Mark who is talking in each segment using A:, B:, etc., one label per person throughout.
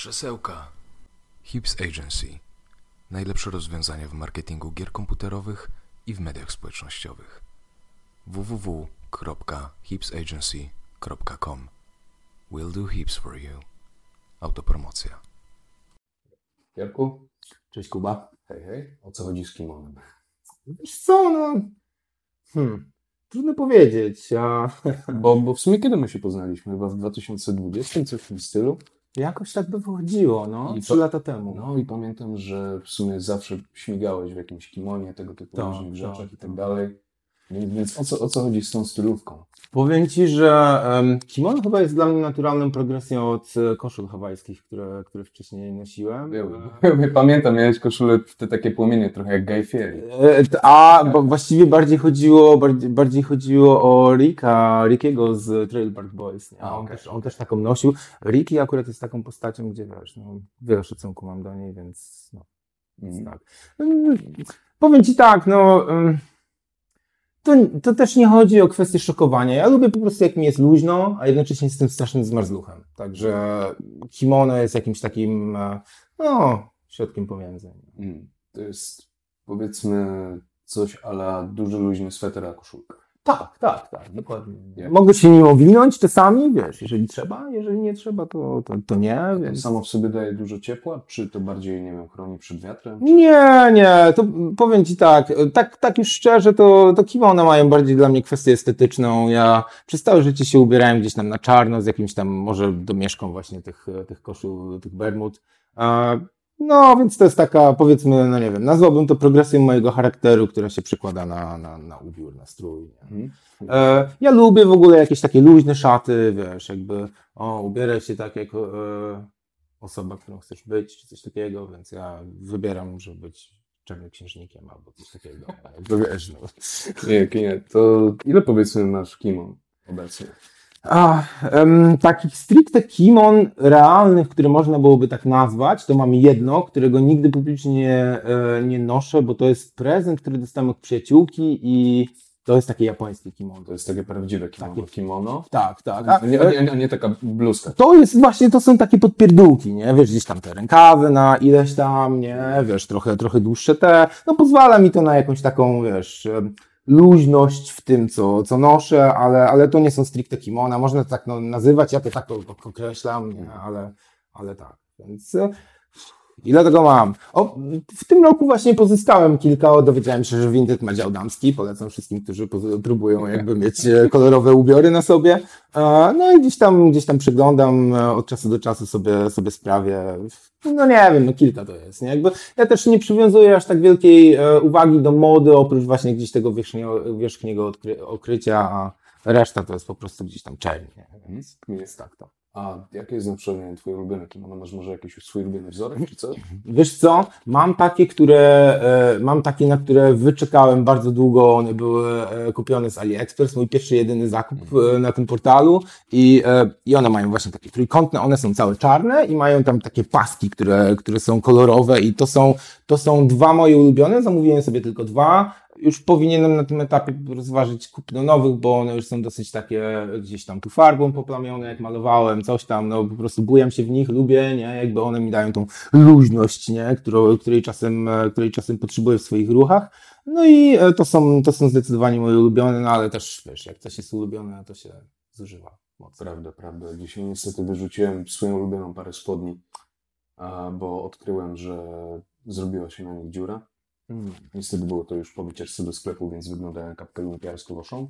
A: krzesełka. Hips Agency. Najlepsze rozwiązania w marketingu gier komputerowych i w mediach społecznościowych. www.hipsagency.com We'll do hips for you. Autopromocja.
B: Jarku,
C: Cześć Kuba.
B: hej, hej. O co chodzi z kimonem?
C: Wiesz co, no... Hmm, trudno powiedzieć. Ja
B: Bo, bo w sumie kiedy my się poznaliśmy? Chyba w 2020, coś w tym stylu.
C: Jakoś tak by wychodziło, no.
B: I
C: Trzy
B: to-
C: lata temu.
B: No i pamiętam, że w sumie zawsze śmigałeś w jakimś kimonie, tego typu
C: Tak,
B: różnych
C: tak,
B: rzeczach i tak
C: tak.
B: dalej. Więc, o, co, o co chodzi z tą stylówką?
C: Powiem Ci, że um, kimono chyba jest dla mnie naturalną progresją od e, koszul hawajskich, które, które wcześniej nosiłem.
B: Były. Pamiętam, miałeś koszulę w te takie płomienie, trochę jak Guy Fieri.
C: E, A bo właściwie bardziej chodziło, bardziej, bardziej chodziło o Ricka, Rickiego z Trail Park Boys.
B: A,
C: On,
B: okej,
C: też, on też taką nosił. Ricky akurat jest taką postacią, gdzie wiesz, no, wiele szacunku mam do niej, więc no,
B: Mm.
C: tak. Powiem Ci tak, no to, to też nie chodzi o kwestię szokowania. Ja lubię po prostu jak mi jest luźno, a jednocześnie jestem strasznym zmarzluchem. Także kimono jest jakimś takim, e, no, środkiem pomiędzy.
B: Mm. To jest powiedzmy coś ala duży luźny sweter a koszulka.
C: Tak, tak, tak, dokładnie. Mogę się nim owinąć czasami, wiesz, jeżeli trzeba, jeżeli nie trzeba, to, to, to nie,
B: To
C: więc...
B: samo w sobie daje dużo ciepła, czy to bardziej, nie wiem, chroni przed wiatrem?
C: Nie, nie, to powiem Ci tak, tak, tak już szczerze, to, to kimono mają bardziej dla mnie kwestię estetyczną. Ja przez całe życie się ubierałem gdzieś tam na czarno z jakimś tam może domieszką właśnie tych, tych koszul, tych bermud. No, więc to jest taka, powiedzmy, no nie wiem, nazwałbym to progresją mojego charakteru, która się przekłada na, na, na ubiór, na strój.
B: Mhm.
C: E, ja lubię w ogóle jakieś takie luźne szaty, wiesz, jakby, o, ubieraj się tak jak e, osoba, którą chcesz być, czy coś takiego, więc ja wybieram, żeby być czarnoksiężnikiem albo coś takiego. Jakby, wiesz, no.
B: Nie, nie, to ile powiedzmy masz kimon obecnie?
C: A, em, takich stricte kimon realnych, które można byłoby tak nazwać, to mam jedno, którego nigdy publicznie e, nie noszę, bo to jest prezent, który dostałem od przyjaciółki i to jest takie japońskie kimono.
B: To jest takie prawdziwe kimono.
C: Takie.
B: kimono.
C: Tak, tak.
B: A nie, a, nie, a nie taka bluzka.
C: To jest właśnie, to są takie podpierdółki, nie? Wiesz, gdzieś tam te rękawy na ileś tam, nie? Wiesz, trochę, trochę dłuższe te. No pozwala mi to na jakąś taką, wiesz, luźność w tym, co, co noszę, ale, ale to nie są stricte kimona. Można to tak no, nazywać, ja to tak ok- określam, nie? Ale, ale tak. Więc e, ile tego mam? O, w tym roku właśnie pozyskałem kilka, o, dowiedziałem się, że Vinted ma dział damski. Polecam wszystkim, którzy próbują jakby mieć e, kolorowe ubiory na sobie. E, No i gdzieś tam, gdzieś tam przyglądam, e, od czasu do czasu sobie, sobie sprawię. No nie wiem, no kilka to jest, nie? Jakby ja też nie przywiązuję aż tak wielkiej uwagi do mody, oprócz właśnie gdzieś tego wierzchniego, wierzchniego odkry, okrycia, a reszta to jest po prostu gdzieś tam czernie. Więc jest tak to.
B: A jakie jest na przykład wiem, twoje ulubione kimono? Masz może jakiś swój ulubiony wzorek, czy co?
C: Wiesz co, mam takie, które, e, mam takie, na które wyczekałem bardzo długo, one były e, kupione z AliExpress, mój pierwszy, jedyny zakup e, na tym portalu. I, i one mają właśnie takie trójkątne, one są całe czarne i mają tam takie paski, które, które są kolorowe. I to są, to są dwa moje ulubione, zamówiłem sobie tylko dwa, już powinienem na tym etapie rozważyć kupno nowych, bo one już są dosyć takie gdzieś tam tu farbą poplamione, jak malowałem, coś tam, no po prostu bujam się w nich, lubię, nie, jakby one mi dają tą luźność, nie, którą, której, czasem, której czasem potrzebuję w swoich ruchach. No i e, to są, to są zdecydowanie moje ulubione, no ale też, wiesz, jak coś jest ulubione, to się zużywa mocno.
B: Prawda, prawda. Dzisiaj niestety wyrzuciłem swoją ulubioną parę spodni, bo odkryłem, że zrobiła się na nich dziura.
C: Mm.
B: Niestety było to już po wycieczce do sklepu, więc wygląda jak kapkę lumpiarsko-loszą.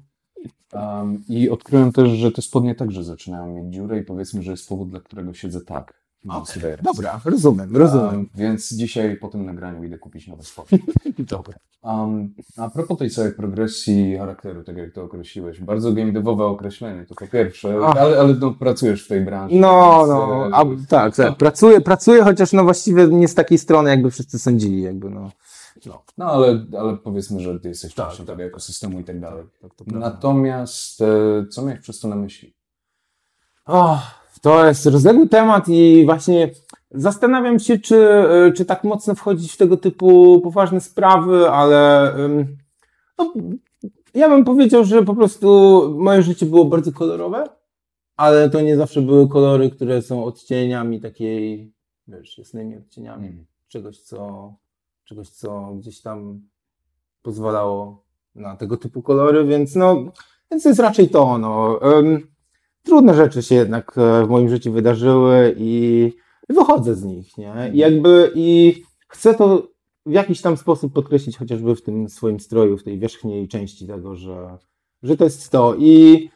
B: Um, I odkryłem też, że te spodnie także zaczynają mieć dziurę i powiedzmy, że jest powód, dla którego siedzę tak. Teraz.
C: Dobra, rozumiem, rozumiem.
B: Um, więc dzisiaj po tym nagraniu idę kupić nowe spodnie.
C: Dobra.
B: Um, a propos tej całej progresji charakteru, tak jak to określiłeś, bardzo game devowe określenie, to po pierwsze,
C: Ach.
B: ale, ale no, pracujesz w tej branży.
C: No,
B: więc,
C: no,
B: e,
C: a, tak, tak. Pracuję, pracuję, chociaż no właściwie nie z takiej strony, jakby wszyscy sądzili, jakby no. No.
B: No, ale, ale powiedzmy, że ty jesteś
C: Tak,
B: częścią tego ekosystemu i tak dalej.
C: Tak.
B: Natomiast e, co miałeś przez to na myśli?
C: O, to jest rozległy temat i właśnie zastanawiam się, czy, y, czy tak mocno wchodzić w tego typu poważne sprawy, ale no, ja bym powiedział, że po prostu moje życie było bardzo kolorowe, ale to nie zawsze były kolory, które są odcieniami takiej wiesz, jasnymi odcieniami
B: Mhm.
C: czegoś, co, czegoś, co gdzieś tam pozwalało na tego typu kolory, więc no, więc jest raczej to, no. Trudne rzeczy się jednak e, w moim życiu wydarzyły i wychodzę z nich, nie? I jakby i chcę to w jakiś tam sposób podkreślić chociażby w tym swoim stroju, w tej wierzchniej części tego, że, że to jest to i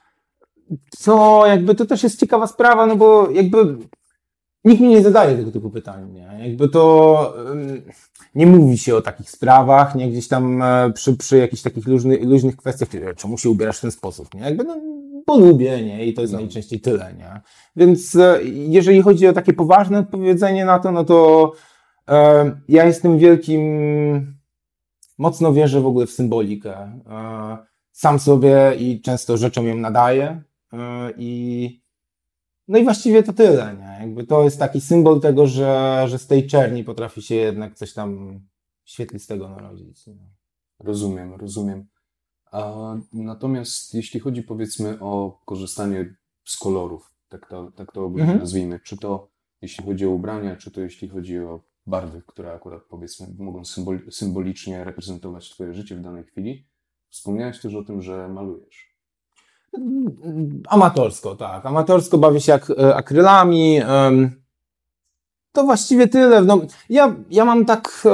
C: co jakby to też jest ciekawa sprawa, no bo jakby nikt mi nie zadaje tego typu pytań, nie? Jakby to nie mówi się o takich sprawach, nie? Gdzieś tam e, przy, przy jakichś takich luźnych, luźnych kwestiach, typu, czemu się ubierasz w ten sposób, nie? Jakby no, bo lubię, nie? I to jest
B: No.
C: najczęściej tyle, nie? Więc e, jeżeli chodzi o takie poważne odpowiedzenie na to, no to e, ja jestem wielkim, mocno wierzę w ogóle w symbolikę. E, sam sobie i często rzeczom ją nadaję e, i no i właściwie to tyle, nie? Jakby to jest taki symbol tego, że, że z tej czerni potrafi się jednak coś tam świetlistego narodzić.
B: Rozumiem, rozumiem. A natomiast jeśli chodzi powiedzmy o korzystanie z kolorów, tak to, tak to
C: Mhm.
B: nazwijmy, czy to jeśli chodzi o ubrania, czy to jeśli chodzi o barwy, które akurat powiedzmy mogą symbol, symbolicznie reprezentować Twoje życie w danej chwili, wspomniałeś też o tym, że malujesz.
C: Amatorsko, tak. Amatorsko bawię się ak e, akrylami. to właściwie tyle. No, ja, ja mam tak.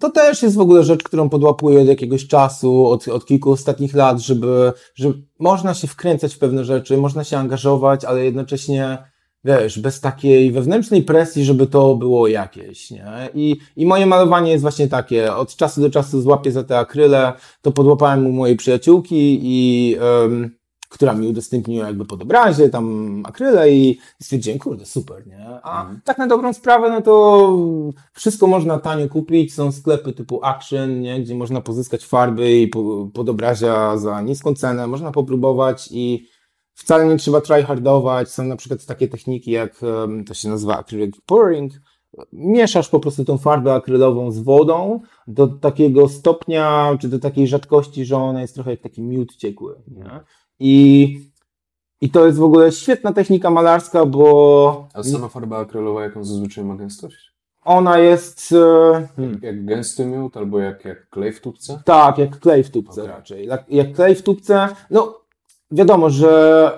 C: to też jest w ogóle rzecz, którą podłapuję od jakiegoś czasu, od, od kilku ostatnich lat, żeby, że można się wkręcać w pewne rzeczy, można się angażować, ale jednocześnie, wiesz, bez takiej wewnętrznej presji, żeby to było jakieś, nie? I, i moje malowanie jest właśnie takie. Od czasu do czasu złapię za te akryle, to podłapałem u mojej przyjaciółki i em, która mi udostępniła jakby pod obrazie, tam akryle i stwierdziłem, kurde, super, nie? A
B: Mhm.
C: tak na dobrą sprawę, no to wszystko można tanio kupić, są sklepy typu Action, nie? Gdzie można pozyskać farby i po, pod obrazia za niską cenę, można popróbować i wcale nie trzeba tryhardować, są na przykład takie techniki jak, to się nazywa acrylic pouring, mieszasz po prostu tą farbę akrylową z wodą do takiego stopnia, czy do takiej rzadkości, że ona jest trochę jak taki miód ciekły, nie? I, I to jest w ogóle świetna technika malarska, bo
B: A sama farba akrylowa, jaką zazwyczaj ma gęstość?
C: ona jest e, hmm,
B: Jak gęsty miód, albo jak, jak klej w tubce?
C: tak, jak klej w tubce
B: Okej.
C: raczej. Jak, jak klej w tubce, no wiadomo, że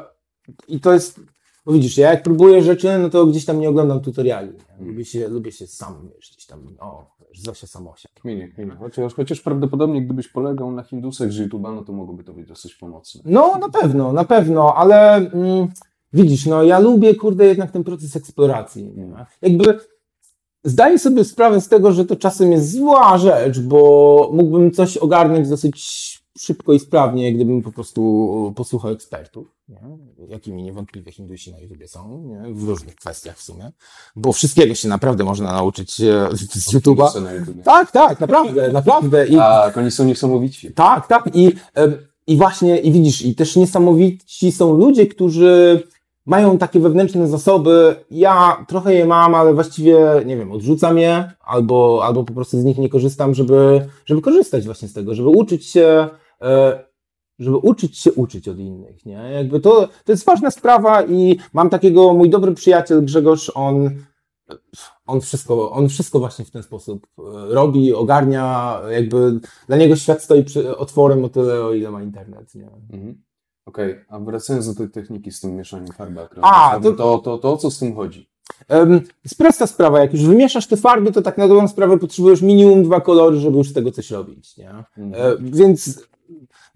C: i to jest, bo widzisz, ja jak próbuję rzeczy, no to gdzieś tam nie oglądam tutoriali. Nie? Lubię, się, lubię się sam, wiesz, gdzieś tam, o, wiesz, Zosia Samosia.
B: Kminie, kminie. Chociaż, chociaż prawdopodobnie gdybyś polegał na Hindusach z YouTube'a, no to mogłoby to być dosyć pomocne.
C: No, na pewno, na pewno, ale mm, widzisz, no ja lubię, kurde, jednak ten proces eksploracji. Nie? Jakby zdaję sobie sprawę z tego, że to czasem jest zła rzecz, bo mógłbym coś ogarnąć dosyć szybko i sprawnie, gdybym po prostu posłuchał ekspertów, nie? jakimi niewątpliwie Hindusi na YouTube są, nie? w różnych kwestiach w sumie, bo wszystkiego się naprawdę można nauczyć e, z YouTube'a.
B: YouTubie.
C: Tak, tak, naprawdę, naprawdę. I,
B: Tak, oni są niesamowici.
C: tak, tak. I, em, I właśnie, i widzisz, i też niesamowici są ludzie, którzy mają takie wewnętrzne zasoby. Ja trochę je mam, ale właściwie, nie wiem, odrzucam je, albo, albo po prostu z nich nie korzystam, żeby, żeby korzystać właśnie z tego, żeby uczyć się, e, żeby uczyć się uczyć od innych, nie? Jakby to, to jest ważna sprawa i mam takiego, mój dobry przyjaciel Grzegorz, on, on wszystko, on wszystko właśnie w ten sposób e, robi, ogarnia, jakby dla niego świat stoi przy otworem o tyle, o ile ma internet, nie?
B: Mhm. Okej, a wracając do tej techniki z tym mieszaniem farby akrylowej,
C: A,
B: to,
C: to-
B: to, to, o co z tym chodzi?
C: Em, Jest prosta sprawa, jak już wymieszasz te farby, to tak na dobrą sprawę potrzebujesz minimum dwa kolory, żeby już z tego coś robić, nie?
B: Mhm.
C: E, Więc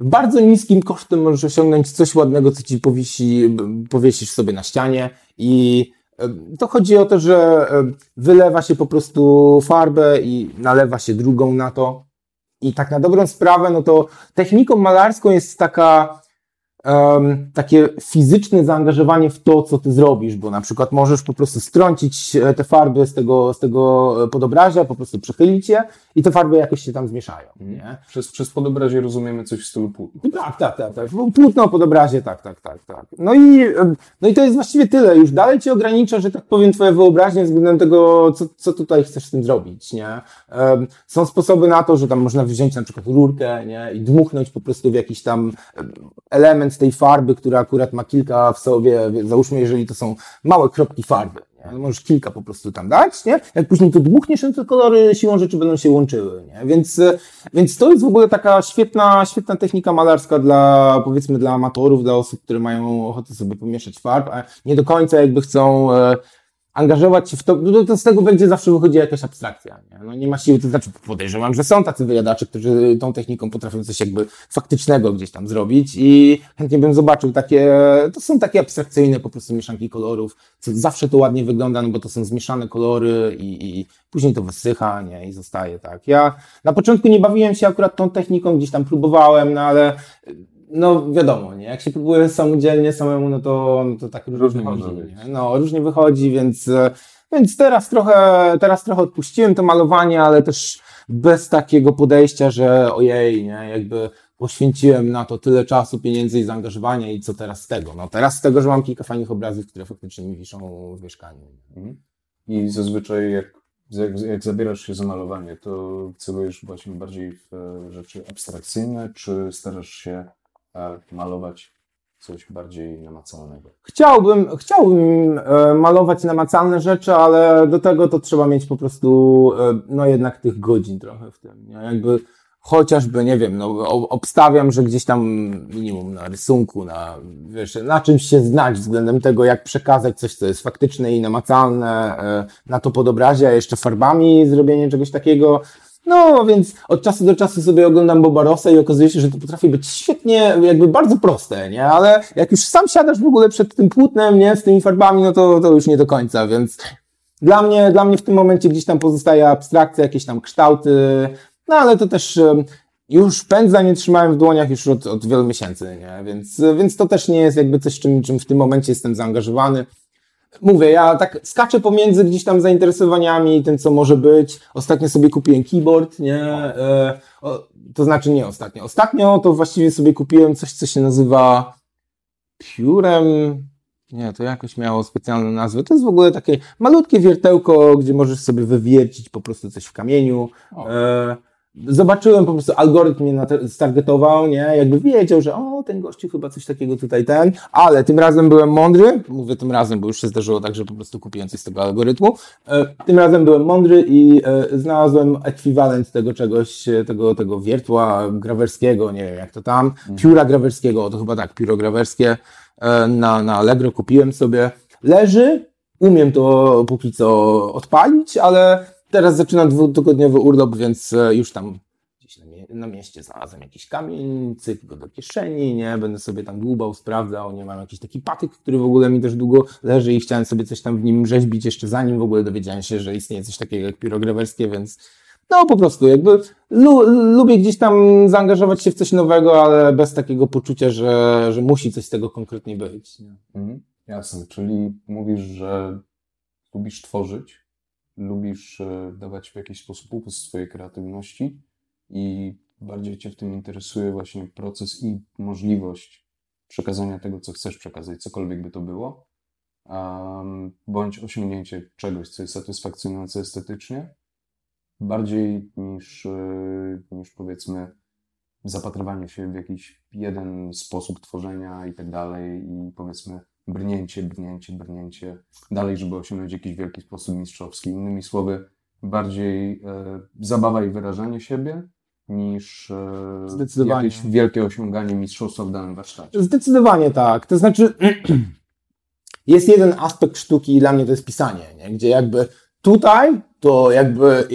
C: bardzo niskim kosztem możesz osiągnąć coś ładnego, co ci powisi, b- powiesisz sobie na ścianie i e, to chodzi o to, że e, wylewa się po prostu farbę i nalewa się drugą na to. I tak na dobrą sprawę, no to techniką malarską jest taka em, takie fizyczne zaangażowanie w to, co ty zrobisz, bo na przykład możesz po prostu strącić e, te farby z tego, z tego e, podobrazia, po prostu przechylić je i te farby jakoś się tam zmieszają, nie?
B: Przez, przez podobrazie rozumiemy coś w stylu płótna.
C: Tak, tak, tak, tak. Płótno pod obrazie, tak, tak, tak, tak. No i, no i to jest właściwie tyle. Już dalej cię ogranicza, że tak powiem, twoja wyobraźnia względem tego, co, co tutaj chcesz z tym zrobić, nie? Em, Są sposoby na to, że tam można wziąć na przykład rurkę, nie? I dmuchnąć po prostu w jakiś tam em, element tej farby, która akurat ma kilka w sobie, załóżmy, jeżeli to są małe kropki farby, nie? No możesz kilka po prostu tam dać, nie? Jak później to dmuchniesz, no to kolory siłą rzeczy będą się łączyły, nie? Więc, więc to jest w ogóle taka świetna, świetna technika malarska dla, powiedzmy, dla amatorów, dla osób, które mają ochotę sobie pomieszać farb, a nie do końca jakby chcą e, angażować się w to, no to z tego będzie zawsze wychodzi jakaś abstrakcja. Nie? No nie ma siły, to znaczy podejrzewam, że są tacy wyjadacze, którzy tą techniką potrafią coś jakby faktycznego gdzieś tam zrobić i chętnie bym zobaczył takie, to są takie abstrakcyjne po prostu mieszanki kolorów, co zawsze to ładnie wygląda, no bo to są zmieszane kolory i, i później to wysycha, nie, i zostaje tak. Ja na początku nie bawiłem się akurat tą techniką, gdzieś tam próbowałem, no ale no wiadomo, nie? Jak się próbuje samodzielnie samemu, no to, no to tak różnie wychodzi. Nie? No, różnie wychodzi, więc, e, więc teraz trochę, teraz trochę odpuściłem to malowanie, ale też bez takiego podejścia, że ojej, nie? Jakby poświęciłem na to tyle czasu, pieniędzy i zaangażowania i co teraz z tego? No teraz z tego, że mam kilka fajnych obrazów, które faktycznie mi wiszą w mieszkaniu.
B: Mhm. I zazwyczaj jak, jak, jak zabierasz się za malowanie, to celujesz właśnie bardziej w e, rzeczy abstrakcyjne, czy starasz się malować coś bardziej namacalnego?
C: Chciałbym, chciałbym e, malować namacalne rzeczy, ale do tego to trzeba mieć po prostu, e, no jednak tych godzin trochę w tym, nie? Jakby chociażby, nie wiem, no obstawiam, że gdzieś tam minimum na rysunku, na, wiesz, na czymś się znać względem tego, jak przekazać coś, co jest faktyczne i namacalne e, na to podobrazie, a jeszcze farbami zrobienie czegoś takiego, no, więc od czasu do czasu sobie oglądam Boba Rossa i okazuje się, że to potrafi być świetnie, jakby bardzo proste, nie? Ale jak już sam siadasz w ogóle przed tym płótnem, nie? Z tymi farbami, no to, to już nie do końca, więc dla mnie, dla mnie w tym momencie gdzieś tam pozostaje abstrakcja, jakieś tam kształty, no ale to też już pędzla nie trzymałem w dłoniach już od, od wielu miesięcy, nie? Więc, więc to też nie jest jakby coś, czym, czym w tym momencie jestem zaangażowany mówię, ja tak skaczę pomiędzy gdzieś tam zainteresowaniami, tym co może być. Ostatnio sobie kupiłem keyboard, nie? E, o, to znaczy nie ostatnio. Ostatnio to właściwie sobie kupiłem coś, co się nazywa Purem. Nie, to jakoś miało specjalną nazwę. To jest w ogóle takie malutkie wiertełko, gdzie możesz sobie wywiercić po prostu coś w kamieniu. E, zobaczyłem po prostu, algorytm mnie stargetował, nie? Jakby wiedział, że o, ten gościu chyba coś takiego tutaj ten, ale tym razem byłem mądry, mówię tym razem, bo już się zdarzyło tak, że po prostu kupiłem coś z tego algorytmu. E, tym razem byłem mądry i e, znalazłem ekwiwalent tego czegoś, e, tego, tego wiertła grawerskiego, nie wiem jak to tam, mhm. pióra grawerskiego, to chyba tak, pióro grawerskie na, na Allegro kupiłem sobie. Leży, umiem to póki co odpalić, ale Teraz zaczynam dwutygodniowy urlop, więc e, już tam gdzieś na, mie na mieście znalazłem jakiś kamień, cyk go do kieszeni, nie? Będę sobie tam dłubał, sprawdzał, nie? Mam jakiś taki patyk, który w ogóle mi też długo leży i chciałem sobie coś tam w nim rzeźbić jeszcze zanim w ogóle dowiedziałem się, że istnieje coś takiego jak pirograwerskie, więc no po prostu jakby lu lubię gdzieś tam zaangażować się w coś nowego, ale bez takiego poczucia, że, że musi coś z tego konkretnie być. Nie?
B: Mhm, jasne, czyli mówisz, że lubisz tworzyć, lubisz e, dawać w jakiś sposób upust swojej kreatywności i bardziej Cię w tym interesuje właśnie proces i możliwość przekazania tego, co chcesz przekazać, cokolwiek by to było, bądź osiągnięcie czegoś, co jest satysfakcjonujące estetycznie, bardziej niż, e, niż powiedzmy zapatrywanie się w jakiś jeden sposób tworzenia i tak dalej i powiedzmy brnięcie, brnięcie, brnięcie dalej, żeby osiągnąć jakiś wielki sposób mistrzowski. Innymi słowy, bardziej e, zabawa i wyrażanie siebie niż e, Zdecydowanie. jakieś wielkie osiąganie mistrzostwa w danym warsztacie.
C: Zdecydowanie tak. To znaczy, jest jeden aspekt sztuki i dla mnie to jest pisanie, nie? gdzie jakby tutaj to jakby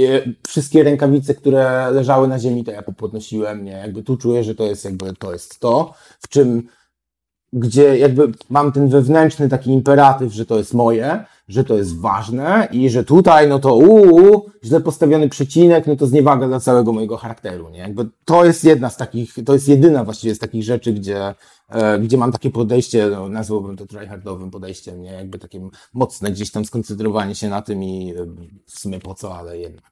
C: wszystkie rękawice, które leżały na ziemi, to ja podnosiłem, nie? Jakby tu czuję, że to jest jakby, to jest to, w czym gdzie jakby mam ten wewnętrzny taki imperatyw, że to jest moje, że to jest ważne i że tutaj, no to uuu, źle postawiony przecinek, no to zniewaga dla całego mojego charakteru, nie? Jakby to jest jedna z takich, to jest jedyna właściwie z takich rzeczy, gdzie, e, gdzie mam takie podejście, no, nazwałbym to tryhardowym podejściem, nie? Jakby takie mocne gdzieś tam skoncentrowanie się na tym i e, w sumie po co, ale jednak?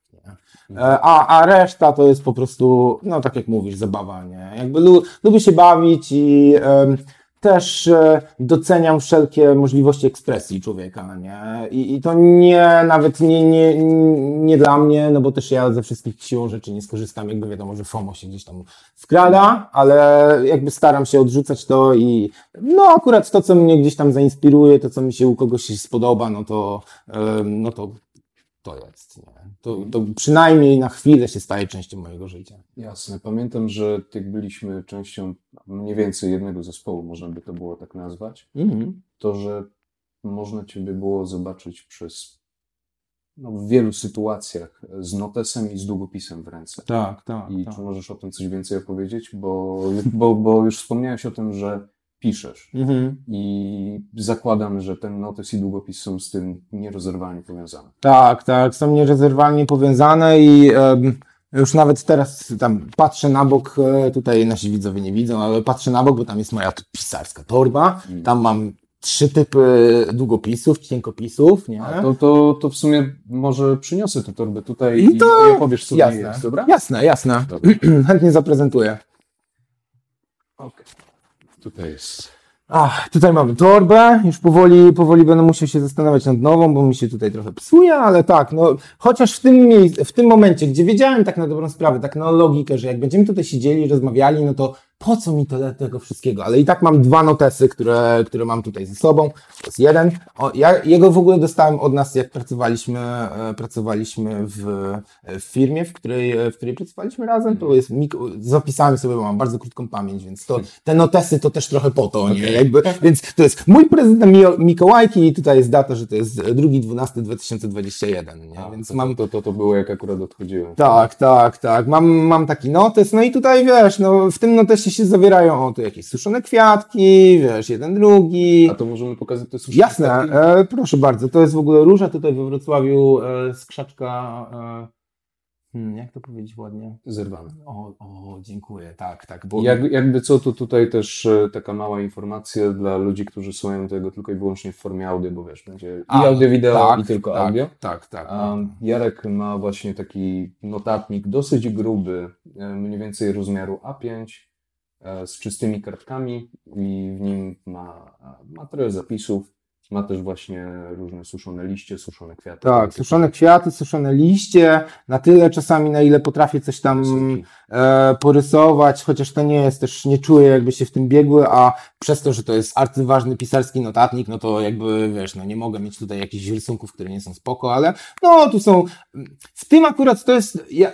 C: E, a, a reszta to jest po prostu, no tak jak mówisz, zabawa, nie? Jakby lu, lubię się bawić i, e, też e, doceniam wszelkie możliwości ekspresji człowieka, nie? I, i to nie, nawet nie, nie, nie dla mnie, no bo też ja ze wszystkich siłą rzeczy nie skorzystam, jakby wiadomo, że FOMO się gdzieś tam wkrada, ale jakby staram się odrzucać to i no akurat to, co mnie gdzieś tam zainspiruje, to, co mi się u kogoś spodoba, no to, e, no to to jest. Nie? To, to przynajmniej na chwilę się staje częścią mojego życia.
B: Jasne. Pamiętam, że jak byliśmy częścią mniej więcej jednego zespołu, można by to było tak nazwać,
C: Mhm.
B: to, że można Ciebie było zobaczyć przez no, w wielu sytuacjach z notesem i z długopisem w ręce.
C: Tak, tak.
B: I
C: tak.
B: czy możesz o tym coś więcej opowiedzieć? Bo, bo, bo już wspomniałeś o tym, że piszesz.
C: Mhm.
B: I zakładam, że ten notes i długopis są z tym nierozerwalnie powiązane.
C: Tak, tak, są nierozerwalnie powiązane i już nawet teraz tam patrzę na bok, e, tutaj nasi widzowie nie widzą, ale patrzę na bok, bo tam jest moja pisarska torba,
B: Mm.
C: tam mam trzy typy długopisów, cienkopisów, nie?
B: A to, to, to w sumie może przyniosę tę torbę tutaj
C: I to-
B: i opowiesz, co
C: jasne,
B: jest, dobra?
C: jasne, jasne.
B: Dobra.
C: Chętnie zaprezentuję.
B: Okej. Tutaj jest.
C: Ach, tutaj mamy torbę, już powoli, powoli będę musiał się zastanawiać nad nową, bo mi się tutaj trochę psuje, ale tak, no, chociaż w tym miejscu, w tym momencie, gdzie wiedziałem tak na dobrą sprawę, tak na logikę, że jak będziemy tutaj siedzieli, rozmawiali, no to po co mi tyle tego wszystkiego, ale i tak mam dwa notesy, które, które mam tutaj ze sobą, to jest jeden, o, ja jego w ogóle dostałem od nas, jak pracowaliśmy, e, pracowaliśmy w, w firmie, w której, w której pracowaliśmy razem, to jest, zapisałem sobie, bo mam bardzo krótką pamięć, więc to, te notesy to też trochę po to, nie? Jakby, więc to jest mój Mio- Mikołajki i tutaj jest data, że to jest 2.12.2021, nie?
B: A,
C: Więc
B: to,
C: mam,
B: to, to, to było jak akurat odchodziłem.
C: tak, tak, tak. Mam, mam taki notes, no i tutaj wiesz, no w tym notesie się zawierają o, tu jakieś suszone kwiatki, wiesz, jeden, drugi.
B: A to możemy pokazać te suszone
C: Jasne, e, proszę bardzo, to jest w ogóle róża tutaj we Wrocławiu, e, skrzaczka, e, hmm, jak to powiedzieć ładnie?
B: Zerwane.
C: O, o, dziękuję, tak, tak, bo
B: Jak, jakby co, to tutaj też e, taka mała informacja dla ludzi, którzy słuchają tego tylko i wyłącznie w formie audio, bo wiesz, będzie
C: A,
B: i audio, wideo,
C: tak,
B: i tylko
C: tak,
B: audio.
C: tak, tak.
B: A Jarek ma właśnie taki notatnik dosyć gruby, e, mniej więcej rozmiaru A5, e, z czystymi kartkami i w nim ma e, ma trochę zapisów. Ma też właśnie różne suszone liście, suszone kwiaty.
C: Tak, suszone kwiaty, suszone liście, na tyle czasami, na ile potrafię coś tam e, porysować, chociaż to nie jest też, nie czuję jakby się w tym biegły, a przez to, że to jest arcyważny pisarski notatnik, no to jakby, wiesz, no nie mogę mieć tutaj jakichś rysunków, które nie są spoko, ale no tu są, w tym akurat to jest, ja,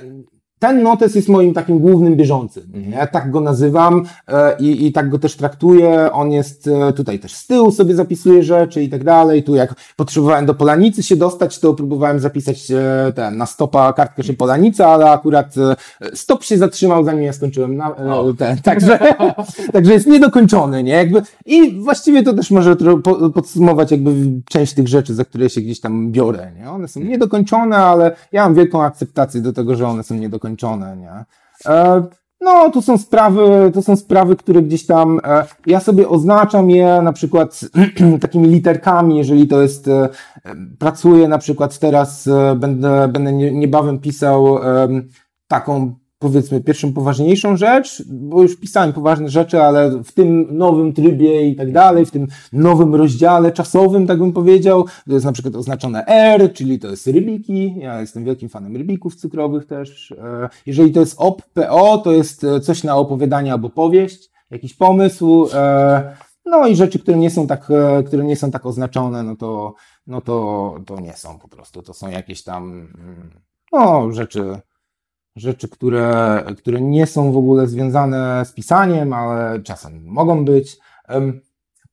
C: ten notes jest moim takim głównym bieżącym.
B: Mhm.
C: Ja tak go nazywam e, i, i tak go też traktuję. On jest e, tutaj też z tyłu sobie zapisuję rzeczy i tak dalej. Tu jak potrzebowałem do Polanicy się dostać, to próbowałem zapisać e, ten, na stopa kartkę, że Polanica, ale akurat stop się zatrzymał, zanim ja skończyłem na, ten. Także, także jest niedokończony, nie? Jakby, I właściwie to też może podsumować jakby część tych rzeczy, za które się gdzieś tam biorę, nie? One są niedokończone, ale ja mam wielką akceptację do tego, że one są niedokończone, nie? E, no, to są sprawy, to są sprawy, które gdzieś tam, e, ja sobie oznaczam je na przykład takimi literkami, jeżeli to jest, e, pracuję na przykład teraz, e, będę, będę nie- niebawem pisał taką, powiedzmy, pierwszą poważniejszą rzecz, bo już pisałem poważne rzeczy, ale w tym nowym trybie i tak dalej, w tym nowym rozdziale czasowym, tak bym powiedział, to jest na przykład oznaczone R, czyli to jest rybiki, ja jestem wielkim fanem rybików cukrowych też. E, Jeżeli to jest OP, PO, to jest e, coś na opowiadanie albo powieść, jakiś pomysł, e, no i rzeczy, które nie są tak, które nie są tak oznaczone, no to, no to, to nie są po prostu, to są jakieś tam, mm, no, rzeczy, rzeczy, które, które nie są w ogóle związane z pisaniem, ale czasem mogą być.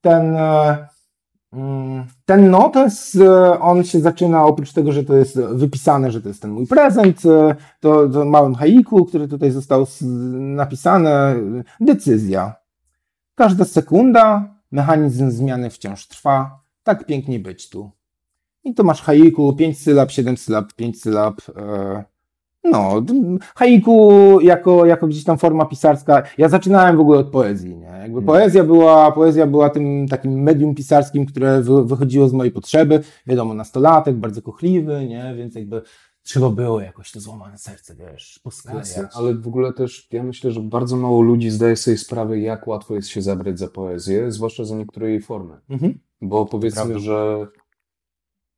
C: Ten, e, mm, ten notes, e, on się zaczyna, oprócz tego, że to jest wypisane, że to jest ten mój prezent, e, to, to małym haiku, który tutaj został napisane, decyzja. Każda sekunda, mechanizm zmiany wciąż trwa, tak pięknie być tu. I to masz haiku, 5 sylab, 7 sylab, 5 sylab, e, no, haiku jako, jako gdzieś tam forma pisarska. Ja zaczynałem w ogóle od poezji, nie? Jakby
B: Mm.
C: poezja była, poezja była tym takim medium pisarskim, które wy, wychodziło z mojej potrzeby. Wiadomo, nastolatek, bardzo kochliwy, nie? Więc jakby trzeba było jakoś to złamane serce, wiesz, posklejać.
B: Ale w ogóle też ja myślę, że bardzo mało ludzi zdaje sobie sprawę, jak łatwo jest się zabrać za poezję, zwłaszcza za niektóre jej formy.
C: Mhm.
B: Bo powiedzmy, że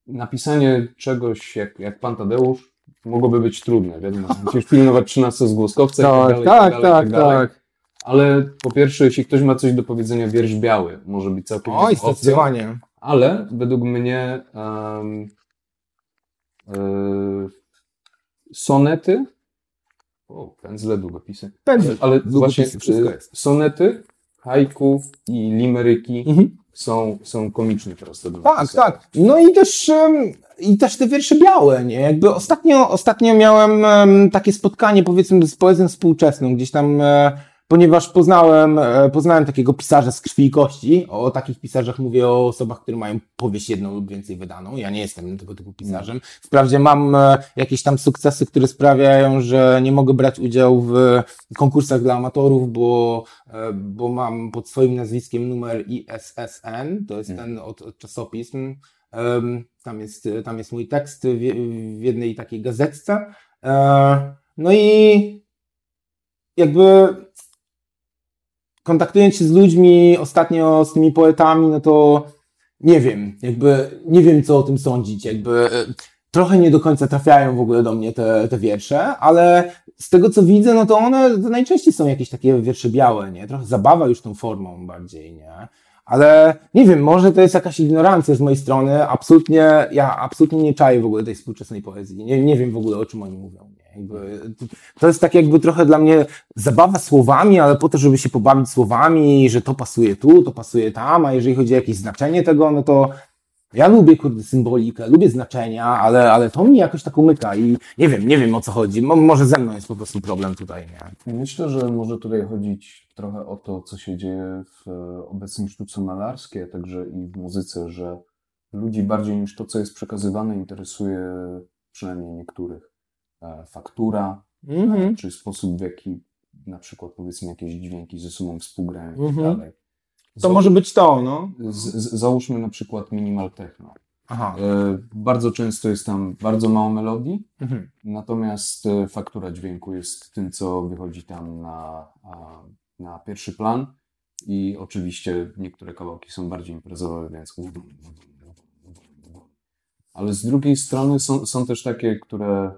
B: napisanie czegoś jak, jak Pan Tadeusz mogłoby być trudne, wiadomo. Musisz pilnować 13 zgłoskowca i tak dalej, i
C: tak,
B: dalej, i
C: tak,
B: dalej.
C: tak.
B: Ale po pierwsze, jeśli ktoś ma coś do powiedzenia, wiersz biały może być całkiem
C: Oj,
B: opcją.
C: zdecydowanie.
B: Ale według mnie um, e, sonety, o, pędzle, długopisy,
C: Pędzel.
B: ale właśnie e, sonety, haiku i limeryki
C: Mhm.
B: są, są komicznie proste do
C: Tak, tak. No i też, i też te wiersze białe, nie? Jakby ostatnio, ostatnio miałem em, takie spotkanie, powiedzmy, z poezją współczesną, gdzieś tam, e, ponieważ poznałem, e, poznałem takiego pisarza z krwi i kości. O takich pisarzach mówię o osobach, które mają powieść jedną lub więcej wydaną. Ja nie jestem tego typu pisarzem. Wprawdzie mam e, jakieś tam sukcesy, które sprawiają, że nie mogę brać udziału w konkursach dla amatorów, bo, bo mam pod swoim nazwiskiem numer ISSN, to jest
B: Mhm.
C: ten od, od czasopism. Tam jest, tam jest mój tekst w, w jednej takiej gazetce. E, No i jakby kontaktując się z ludźmi ostatnio, z tymi poetami, no to nie wiem, jakby nie wiem, co o tym sądzić. Jakby e, trochę nie do końca trafiają w ogóle do mnie te, te wiersze, ale z tego co widzę, no to one to najczęściej są jakieś takie wiersze białe, nie? Trochę zabawa już tą formą bardziej, nie? Ale nie wiem, może to jest jakaś ignorancja z mojej strony. Absolutnie, ja absolutnie nie czaję w ogóle tej współczesnej poezji. Nie, nie wiem w ogóle, o czym oni mówią. Jakby, to jest tak jakby trochę dla mnie zabawa słowami, ale po to, żeby się pobawić słowami, że to pasuje tu, to pasuje tam, a jeżeli chodzi o jakieś znaczenie tego, no to ja lubię, kurde, symbolikę, lubię znaczenia, ale, ale to mi jakoś tak umyka i nie wiem, nie wiem o co chodzi. Mo, może ze mną jest po prostu problem tutaj, nie?
B: Myślę, że może tutaj chodzić trochę o to, co się dzieje w e, obecnej sztuce malarskiej, a także i w muzyce, że ludzi bardziej niż to, co jest przekazywane, interesuje przynajmniej niektórych e, faktura,
C: Mhm.
B: czy sposób, w jaki na przykład powiedzmy jakieś dźwięki ze sobą współgrają i tak
C: Mhm.
B: dalej.
C: To może być to, no.
B: z, z, załóżmy na przykład minimal techno.
C: Aha.
B: E, bardzo często jest tam bardzo mało melodii,
C: Mhm.
B: Natomiast e, faktura dźwięku jest tym, co wychodzi tam na, na pierwszy plan. I oczywiście niektóre kawałki są bardziej imprezowe, więc. Ale z drugiej strony są, są też takie, które.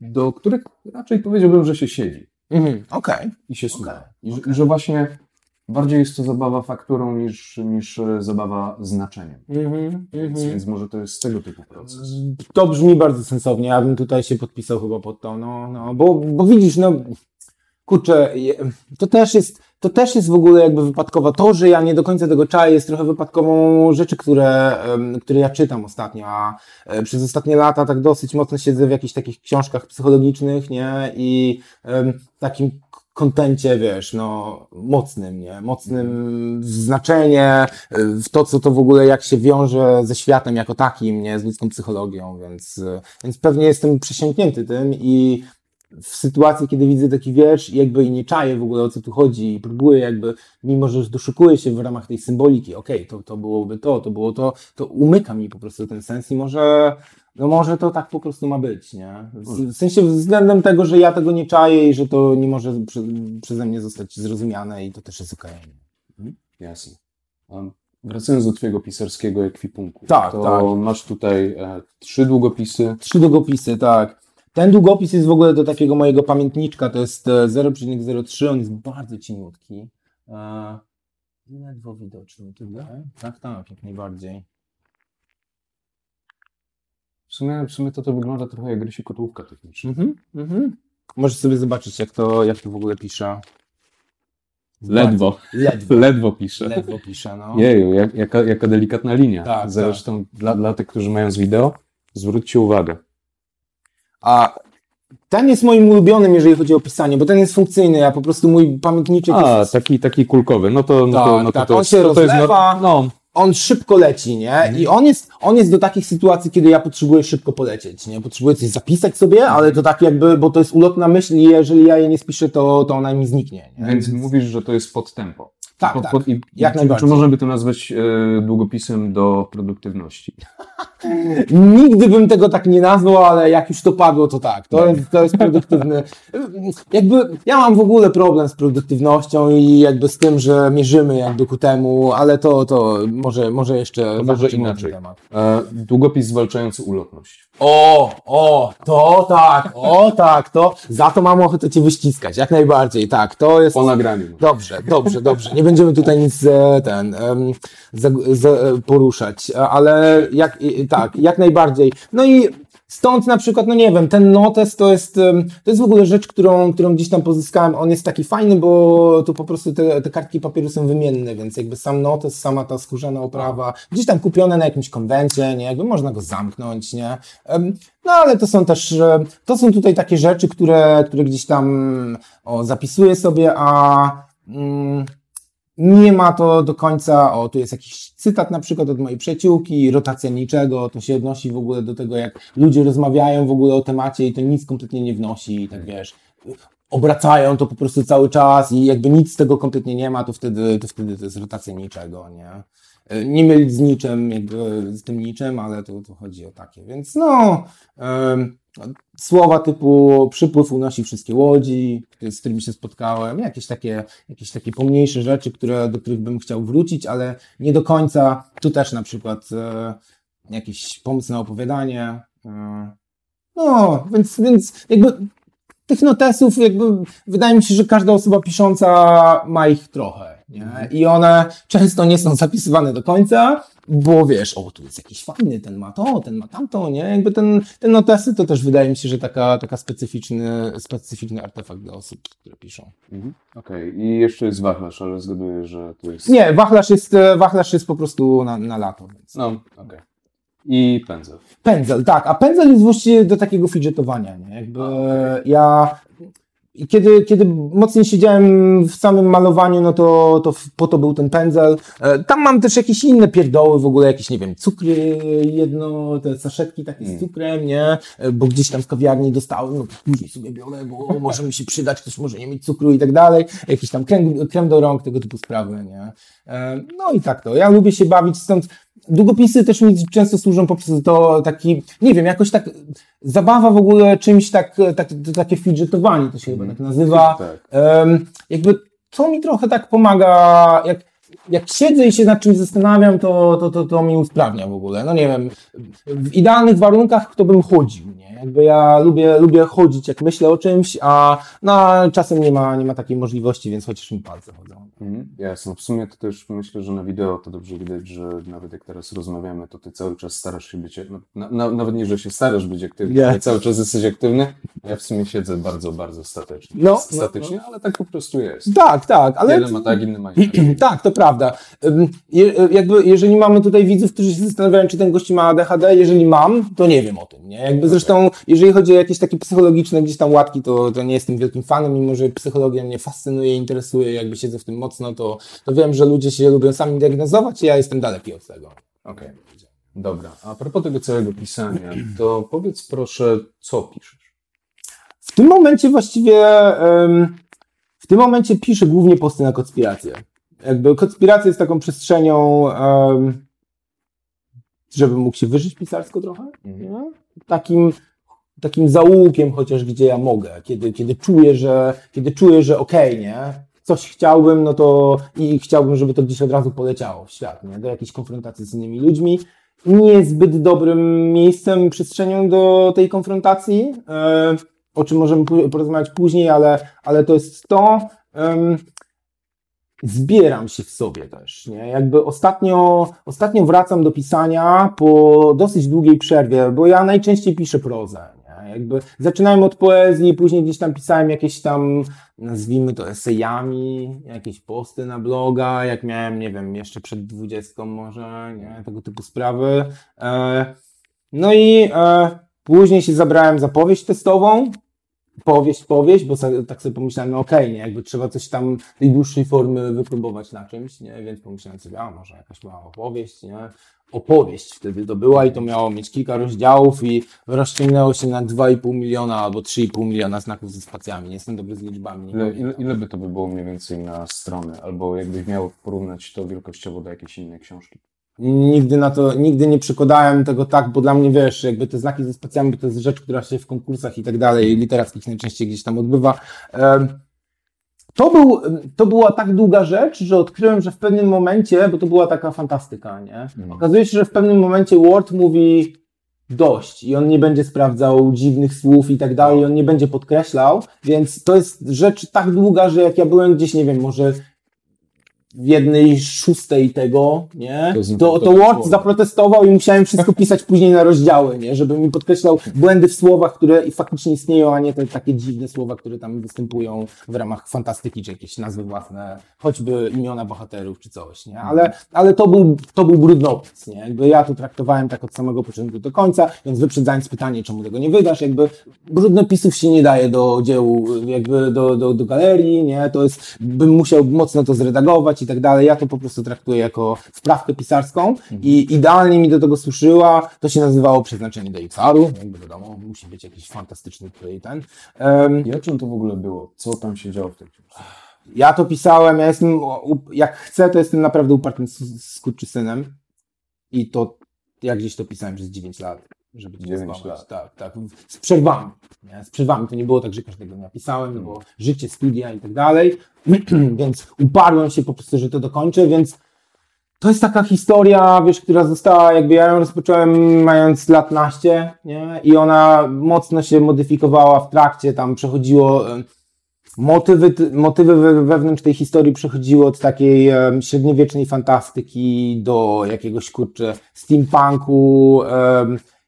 B: Do których raczej powiedziałbym, że się siedzi
C: Mhm. Okej.
B: i się słucha.
C: Okej,
B: I, że- I że właśnie bardziej jest to zabawa fakturą niż, niż e, zabawa znaczeniem.
C: Mhm.
B: Więc,
C: Mhm.
B: więc może to jest tego typu proces.
C: To brzmi bardzo sensownie. Ja bym tutaj się podpisał chyba pod to, no, no, bo, bo widzisz, no, kurczę, to też jest, to też jest w ogóle jakby wypadkowa. To, że ja nie do końca tego czaję, jest trochę wypadkową rzeczy, które, które ja czytam ostatnio, a e, przez ostatnie lata tak dosyć mocno siedzę w jakichś takich książkach psychologicznych, nie, i takim kontencie, wiesz, no, mocnym, nie, mocnym znaczenie, y, w to, co to w ogóle, jak się wiąże ze światem jako takim, nie, z ludzką psychologią, więc, y, więc pewnie jestem przesiąknięty tym i w sytuacji, kiedy widzę taki wiersz i jakby nie czaję w ogóle o co tu chodzi i próbuję jakby, mimo że doszukuję się w ramach tej symboliki, okej, to, to byłoby to, to było to, to umyka mi po prostu ten sens i może, no może to tak po prostu ma być, nie? W, w sensie względem tego, że ja tego nie czaję i że to nie może prze, przeze mnie zostać zrozumiane i to też jest okej.
B: Jasne. Um, Wracając do Twojego pisarskiego ekwipunku,
C: Tak,
B: to
C: tak.
B: masz tutaj e, trzy długopisy.
C: Trzy długopisy, tak. Ten długopis jest w ogóle do takiego mojego pamiętniczka, to jest e, 0,03, on jest bardzo cieniutki. E, ledwo widoczny tutaj. Tak, tak, jak najbardziej.
B: W sumie, w sumie to to wygląda trochę jak grysi kotłówka techniczna.
C: Mhm, mhm. Możesz sobie zobaczyć, jak to, jak to w ogóle pisze.
B: Ledwo,
C: Ledwo,
B: ledwo pisze.
C: ledwo pisze, no.
B: Jeju, jak, jaka, jaka delikatna linia.
C: Tak,
B: Zresztą Dla, dla tych, którzy mają z wideo, zwróćcie uwagę.
C: A ten jest moim ulubionym, jeżeli chodzi o pisanie, bo ten jest funkcyjny, ja po prostu mój pamiętniczek
B: A,
C: jest...
B: taki, taki kulkowy. No to, no to,
C: Tak,
B: no to,
C: tak,
B: to
C: on się
B: to, to jest
C: rozlewa.
B: no,
C: on szybko leci, nie? I on jest, on jest do takich sytuacji, kiedy ja potrzebuję szybko polecieć, nie? Potrzebuję coś zapisać sobie, ale to tak jakby, bo to jest ulotna myśl i jeżeli ja jej nie spiszę, to, to ona mi zniknie, nie?
B: Więc mówisz, że to jest pod tempo.
C: Tak,
B: pod,
C: tak.
B: pod, i,
C: jak
B: czy,
C: najbardziej.
B: Czy można by to nazwać e, długopisem do produktywności?
C: Nigdy bym tego tak nie nazwał, ale jak już to padło, to tak. To jest, to jest produktywny. Jakby ja mam w ogóle problem z produktywnością i jakby z tym, że mierzymy jakby ku temu, ale to, to może, może jeszcze
B: To może inaczej.
C: temat.
B: E, długopis zwalczający ulotność.
C: O, o, to tak, o tak, to za to mam ochotę cię wyściskać, jak najbardziej, tak, to jest...
B: Po nagraniu.
C: Dobrze, dobrze, dobrze. Nie będziemy tutaj nic e, ten e, poruszać, e, ale jak, tak, jak najbardziej. No i stąd na przykład, no nie wiem, ten notes to jest, to jest w ogóle rzecz, którą, którą gdzieś tam pozyskałem. On jest taki fajny, bo tu po prostu te, te kartki papieru są wymienne, więc jakby sam notes, sama ta skórzana oprawa, gdzieś tam kupione na jakimś konwencie, nie, jakby można go zamknąć, nie. No ale to są też, to są tutaj takie rzeczy, które, które gdzieś tam o, zapisuję sobie, a mm, nie ma to do końca, o tu jest jakiś cytat na przykład od mojej przyjaciółki, rotacja niczego, to się odnosi w ogóle do tego, jak ludzie rozmawiają w ogóle o temacie i to nic kompletnie nie wnosi i tak wiesz, obracają to po prostu cały czas i jakby nic z tego kompletnie nie ma, to wtedy to, wtedy to jest rotacja niczego, nie? E, Nie mylić z niczym, jakby z tym niczym, ale tu, tu chodzi o takie, więc no, em, słowa typu przypływ unosi wszystkie łodzi, z którymi się spotkałem, jakieś takie, jakieś takie pomniejsze rzeczy, które, do których bym chciał wrócić, ale nie do końca. Tu też na przykład e, jakiś pomysł na opowiadanie. E, no, więc, więc jakby tych notesów jakby wydaje mi się, że każda osoba pisząca ma ich trochę, nie? I one często nie są zapisywane do końca, bo wiesz, o, tu jest jakiś fajny, ten ma to, ten ma tamto, nie? Jakby ten, ten notesy to też wydaje mi się, że taka, taka specyficzny, specyficzny artefakt dla osób, które piszą.
B: Mhm. Okej, i jeszcze jest wachlarz, ale zgaduję, że to jest...
C: Nie, wachlarz jest, e, wachlarz jest po prostu na, na lato. Więc.
B: No, okej. I pędzel.
C: Pędzel, tak, a pędzel jest właściwie do takiego fidżetowania, nie? Jakby ja i kiedy, kiedy mocniej siedziałem w samym malowaniu, no to, to w- po to był ten pędzel. E, Tam mam też jakieś inne pierdoły, w ogóle jakieś, nie wiem, cukry jedno, te saszetki takie z
B: Mm.
C: cukrem, nie? E, Bo gdzieś tam z kawiarni dostałem, no później sobie biorę, bo może mi się przydać, ktoś może nie mieć cukru i tak dalej. Jakiś tam krem, krem do rąk, tego typu sprawy, nie? E, No i tak to. Ja lubię się bawić, stąd długopisy też mi często służą poprzez to taki, nie wiem, jakoś tak zabawa w ogóle czymś tak, tak takie fidżetowanie to się chyba tak nazywa.
B: Tak.
C: Em, jakby to mi trochę tak pomaga, jak, jak siedzę i się nad czymś zastanawiam, to, to, to, to mi usprawnia w ogóle. No nie wiem, w idealnych warunkach to bym chodził, nie? Jakby ja lubię, lubię chodzić, jak myślę o czymś, a no, czasem nie ma, nie ma takiej możliwości, więc chociaż mi palce chodzą.
B: Mhm. Jasne. W sumie to też myślę, że na wideo to dobrze widać, że nawet jak teraz rozmawiamy, to ty cały czas starasz się być, no, na, na, nawet nie, że się starasz być aktywny, ale cały czas jesteś aktywny. Ja w sumie siedzę bardzo, bardzo statycznie.
C: No,
B: statycznie, ale tak po prostu jest.
C: Tak, tak, ale...
B: Jeden ma tak, inny ma inaczej.
C: Tak, to prawda. Je, jakby, jeżeli mamy tutaj widzów, którzy się zastanawiają, czy ten gość ma ADHD, jeżeli mam, to nie wiem o tym, nie? Jakby zresztą, jeżeli chodzi o jakieś takie psychologiczne gdzieś tam łatki, to, to nie jestem wielkim fanem, mimo że psychologia mnie fascynuje, interesuje, jakby siedzę w tym mocno, to, to wiem, że ludzie się lubią sami diagnozować i ja jestem daleki od tego.
B: Okej. Dobra. A propos tego całego pisania, to powiedz proszę, co piszesz?
C: W tym momencie właściwie, w tym momencie piszę głównie posty na konspirację. Jakby konspiracja jest taką przestrzenią, żebym mógł się wyżyć pisarsko trochę. Nie? Takim, takim zaułkiem chociaż, gdzie ja mogę. Kiedy, kiedy czuję, że, kiedy czuję, że okej, nie? Coś chciałbym, no to i chciałbym, żeby to gdzieś od razu poleciało w świat, nie? Do jakiejś konfrontacji z innymi ludźmi. Niezbyt dobrym miejscem, przestrzenią do tej konfrontacji. E, o czym możemy porozmawiać później, ale, ale to jest to. zbieram się w sobie też, nie? Jakby ostatnio, ostatnio wracam do pisania po dosyć długiej przerwie, bo ja najczęściej piszę prozę, nie? Jakby zaczynałem od poezji, później gdzieś tam pisałem jakieś tam, nazwijmy to esejami, jakieś posty na bloga, jak miałem, nie wiem, jeszcze przed dwudziestką może, nie? Tego typu sprawy. E, no i e, później się zabrałem za powieść testową, powieść, powieść, bo tak sobie pomyślałem, no okej, nie, jakby trzeba coś tam tej dłuższej formy wypróbować na czymś, nie, więc pomyślałem sobie, a może jakaś mała opowieść, nie, opowieść wtedy to była i to miało mieć kilka rozdziałów i rozciągnęło się na 2,5 miliona albo 3,5 miliona znaków ze spacjami, nie jestem dobry z liczbami.
B: Ile, ile, ile by to by było mniej więcej na stronę? Albo jakbyś miał porównać to wielkościowo do jakiejś innej książki?
C: nigdy na to, nigdy nie przykładałem tego tak, bo dla mnie, wiesz, jakby te znaki ze specjami to jest rzecz, która się w konkursach i tak dalej, literackich najczęściej gdzieś tam odbywa. Em, To, był, to była tak długa rzecz, że odkryłem, że w pewnym momencie, bo to była taka fantastyka, nie? Okazuje się, że w pewnym momencie Word mówi dość i on nie będzie sprawdzał dziwnych słów i tak dalej, on nie będzie podkreślał, więc to jest rzecz tak długa, że jak ja byłem gdzieś, nie wiem, może w jednej szóstej tego, nie?
B: To
C: To, Word zaprotestował i musiałem wszystko pisać później na rozdziały, nie? Żeby mi podkreślał błędy w słowach, które faktycznie istnieją, a nie te takie dziwne słowa, które tam występują w ramach fantastyki, czy jakieś nazwy własne, choćby imiona bohaterów, czy coś, nie? Ale, ale to był, to był brudnopiec, nie? Jakby ja to traktowałem tak od samego początku do końca, więc wyprzedzając pytanie, czemu tego nie wydasz, jakby brudnopisów się nie daje do dziełu, jakby do, do, do galerii, nie? To jest, bym musiał mocno to zredagować i tak dalej. Ja to po prostu traktuję jako wprawkę pisarską i idealnie mi do tego służyła. To się nazywało przeznaczenie do XR-u, jakby wiadomo, musi być jakiś fantastyczny tutaj ten. Em,
B: I o czym to w ogóle było? Co tam się działo w tej książce?
C: ja to pisałem, ja jestem, jak chcę, to jestem naprawdę upartym skurczysynem i to, ja gdzieś to pisałem przez 9 lat, żeby cię nie
B: 9
C: skłamać.
B: lat.
C: Tak, tak, z przerwami? Z przerwami, to nie było tak, że każdego dnia pisałem, to było życie, studia i tak dalej, więc uparłem się po prostu, że to dokończę, więc to jest taka historia, wiesz, która została, jakby ja ją rozpocząłem mając lat naście, nie? I ona mocno się modyfikowała w trakcie, tam przechodziło, motywy, motywy we- wewnątrz tej historii przechodziły od takiej średniowiecznej fantastyki do jakiegoś, kurczę, steampunku,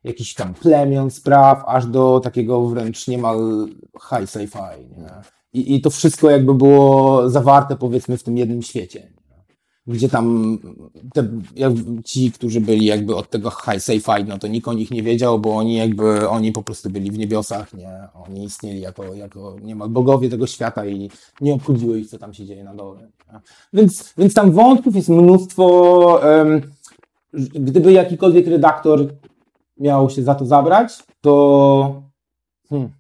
C: jakichś tam plemion spraw, aż do takiego wręcz niemal high sci-fi, nie? I, I to wszystko jakby było zawarte, powiedzmy, w tym jednym świecie. Gdzie tam te, jak, ci, którzy byli jakby od tego high sci-fi, no to nikt o nich nie wiedział, bo oni jakby, oni po prostu byli w niebiosach, nie? Oni istnieli jako, jako niemal bogowie tego świata i nie obchodziło ich, co tam się dzieje na dole. Więc, więc tam wątków jest mnóstwo. em, gdyby jakikolwiek redaktor miał się za to zabrać, to hmm,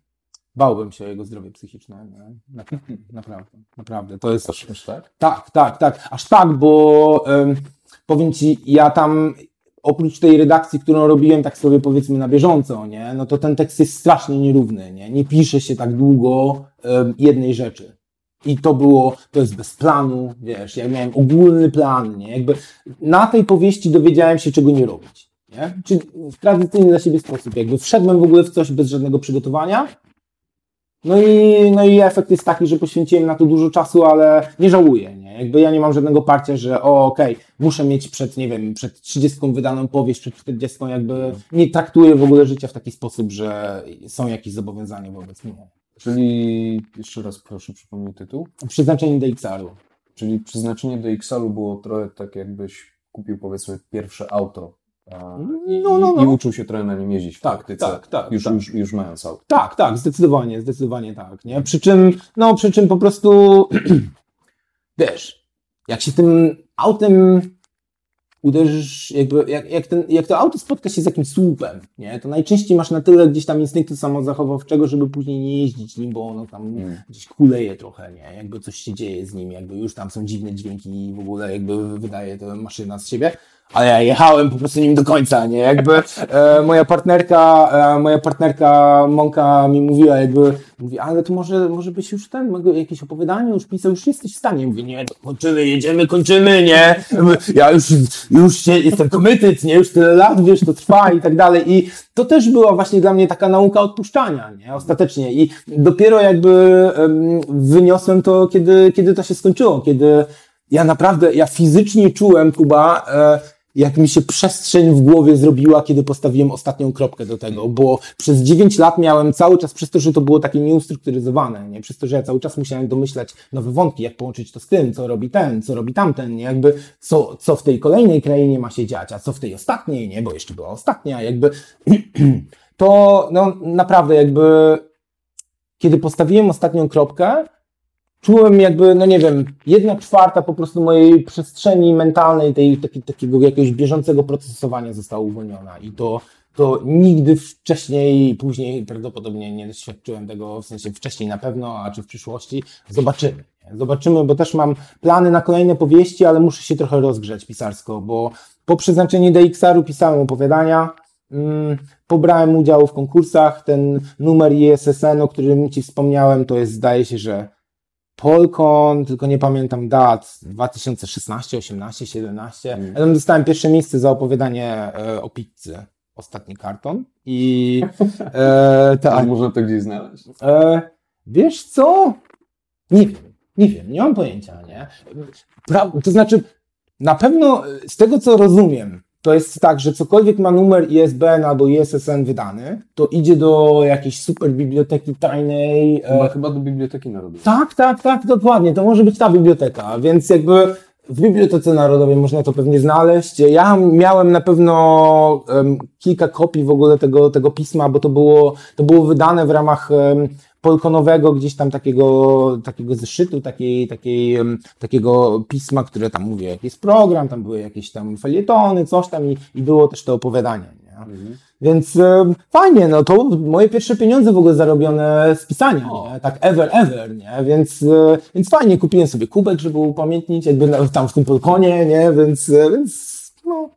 C: bałbym się o jego zdrowie psychiczne. Naprawdę, naprawdę, naprawdę. To jest,
B: Aż, tak?
C: tak, tak, tak. Aż tak, bo em, powiem Ci, ja tam oprócz tej redakcji, którą robiłem tak sobie powiedzmy na bieżąco, nie, no to ten tekst jest strasznie nierówny, nie, nie pisze się tak długo jednej rzeczy. I to było, to jest bez planu, wiesz, ja miałem ogólny plan, nie, jakby na tej powieści dowiedziałem się, czego nie robić, nie, czy w tradycyjny dla siebie sposób, jakby wszedłem w ogóle w coś bez żadnego przygotowania, no i, no i efekt jest taki, że poświęciłem na to dużo czasu, ale nie żałuję, nie? Jakby ja nie mam żadnego parcia, że o, okej, muszę mieć przed, nie wiem, przed 30 wydaną powieść, przed 40, jakby nie traktuję w ogóle życia w taki sposób, że są jakieś zobowiązania wobec mnie.
B: Czyli, jeszcze raz proszę przypomnij tytuł.
C: Przeznaczenie do XR-u.
B: Czyli przeznaczenie do XL-u było trochę tak, jakbyś kupił powiedzmy pierwsze auto i,
C: No, no, no.
B: i uczył się trochę na nim jeździć w
C: Tak,
B: praktyce,
C: tak, tak,
B: już,
C: tak.
B: Już, już mając auto.
C: Tak, tak, zdecydowanie, zdecydowanie tak, nie? Przy czym, no, przy czym po prostu, wiesz, jak się tym autem uderzysz, jakby, jak, jak, ten, jak to auto spotka się z jakimś słupem, nie? To najczęściej masz na tyle gdzieś tam instynktu samozachowawczego, żeby później nie jeździć nim, bo ono tam
B: Mm.
C: gdzieś kuleje trochę, nie? Jakby coś się dzieje z nim, jakby już tam są dziwne dźwięki i w ogóle jakby wydaje to maszyna z siebie. Ale ja jechałem po prostu nim do końca, nie? Jakby e, moja partnerka, e, moja partnerka Monka mi mówiła, jakby, mówi, ale to może, może byś już ten, jakieś opowiadanie już pisał, już jesteś w stanie. Mówię, nie, no, kończymy, jedziemy, kończymy, nie? Ja już, już się, jestem committed, nie? Już tyle lat, wiesz, to trwa i tak dalej. I to też była właśnie dla mnie taka nauka odpuszczania, nie? Ostatecznie. I dopiero jakby em, wyniosłem to, kiedy, kiedy to się skończyło, kiedy ja naprawdę, ja fizycznie czułem, Kuba, e, jak mi się przestrzeń w głowie zrobiła, kiedy postawiłem ostatnią kropkę do tego, bo przez 9 lat miałem cały czas, przez to, że to było takie nieustrukturyzowane, nie? przez to, że ja cały czas musiałem domyślać nowe wątki, jak połączyć to z tym, co robi ten, co robi tamten, nie? jakby co, co w tej kolejnej krainie ma się dziać, a co w tej ostatniej, nie, bo jeszcze była ostatnia, jakby to no, naprawdę jakby kiedy postawiłem ostatnią kropkę, czułem jakby, no nie wiem, jedna czwarta po prostu mojej przestrzeni mentalnej, tej, taki, takiego jakiegoś bieżącego procesowania została uwolniona i to, to nigdy wcześniej, później prawdopodobnie nie doświadczyłem tego, w sensie wcześniej na pewno, a czy w przyszłości, zobaczymy. Zobaczymy, bo też mam plany na kolejne powieści, ale muszę się trochę rozgrzać pisarsko, bo po przeznaczeniu DXR-u pisałem opowiadania, mm, pobrałem udział w konkursach. Ten numer ISSN, o którym Ci wspomniałem, to jest, zdaje się, że Polkon, tylko nie pamiętam dat, 2016, 18, 17.
B: Mm.
C: Ja tam dostałem pierwsze miejsce za opowiadanie e, o pizzy. Ostatni karton. I e,
B: A
C: tak.
B: można to gdzieś znaleźć?
C: E, wiesz co? Nie wiem, nie wiem, nie mam pojęcia, nie? Pra, to znaczy, na pewno e, z tego co rozumiem, to jest tak, że cokolwiek ma numer ISBN albo ISSN wydany, to idzie do jakiejś super biblioteki tajnej.
B: Chyba,
C: E,
B: chyba do Biblioteki Narodowej.
C: tak, tak, tak, dokładnie. To może być ta biblioteka, więc jakby w Bibliotece Narodowej można to pewnie znaleźć. Ja miałem na pewno em, kilka kopii w ogóle tego, tego pisma, bo to było, to było wydane w ramach em, polkonowego gdzieś tam takiego, takiego zeszytu, takiej, takiej, takiego pisma, które tam mówię, jaki jest program, tam były jakieś tam felietony, coś tam i, i było też to opowiadanie. Nie?
B: Mhm.
C: Więc e, fajnie, no to moje pierwsze pieniądze w ogóle zarobione z pisania, tak ever, ever, nie? Więc, e, więc fajnie, kupiłem sobie kubek, żeby upamiętnić, jakby tam w tym Polkonie, nie? Więc, e, więc no.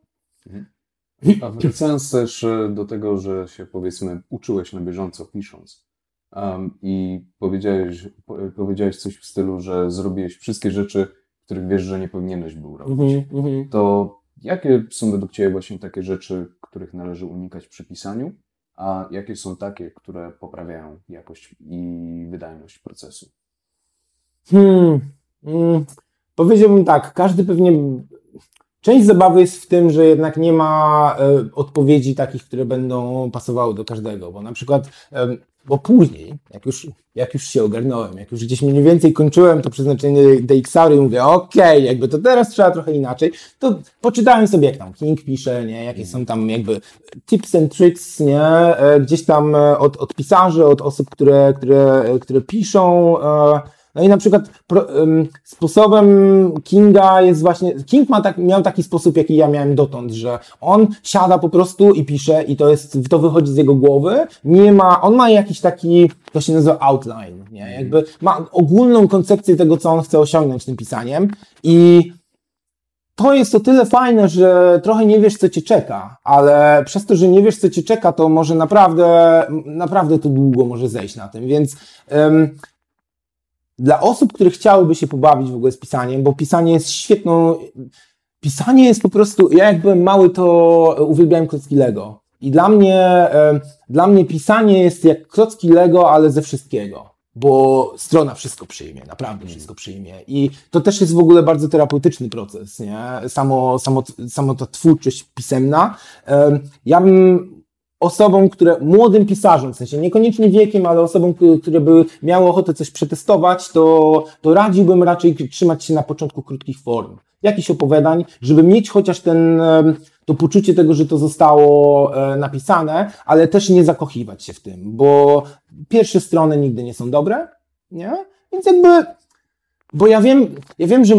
B: A wracając też e, do tego, że się powiedzmy uczyłeś na bieżąco pisząc um, i powiedziałeś, po, powiedziałeś coś w stylu, że zrobiłeś wszystkie rzeczy, których wiesz, że nie powinieneś był robić.
C: Mhm, mhm.
B: To jakie są według Ciebie właśnie takie rzeczy, których należy unikać przy pisaniu, a jakie są takie, które poprawiają jakość i wydajność procesu?
C: Hmm. Mm. Powiedziałbym tak, każdy pewnie. Część zabawy jest w tym, że jednak nie ma e, odpowiedzi takich, które będą pasowały do każdego, bo na przykład, em, bo później, jak już, jak już się ogarnąłem, jak już gdzieś mniej więcej kończyłem to przeznaczenie DXR i mówię, okej, jakby to teraz trzeba trochę inaczej, to poczytałem sobie, jak tam King pisze, nie, jakie są tam jakby tips and tricks, nie, e, gdzieś tam e, od, od pisarzy, od osób, które, które, które piszą, e, no i na przykład sposobem Kinga jest właśnie, King ma tak, miał taki sposób, jaki ja miałem dotąd, że on siada po prostu i pisze i to jest, to wychodzi z jego głowy, nie ma, on ma jakiś taki, to się nazywa outline, nie, jakby ma ogólną koncepcję tego, co on chce osiągnąć tym pisaniem. I to jest o tyle fajne, że trochę nie wiesz, co cię czeka, ale przez to, że nie wiesz, co cię czeka, to może naprawdę, naprawdę to długo może zejść na tym, więc ym, dla osób, które chciałyby się pobawić w ogóle z pisaniem, bo pisanie jest świetną. Pisanie jest po prostu. Ja jak byłem mały, to uwielbiałem klocki Lego. I dla mnie, dla mnie pisanie jest jak klocki Lego, ale ze wszystkiego. Bo strona wszystko przyjmie, naprawdę wszystko przyjmie. I to też jest w ogóle bardzo terapeutyczny proces, nie? Samo, samo, samo ta twórczość pisemna. Ja bym osobom, które, młodym pisarzom, w sensie niekoniecznie wiekiem, ale osobom, które- by miały ochotę coś przetestować, to, to radziłbym raczej trzymać się na początku krótkich form. Jakichś opowiadań, żeby mieć chociaż ten, to poczucie tego, że to zostało e, napisane, ale też nie zakochiwać się w tym, bo pierwsze strony nigdy nie są dobre, nie? Więc jakby, bo ja wiem, ja wiem, że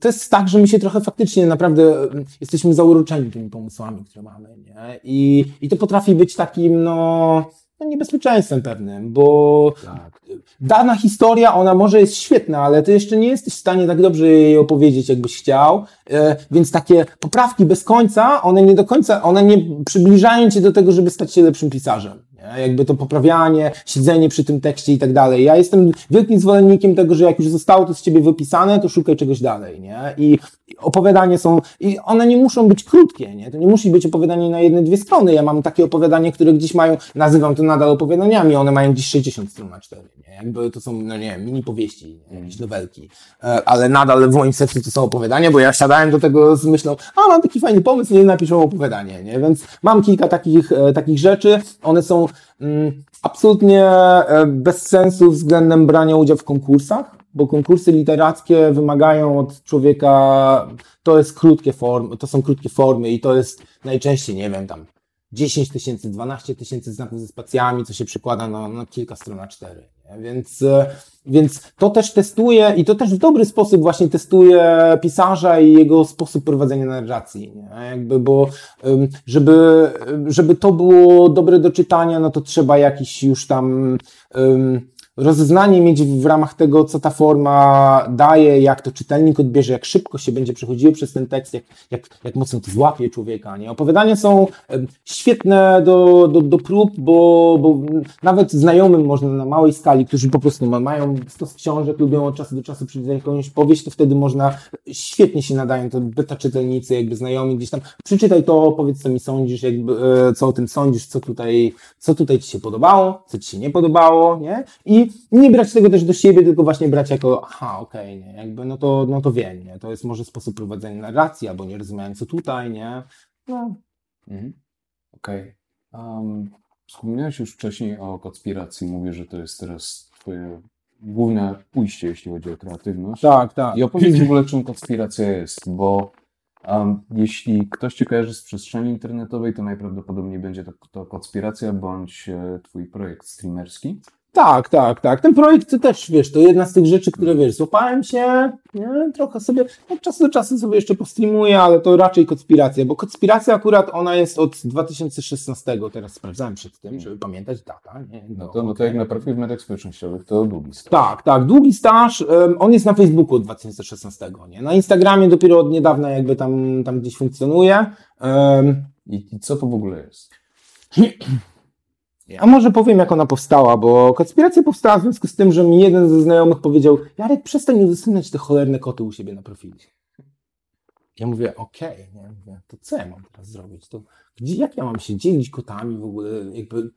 C: to jest tak, że my się trochę faktycznie naprawdę mm, jesteśmy zauroczeni tymi pomysłami, które mamy, nie? I, i to potrafi być takim, no, no niebezpieczeństwem pewnym, bo
B: Tak.
C: dana historia, ona może jest świetna, ale ty jeszcze nie jesteś w stanie tak dobrze jej opowiedzieć, jakbyś chciał, e, więc takie poprawki bez końca, one nie do końca, one nie przybliżają cię do tego, żeby stać się lepszym pisarzem. Jakby to poprawianie, siedzenie przy tym tekście i tak dalej. Ja jestem wielkim zwolennikiem tego, że jak już zostało to z ciebie wypisane, to szukaj czegoś dalej, nie? I opowiadanie są, i one nie muszą być krótkie, nie? To nie musi być opowiadanie na jedne, dwie strony. Ja mam takie opowiadanie, które gdzieś mają, nazywam to nadal opowiadaniami, one mają gdzieś 60 stron na cztery, nie? Jakby to są, no nie wiem, mini powieści, nie? jakieś nowelki. E, Ale nadal w moim sercu to są opowiadania, bo ja siadałem do tego z myślą, a mam taki fajny pomysł, nie napiszę opowiadanie, nie? Więc mam kilka takich, e, takich rzeczy. One są mm, absolutnie e, bez sensu względem brania udziału w konkursach, bo konkursy literackie wymagają od człowieka, to jest krótkie formy, to są krótkie formy i to jest najczęściej, nie wiem, tam 10 tysięcy, 12 tysięcy znaków ze spacjami, co się przekłada na, na kilka stron A4. Nie? Więc, e, więc to też testuje i to też w dobry sposób właśnie testuje pisarza i jego sposób prowadzenia narracji. Nie? Jakby, bo żeby, żeby to było dobre do czytania, no to trzeba jakiś już tam ym, rozeznanie mieć w ramach tego, co ta forma daje, jak to czytelnik odbierze, jak szybko się będzie przechodziło przez ten tekst, jak, jak, jak mocno to złapie człowieka. Nie? Opowiadania są świetne do, do, do prób, bo, bo nawet znajomym można na małej skali, którzy po prostu ma, mają stos książek, lubią od czasu do czasu przeczytać jakąś powieść, to wtedy można, świetnie się nadają to beta czytelnicy, jakby znajomi gdzieś tam, przeczytaj to, powiedz co mi sądzisz, jakby, e, co o tym sądzisz, co tutaj, co tutaj ci się podobało, co ci się nie podobało, nie? I nie brać tego też do siebie, tylko właśnie brać jako, aha, okej, nie, jakby, no to, no to wiem, nie, to jest może sposób prowadzenia narracji, albo nie rozumiałem co tutaj, nie, no,
B: Mhm. Okej. Em, wspomniałeś już wcześniej o konspiracji. Mówisz, że to jest teraz twoje główne pójście, jeśli chodzi o kreatywność.
C: tak, tak.
B: I opowiedz w ogóle, czym konspiracja jest, bo em, jeśli ktoś cię kojarzy z przestrzeni internetowej, to najprawdopodobniej będzie to, to konspiracja bądź e, twój projekt streamerski.
C: Tak, tak, tak. Ten projekt to też, wiesz, to jedna z tych rzeczy, które, wiesz, złapałem się, nie, trochę sobie, od czasu do czasu sobie jeszcze postreamuję, ale to raczej konspiracja, bo konspiracja akurat ona jest od 2016, teraz sprawdzałem przed tym, żeby pamiętać data, nie?
B: No to, no to jak na profil w mediach społecznościowych to długi staż.
C: Tak, tak, długi staż, em, on jest na Facebooku od 2016, nie? Na Instagramie dopiero od niedawna jakby tam, tam gdzieś funkcjonuje. Em,
B: I, I co to w ogóle jest?
C: A może powiem, jak ona powstała, bo konspiracja powstała w związku z tym, że mi jeden ze znajomych powiedział, Jarek, przestań udostępniać te cholerne koty u siebie na profilu. Ja mówię, okej? Mówię, to co ja mam teraz zrobić? To gdzie, jak ja mam się dzielić kotami w ogóle, jakby,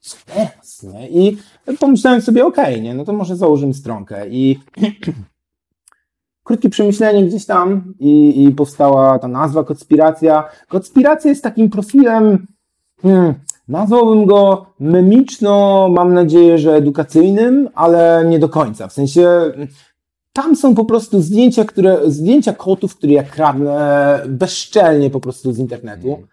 C: co teraz, nie? I pomyślałem sobie, okej, nie? No to może założymy stronkę i krótkie przemyślenie gdzieś tam i, i powstała ta nazwa Konspiracja. Konspiracja jest takim profilem, hmm, nazwałbym go memiczno, mam nadzieję, że edukacyjnym, ale nie do końca. W sensie mm, tam są po prostu zdjęcia, które, zdjęcia kotów, które ja kradnę bezczelnie po prostu z internetu.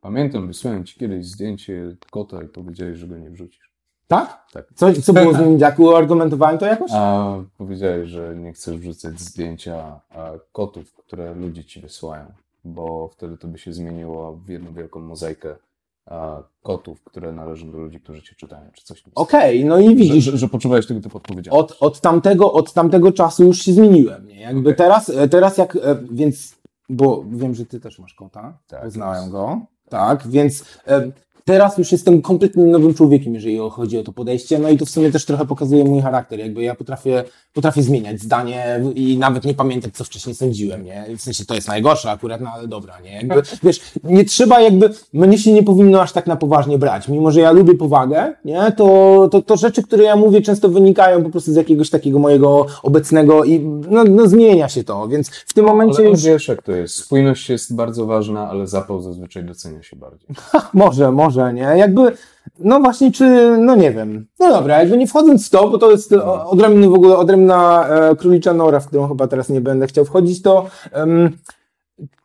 B: Pamiętam, wysłałem ci kiedyś zdjęcie kota i powiedziałeś, że go nie wrzucisz.
C: Tak?
B: Tak.
C: Co, co było z nim, Jaku? Argumentowałem to jakoś?
B: A powiedziałeś, że nie chcesz wrzucać zdjęcia kotów, które ludzie ci wysyłają, bo wtedy to by się zmieniło w jedną wielką mozaikę kotów, które należą do ludzi, którzy cię czytają, czy coś.
C: Okej, no i widzisz,
B: że, że tego typu odpowiedzialność.
C: od, od, tamtego, od tamtego czasu już się zmieniłem. Nie? Jakby
B: Okej.
C: teraz, e, teraz jak, e, więc, bo wiem, że ty też masz kota,
B: Tak,
C: poznałem
B: jest.
C: go, tak, więc e, teraz już jestem kompletnie nowym człowiekiem, jeżeli chodzi o to podejście, no i to w sumie też trochę pokazuje mój charakter, jakby ja potrafię, potrafię zmieniać zdanie i nawet nie pamiętać, co wcześniej sądziłem, nie, w sensie to jest najgorsze akurat, no ale dobra, nie, jakby, wiesz, nie trzeba jakby, mnie się nie powinno aż tak na poważnie brać, mimo że ja lubię powagę, nie, to, to, to rzeczy, które ja mówię często wynikają po prostu z jakiegoś takiego mojego obecnego i no, no zmienia się to, więc w tym momencie
B: Ale
C: już...
B: wiesz, jak to jest. Spójność jest bardzo ważna, ale zapał zazwyczaj docenia się bardziej.
C: Może, może, nie? Jakby, no właśnie, czy, no nie wiem. No dobra, jakby nie wchodząc w to, bo to jest o- odrębny w ogóle, odrębna e, królicza nora, w którą chyba teraz nie będę chciał wchodzić, to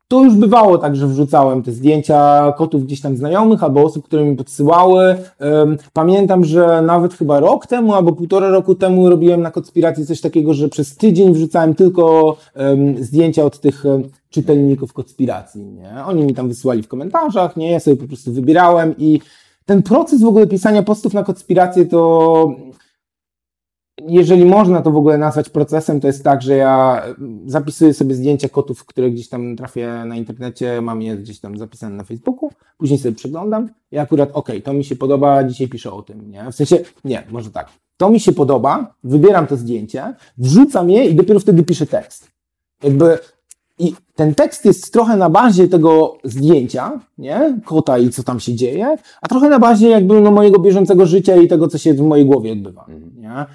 C: to już bywało tak, że wrzucałem te zdjęcia kotów gdzieś tam znajomych albo osób, które mi podsyłały. Pamiętam, że nawet chyba rok temu albo półtora roku temu robiłem na konspiracji coś takiego, że przez tydzień wrzucałem tylko zdjęcia od tych czytelników konspiracji. Nie? Oni mi tam wysyłali w komentarzach, nie? Ja sobie po prostu wybierałem i ten proces w ogóle pisania postów na konspirację to jeżeli można to w ogóle nazwać procesem, to jest tak, że ja zapisuję sobie zdjęcia kotów, które gdzieś tam trafię na internecie, mam je gdzieś tam zapisane na Facebooku, później sobie przeglądam i akurat, okej, to mi się podoba, dzisiaj piszę o tym, nie? W sensie, nie, może tak. To mi się podoba, wybieram to zdjęcie, wrzucam je i dopiero wtedy piszę tekst. Jakby i ten tekst jest trochę na bazie tego zdjęcia, nie? Kota i co tam się dzieje, a trochę na bazie jakby no, mojego bieżącego życia i tego, co się w mojej głowie odbywa, nie?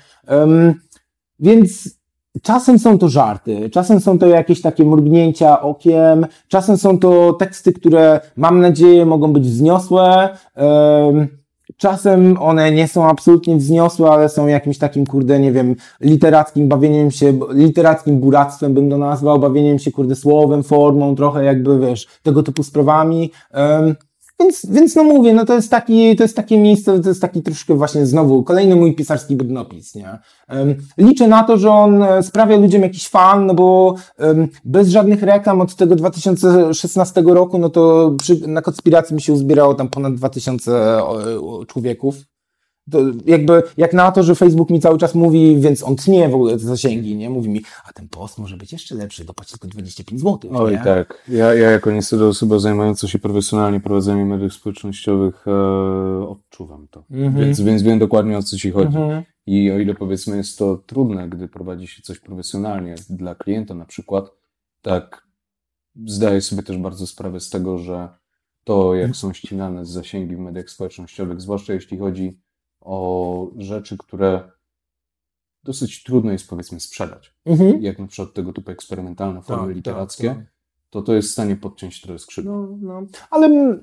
C: Więc czasem są to żarty, czasem są to jakieś takie mrugnięcia okiem, czasem są to teksty, które mam nadzieję mogą być wzniosłe, em, Czasem one nie są absolutnie wzniosłe, ale są jakimś takim, kurde, nie wiem, literackim bawieniem się, literackim buractwem bym to nazwał, bawieniem się, kurde, słowem, formą, trochę jakby, wiesz, tego typu sprawami. Więc, więc no mówię, no to jest taki, to jest takie miejsce, to jest taki troszkę właśnie znowu kolejny mój pisarski brudnopis, nie? Um, liczę na to, że on e, sprawia ludziom jakiś fan, no bo um, bez żadnych reklam od tego 2016 roku, no to przy, na konspiracji mi się uzbierało tam ponad 2000 o, o, człowieków. To jakby, jak na to, że Facebook mi cały czas mówi, więc on tnie w ogóle te zasięgi, nie? Mówi mi, a ten post może być jeszcze lepszy, dopłać tylko 25 zł,
B: Oj,
C: nie?
B: tak. Ja, ja jako niestety osoba zajmująca się profesjonalnie prowadzeniem mediów społecznościowych e, odczuwam to.
C: Mhm.
B: Więc, więc wiem dokładnie o co ci chodzi.
C: Mhm.
B: I o ile powiedzmy jest to trudne, gdy prowadzi się coś profesjonalnie dla klienta na przykład, tak zdaję sobie też bardzo sprawę z tego, że to jak są ścinane zasięgi w mediach społecznościowych, zwłaszcza jeśli chodzi o rzeczy, które dosyć trudno jest powiedzmy sprzedać,
C: Mhm.
B: jak na przykład tego typu eksperymentalne formy
C: Tak,
B: literackie,
C: tak, tak.
B: to to jest w stanie podciąć trochę skrzydła.
C: No, no. Ale mm,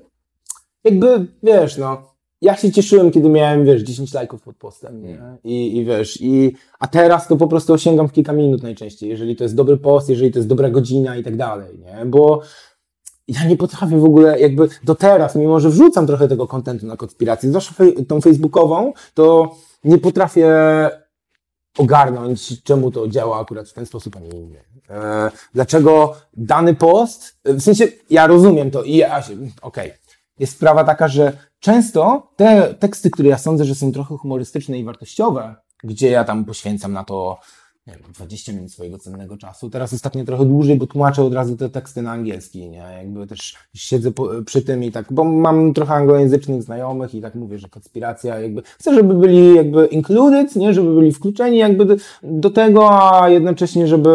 C: jakby, wiesz, no, ja się cieszyłem, kiedy miałem, wiesz, 10 lajków pod postem, nie? I, I wiesz, i, a teraz to po prostu osiągam w kilka minut najczęściej, jeżeli to jest dobry post, jeżeli to jest dobra godzina i tak dalej, nie? Bo ja nie potrafię w ogóle, jakby do teraz, mimo że wrzucam trochę tego kontentu na konspirację, zwłaszcza fej- tą facebookową, to nie potrafię ogarnąć, czemu to działa akurat w ten sposób, a nie inny. E, dlaczego dany post, w sensie ja rozumiem to i ja się, okej. Jest sprawa taka, że często te teksty, które ja sądzę, że są trochę humorystyczne i wartościowe, gdzie ja tam poświęcam na to nie wiem, 20 minut swojego cennego czasu. Teraz ostatnio trochę dłużej, bo tłumaczę od razu te teksty na angielski, nie? Jakby też siedzę po, przy tym i tak, bo mam trochę anglojęzycznych znajomych i tak mówię, że konspiracja jakby, chcę, żeby byli jakby included, nie? Żeby byli wkluczeni jakby do, do tego, a jednocześnie, żeby,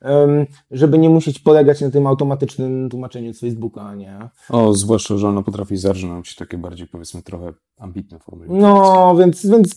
C: em, żeby nie musieć polegać na tym automatycznym tłumaczeniu z Facebooka, nie?
B: O, zwłaszcza, że ona potrafi zarżnąć takie bardziej powiedzmy trochę ambitne formy.
C: No, więc, więc,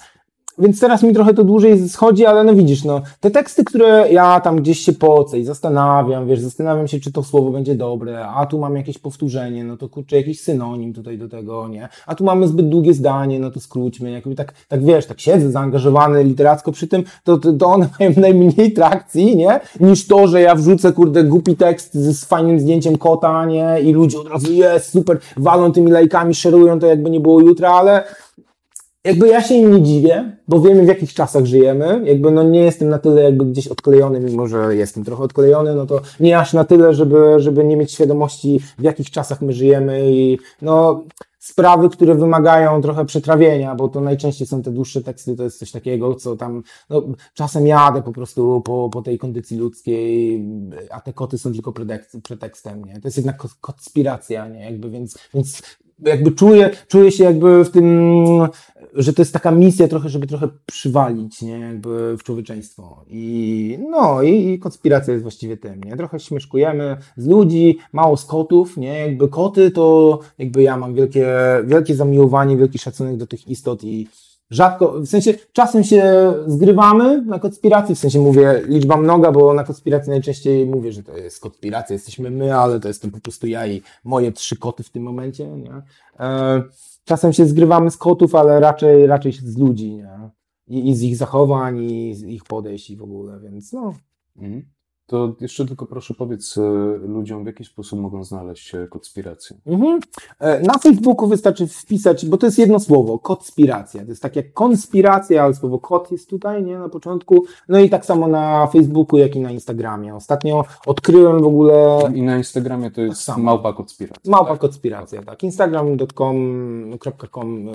C: więc teraz mi trochę to dłużej schodzi, ale no widzisz, no, te teksty, które ja tam gdzieś się pocę i zastanawiam, wiesz, zastanawiam się, czy to słowo będzie dobre, a tu mam jakieś powtórzenie, no to kurczę, jakiś synonim tutaj do tego, nie? A tu mamy zbyt długie zdanie, no to skróćmy, jakby tak, tak wiesz, tak siedzę zaangażowany literacko przy tym, to, to, to one mają najmniej trakcji, nie? Niż to, że ja wrzucę, kurde, głupi tekst z, z fajnym zdjęciem kota, nie? I ludzie od razu, jest, super, walą tymi lajkami, szerują to jakby nie było jutra, ale jakby ja się im nie dziwię, bo wiemy w jakich czasach żyjemy. Jakby no nie jestem na tyle jakby gdzieś odklejony, mimo że jestem trochę odklejony, no to nie aż na tyle, żeby, żeby nie mieć świadomości w jakich czasach my żyjemy i no sprawy, które wymagają trochę przetrawienia, bo to najczęściej są te dłuższe teksty, to jest coś takiego, co tam, no czasem jadę po prostu po, po tej kondycji ludzkiej, a te koty są tylko pretekstem, nie? To jest jednak ko- konspiracja, nie? Jakby więc, więc jakby czuję, czuję się jakby w tym, że to jest taka misja trochę, żeby trochę przywalić, nie, jakby w człowieczeństwo. I no, i, i konspiracja jest właściwie tym, nie, trochę śmieszkujemy z ludzi, mało z kotów, nie, jakby koty to, jakby ja mam wielkie, wielkie zamiłowanie, wielki szacunek do tych istot i rzadko, w sensie czasem się zgrywamy na konspiracji, w sensie mówię liczba mnoga, bo na konspiracji najczęściej mówię, że to jest konspiracja, jesteśmy my, ale to jestem po prostu ja i moje trzy koty w tym momencie, nie? E, czasem się zgrywamy z kotów, ale raczej, raczej z ludzi, nie? I, I z ich zachowań, i z ich podejść i w ogóle, więc no.
B: Mhm. To jeszcze tylko proszę powiedz e, ludziom, w jaki sposób mogą znaleźć e, konspirację.
C: Mhm. E, Na Facebooku wystarczy wpisać, bo to jest jedno słowo, konspiracja. To jest tak jak konspiracja, ale słowo kot jest tutaj, nie, na początku. No i tak samo na Facebooku, jak i na Instagramie. Ostatnio odkryłem w ogóle
B: I na Instagramie to jest
C: samo.
B: małpa konspiracja.
C: małpa
B: tak?
C: konspiracja, tak. Instagram.com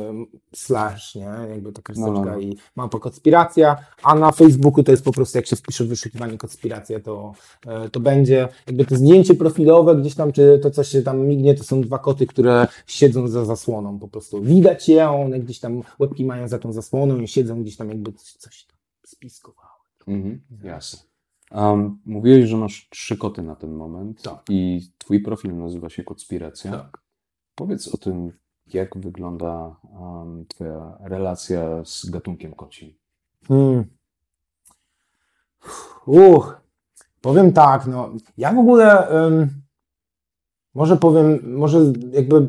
C: slash, nie, jakby taka
B: No, no,
C: listeczka
B: no.
C: i małpa konspiracja, a na Facebooku to jest po prostu, jak się wpisze w wyszukiwanie konspiracja, to, e, to będzie jakby to zdjęcie profilowe gdzieś tam, czy to coś się tam mignie, to są dwa koty, które siedzą za zasłoną po prostu. Widać je, one gdzieś tam łebki mają za tą zasłoną i siedzą gdzieś tam jakby coś tam spiskowały.
B: Mhm, jasne. Um, mówiłeś, że masz trzy koty na ten moment
C: Tak.
B: i twój profil nazywa się Konspiracja.
C: Tak.
B: Powiedz o tym, jak wygląda um, twoja relacja z gatunkiem kocim.
C: Hmm. Uch, powiem tak, no, ja w ogóle ym, może powiem, może jakby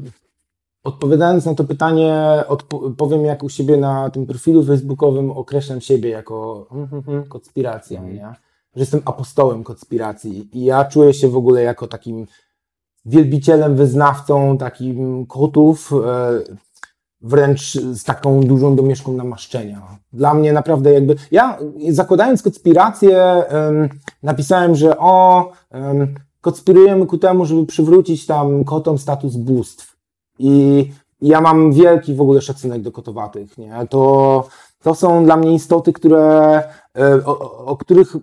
C: odpowiadając na to pytanie, odpo- powiem jak u siebie na tym profilu facebookowym określam siebie jako hmm, hmm, hmm, konspiracja,
B: Mhm.
C: nie? Że jestem apostołem konspiracji i ja czuję się w ogóle jako takim wielbicielem, wyznawcą takim kotów, e, wręcz z taką dużą domieszką namaszczenia. Dla mnie naprawdę jakby, ja zakładając konspirację em, napisałem, że o, em, konspirujemy ku temu, żeby przywrócić tam kotom status bóstw. I ja mam wielki w ogóle szacunek do kotowatych, nie? To, to są dla mnie istoty, które, e, o, o, których,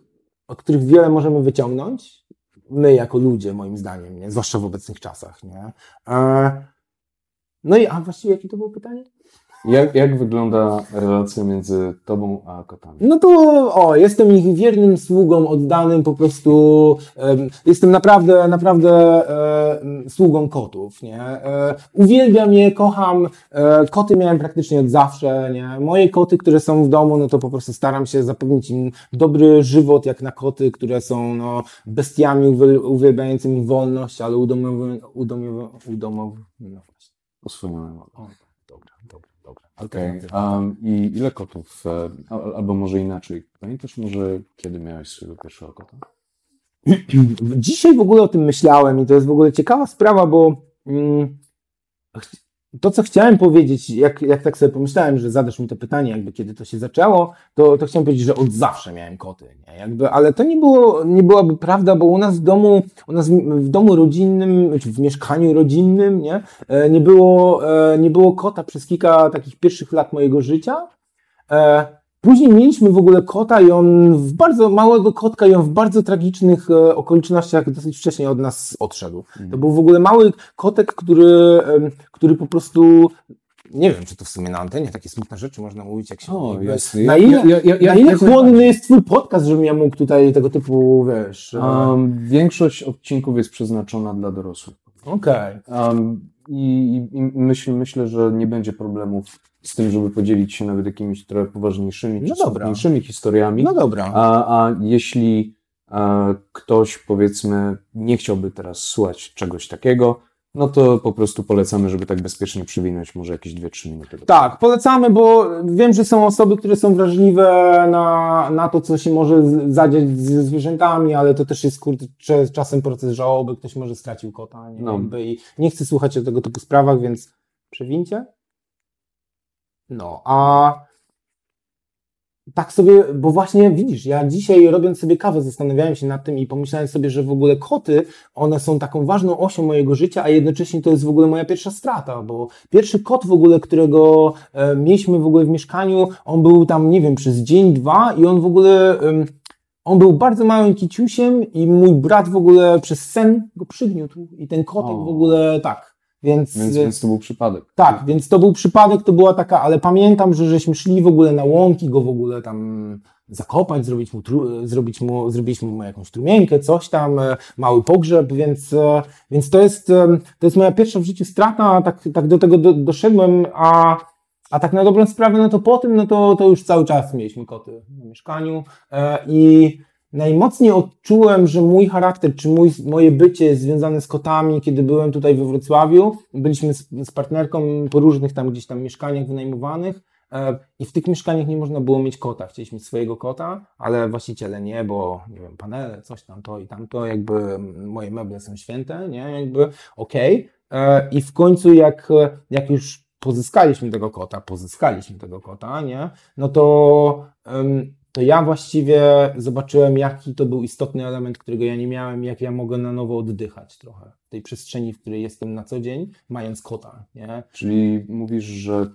C: o których wiele możemy wyciągnąć. My jako ludzie, moim zdaniem, nie? zwłaszcza w obecnych czasach. Nie? No i, a właściwie jakie to było pytanie?
B: Jak, jak wygląda relacja między tobą a kotami?
C: No to, o, jestem ich wiernym sługą, oddanym po prostu, em, jestem naprawdę, naprawdę e, sługą kotów, nie? E, uwielbiam je, kocham, e, koty miałem praktycznie od zawsze, nie? Moje koty, które są w domu, no to po prostu staram się zapewnić im dobry żywot, jak na koty, które są, no, bestiami uwiel- uwielbiającymi wolność, ale udomowy, udomowy, udomowy, no.
B: Oswojone.
C: O, dobra, dobra, dobra.
B: Okej. Um, I ile kotów? e, al- Albo może inaczej. Pamiętasz może, kiedy miałeś swojego pierwszego kota?
C: Dzisiaj w ogóle o tym myślałem i to jest w ogóle ciekawa sprawa, bo mm, to, co chciałem powiedzieć, jak, jak tak sobie pomyślałem, że zadasz mi to pytanie, jakby kiedy to się zaczęło, to, to chciałem powiedzieć, że od zawsze miałem koty, nie? Jakby, ale to nie, było, nie byłaby prawda, bo u nas w domu, u nas w, domu rodzinnym, czy w mieszkaniu rodzinnym, nie, E, nie, było, e, nie było kota przez kilka takich pierwszych lat mojego życia. Później mieliśmy w ogóle kota i on w bardzo małego kotka i on w bardzo tragicznych e, okolicznościach dosyć wcześnie od nas odszedł. To był w ogóle mały kotek, który, który po prostu nie wiem, czy to w sumie na antenie takie smutne rzeczy można mówić, jak się
B: O, jasne.
C: Na ile,
B: ja- ja- ja-
C: na ile
B: najbardziej.
C: jest twój podcast, żebym ja mógł tutaj tego typu, wiesz...
B: Um, większość odcinków jest przeznaczona dla dorosłych.
C: Okej.
B: Um, I i myśl, myślę, że nie będzie problemów z tym, żeby podzielić się nawet jakimiś trochę poważniejszymi
C: No
B: czy smutniejszymi historiami.
C: No dobra.
B: A, a jeśli e, ktoś, powiedzmy, nie chciałby teraz słuchać czegoś takiego, no to po prostu polecamy, żeby tak bezpiecznie przywinąć może jakieś 2-3 minuty.
C: Tak, polecamy, bo wiem, że są osoby, które są wrażliwe na, na to, co się może zadziać ze zwierzętami, ale to też jest kurde, cze- czasem proces żałoby, ktoś może stracił kota, nie?
B: No.
C: I nie chcę słuchać o tego typu sprawach, więc przewincie. No, a tak sobie, bo właśnie widzisz, ja dzisiaj robiąc sobie kawę zastanawiałem się nad tym i pomyślałem sobie, że w ogóle koty, one są taką ważną osią mojego życia, a jednocześnie to jest w ogóle moja pierwsza strata, bo pierwszy kot w ogóle, którego e, mieliśmy w ogóle w mieszkaniu, on był tam, nie wiem, przez dzień, dwa i on w ogóle, on był bardzo małym kiciusiem i mój brat w ogóle przez sen go przygniótł i ten kotek
B: O.
C: w ogóle tak. Więc,
B: Więc, więc to był przypadek.
C: tak, więc to był przypadek, to była taka, ale pamiętam, że żeśmy szli w ogóle na łąki, go w ogóle tam zakopać, zrobić mu, tru, zrobić mu, zrobiliśmy mu jakąś trumienkę, coś tam, e, mały pogrzeb, więc, e, więc to jest, to jest moja pierwsza w życiu strata, tak, tak do tego do, doszedłem, a, a tak na dobrą sprawę, no to po tym, no to, to już cały czas mieliśmy koty w mieszkaniu e, i najmocniej odczułem, że mój charakter, czy mój, moje bycie jest związane z kotami, kiedy byłem tutaj we Wrocławiu. Byliśmy z, z partnerką po różnych tam gdzieś tam mieszkaniach wynajmowanych e, i w tych mieszkaniach nie można było mieć kota. Chcieliśmy swojego kota, ale właściciele nie, bo nie wiem, panele, coś tam to i tamto, jakby moje meble są święte, nie, jakby okej. E, I w końcu jak, jak już pozyskaliśmy tego kota, pozyskaliśmy tego kota, nie, no to em, to ja właściwie zobaczyłem, jaki to był istotny element, którego ja nie miałem, jak ja mogę na nowo oddychać trochę w tej przestrzeni, w której jestem na co dzień, mając kota, nie?
B: Czyli mówisz, że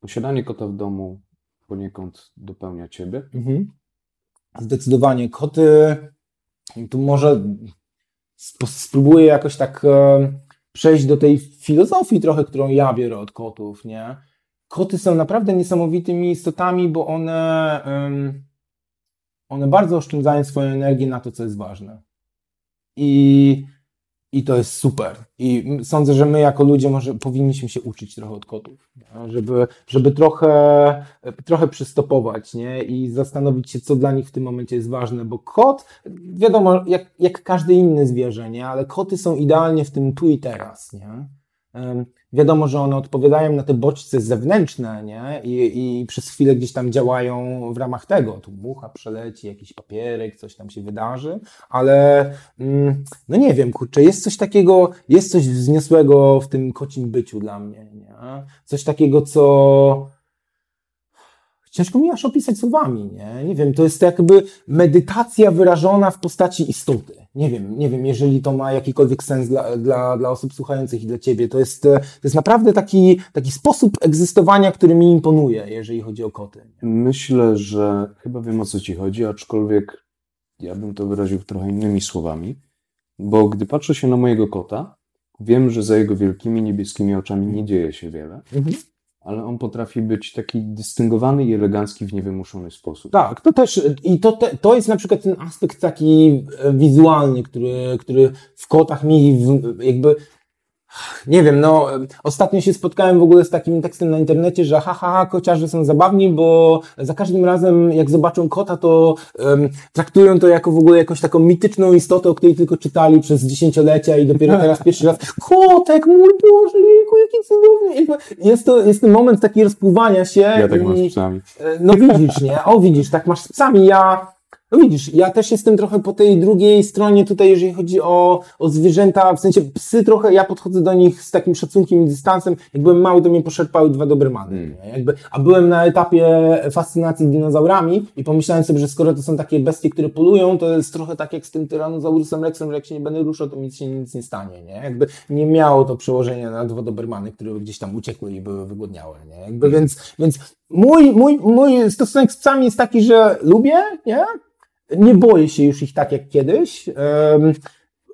B: posiadanie kota w domu poniekąd dopełnia ciebie.
C: Mhm. Zdecydowanie. Koty, tu może sp- spróbuję jakoś tak e, przejść do tej filozofii trochę, którą ja biorę od kotów, nie? Koty są naprawdę niesamowitymi istotami, bo one, em, one bardzo oszczędzają swoją energię na to, co jest ważne. I, I to jest super. I sądzę, że my jako ludzie może powinniśmy się uczyć trochę od kotów, nie? żeby, żeby trochę, trochę przystopować nie? i zastanowić się, co dla nich w tym momencie jest ważne, bo kot, wiadomo, jak, jak każde inne zwierzę, nie? ale koty są idealnie w tym tu i teraz. Nie? Em, Wiadomo, że one odpowiadają na te bodźce zewnętrzne, nie? I, I przez chwilę gdzieś tam działają w ramach tego. Tu mucha przeleci, jakiś papierek, coś tam się wydarzy, ale mm, no nie wiem, kurczę, jest coś takiego, jest coś wzniosłego w tym kocim byciu dla mnie, nie? Coś takiego, co ciężko mi aż opisać słowami, nie? Nie wiem, to jest jakby medytacja wyrażona w postaci istoty, nie wiem, nie wiem, jeżeli to ma jakikolwiek sens dla, dla, dla osób słuchających i dla ciebie. To jest, e, to jest naprawdę taki, taki sposób egzystowania, który mi imponuje, jeżeli chodzi o koty.
B: Myślę, że chyba wiem o co ci chodzi, aczkolwiek ja bym to wyraził trochę innymi słowami, bo gdy patrzę się na mojego kota, wiem, że za jego wielkimi niebieskimi oczami nie dzieje się wiele, ale on potrafi być taki dystyngowany i elegancki w niewymuszony sposób.
C: Tak, to też, i to, te, to jest na przykład ten aspekt taki e, wizualny, który, który w kotach mi w, jakby, nie wiem, no, ostatnio się spotkałem w ogóle z takim tekstem na internecie, że ha, ha, ha kociarze są zabawni, bo za każdym razem, jak zobaczą kota, to um, traktują to jako w ogóle jakąś taką mityczną istotę, o której tylko czytali przez dziesięciolecia i dopiero teraz pierwszy raz, kotek, mój Boże, jejku, jaki cudowny. Jest to, jest ten moment taki rozpływania się.
B: Ja tak mam
C: i-
B: z psami.
C: E, No widzisz, nie? O, widzisz, tak masz z psami. Ja, no widzisz, ja też jestem trochę po tej drugiej stronie tutaj, jeżeli chodzi o, o zwierzęta, w sensie psy trochę, ja podchodzę do nich z takim szacunkiem i dystansem. Jak byłem mały, to mnie poszarpały dwa Dobermany,
B: Mm.
C: Jakby, a byłem na etapie fascynacji dinozaurami i pomyślałem sobie, że skoro to są takie bestie, które polują, to jest trochę tak jak z tym Tyrannosaurusem Rexem, że jak się nie będę ruszał, to mi się nic nie stanie, nie? Jakby nie miało to przełożenia na dwa Dobermany, które gdzieś tam uciekły i były wygłodniałe, nie? Jakby, więc, więc mój, mój, mój stosunek z psami jest taki, że lubię, nie? Nie boję się już ich tak jak kiedyś.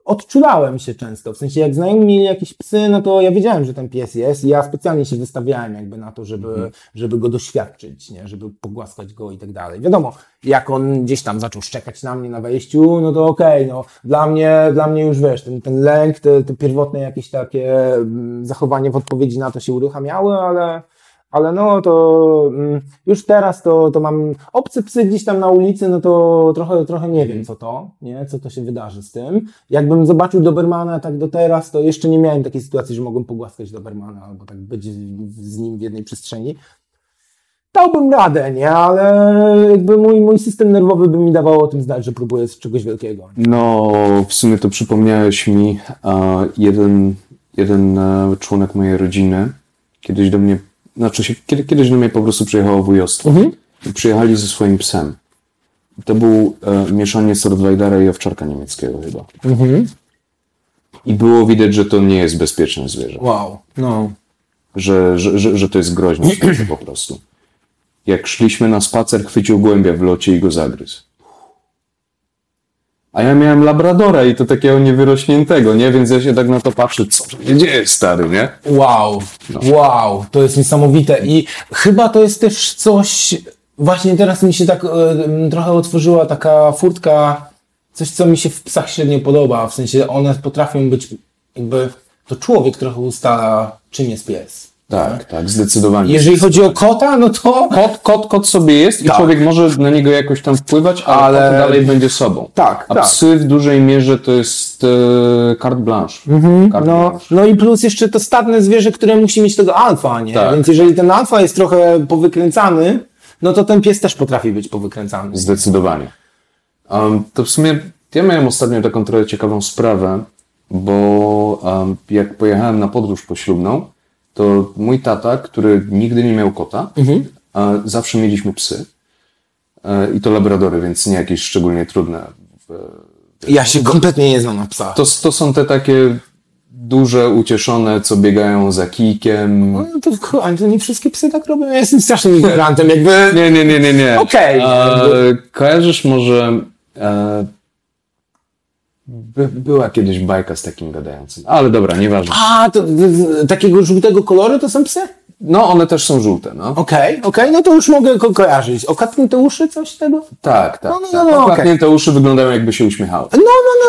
C: Odczulałem się często, w sensie jak znajomi mieli jakieś psy, no to ja wiedziałem, że ten pies jest i ja specjalnie się wystawiałem jakby na to, żeby, żeby go doświadczyć, nie? żeby pogłaskać go i tak dalej. Wiadomo, jak on gdzieś tam zaczął szczekać na mnie na wejściu, no to okej, no dla mnie, dla mnie już wiesz, ten, ten lęk, te, te pierwotne jakieś takie mm, zachowanie w odpowiedzi na to się uruchamiały, ale ale no to mm, już teraz to, to mam obce psy gdzieś tam na ulicy, no to trochę, trochę nie wiem co to, nie, co to się wydarzy z tym. Jakbym zobaczył Dobermana tak do teraz, to jeszcze nie miałem takiej sytuacji, że mogłem pogłaskać Dobermana albo tak być z nim w jednej przestrzeni. Dałbym radę, nie, ale jakby mój, mój system nerwowy by mi dawał o tym znać, że próbuję z czegoś wielkiego.
B: No, w sumie to przypomniałeś mi, a jeden, jeden e, członek mojej rodziny kiedyś do mnie, znaczy się, kiedy, kiedyś do mnie po prostu przyjechało wujostwo. I przyjechali ze swoim psem. To był e, mieszaniec Rottweilera i owczarka niemieckiego chyba. I było widać, że to nie jest bezpieczne zwierzę.
C: Wow, no.
B: Że, że, że, że to jest groźne zwierzę po prostu. Jak szliśmy na spacer, chwycił głębia w locie i go zagryzł. A ja miałem labradora i to takiego niewyrośniętego, nie? Więc ja się tak na to patrzę, co się dzieje, stary, nie?
C: Wow, wow, to jest niesamowite i chyba to jest też coś, właśnie teraz mi się tak m, trochę otworzyła taka furtka, coś co mi się w psach średnio podoba, w sensie one potrafią być jakby, to człowiek trochę ustala czym jest pies.
B: Tak, tak, zdecydowanie.
C: Jeżeli chodzi o kota, no to...
B: Kot, kot, kot sobie jest i
C: Tak.
B: człowiek może na niego jakoś tam wpływać, ale,
C: Ale-
B: dalej będzie sobą.
C: Tak,
B: A
C: tak.
B: psy w dużej mierze to jest e, carte blanche. Carte
C: No,
B: blanche.
C: no i plus jeszcze to stadne zwierzę, które musi mieć tego alfa, nie?
B: Tak.
C: Więc jeżeli ten alfa jest trochę powykręcany, no to ten pies też potrafi być powykręcany.
B: Zdecydowanie. Um, to w sumie ja miałem ostatnio taką trochę ciekawą sprawę, bo um, jak pojechałem na podróż poślubną, to mój tata, który nigdy nie miał kota, a zawsze mieliśmy psy. E, I to labradory, więc nie jakieś szczególnie trudne.
C: Ja się kompletnie nie znam na psach.
B: To, to są te takie duże, ucieszone, co biegają za kijkiem.
C: No to, ku- ale to nie wszystkie psy tak robią. Ja jestem strasznym ignorantem, jakby...
B: Nie, nie, nie, nie, nie.
C: Okej.
B: E, kojarzysz może... E, by, była kiedyś bajka z takim gadającym. Ale dobra, nieważne.
C: A, to, takiego żółtego koloru to są psy?
B: No, one też są żółte, no.
C: Okej, okej, no to już mogę ko kojarzyć. Okatnięte uszy, coś tego?
B: Tak, tak.
C: No, no,
B: tak.
C: no, no,
B: Okładnięte uszy wyglądają jakby się uśmiechały.
C: No, no,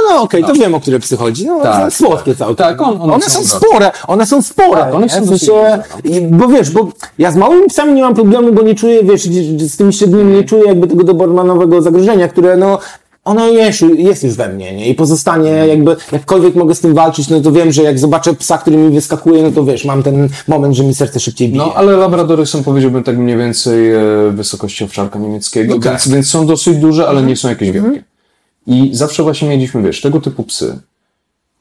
C: no, no, okej, to wiem, o które psy chodzi. No,
B: Tak,
C: są słodkie całkiem.
B: Tak, on- one
C: one
B: są
C: są spore, one są spore.
B: Tak, one są
C: W sensie, i- Bo wiesz, bo ja z małymi psami nie mam problemu, bo nie czuję, wiesz, z tymi średnimi nie czuję jakby tego dobermanowego zagrożenia, które no, ono jest, jest już we mnie, nie? I pozostanie jakby, jakkolwiek mogę z tym walczyć, no to wiem, że jak zobaczę psa, który mi wyskakuje, no to wiesz, mam ten moment, że mi serce szybciej bije.
B: No, ale labradory są, powiedziałbym, tak mniej więcej e, wysokości owczarka niemieckiego,
C: Okej.
B: więc, więc są dosyć duże, ale nie są jakieś wielkie. I zawsze właśnie mieliśmy, wiesz, tego typu psy.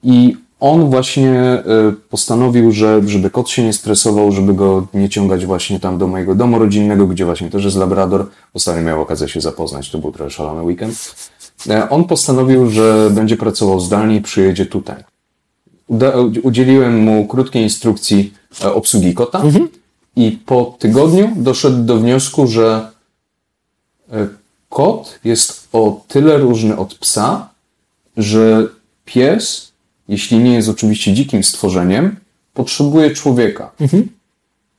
B: I on właśnie e, postanowił, że żeby kot się nie stresował, żeby go nie ciągać właśnie tam do mojego domu rodzinnego, gdzie właśnie też jest labrador. Ostatnio miał okazję się zapoznać, to był trochę szalony weekend. E, On postanowił, że będzie pracował zdalnie i przyjedzie tutaj. Udzieliłem mu krótkiej instrukcji e, obsługi kota i po tygodniu doszedł do wniosku, że e, kot jest o tyle różny od psa, że pies, jeśli nie jest oczywiście dzikim stworzeniem, potrzebuje człowieka.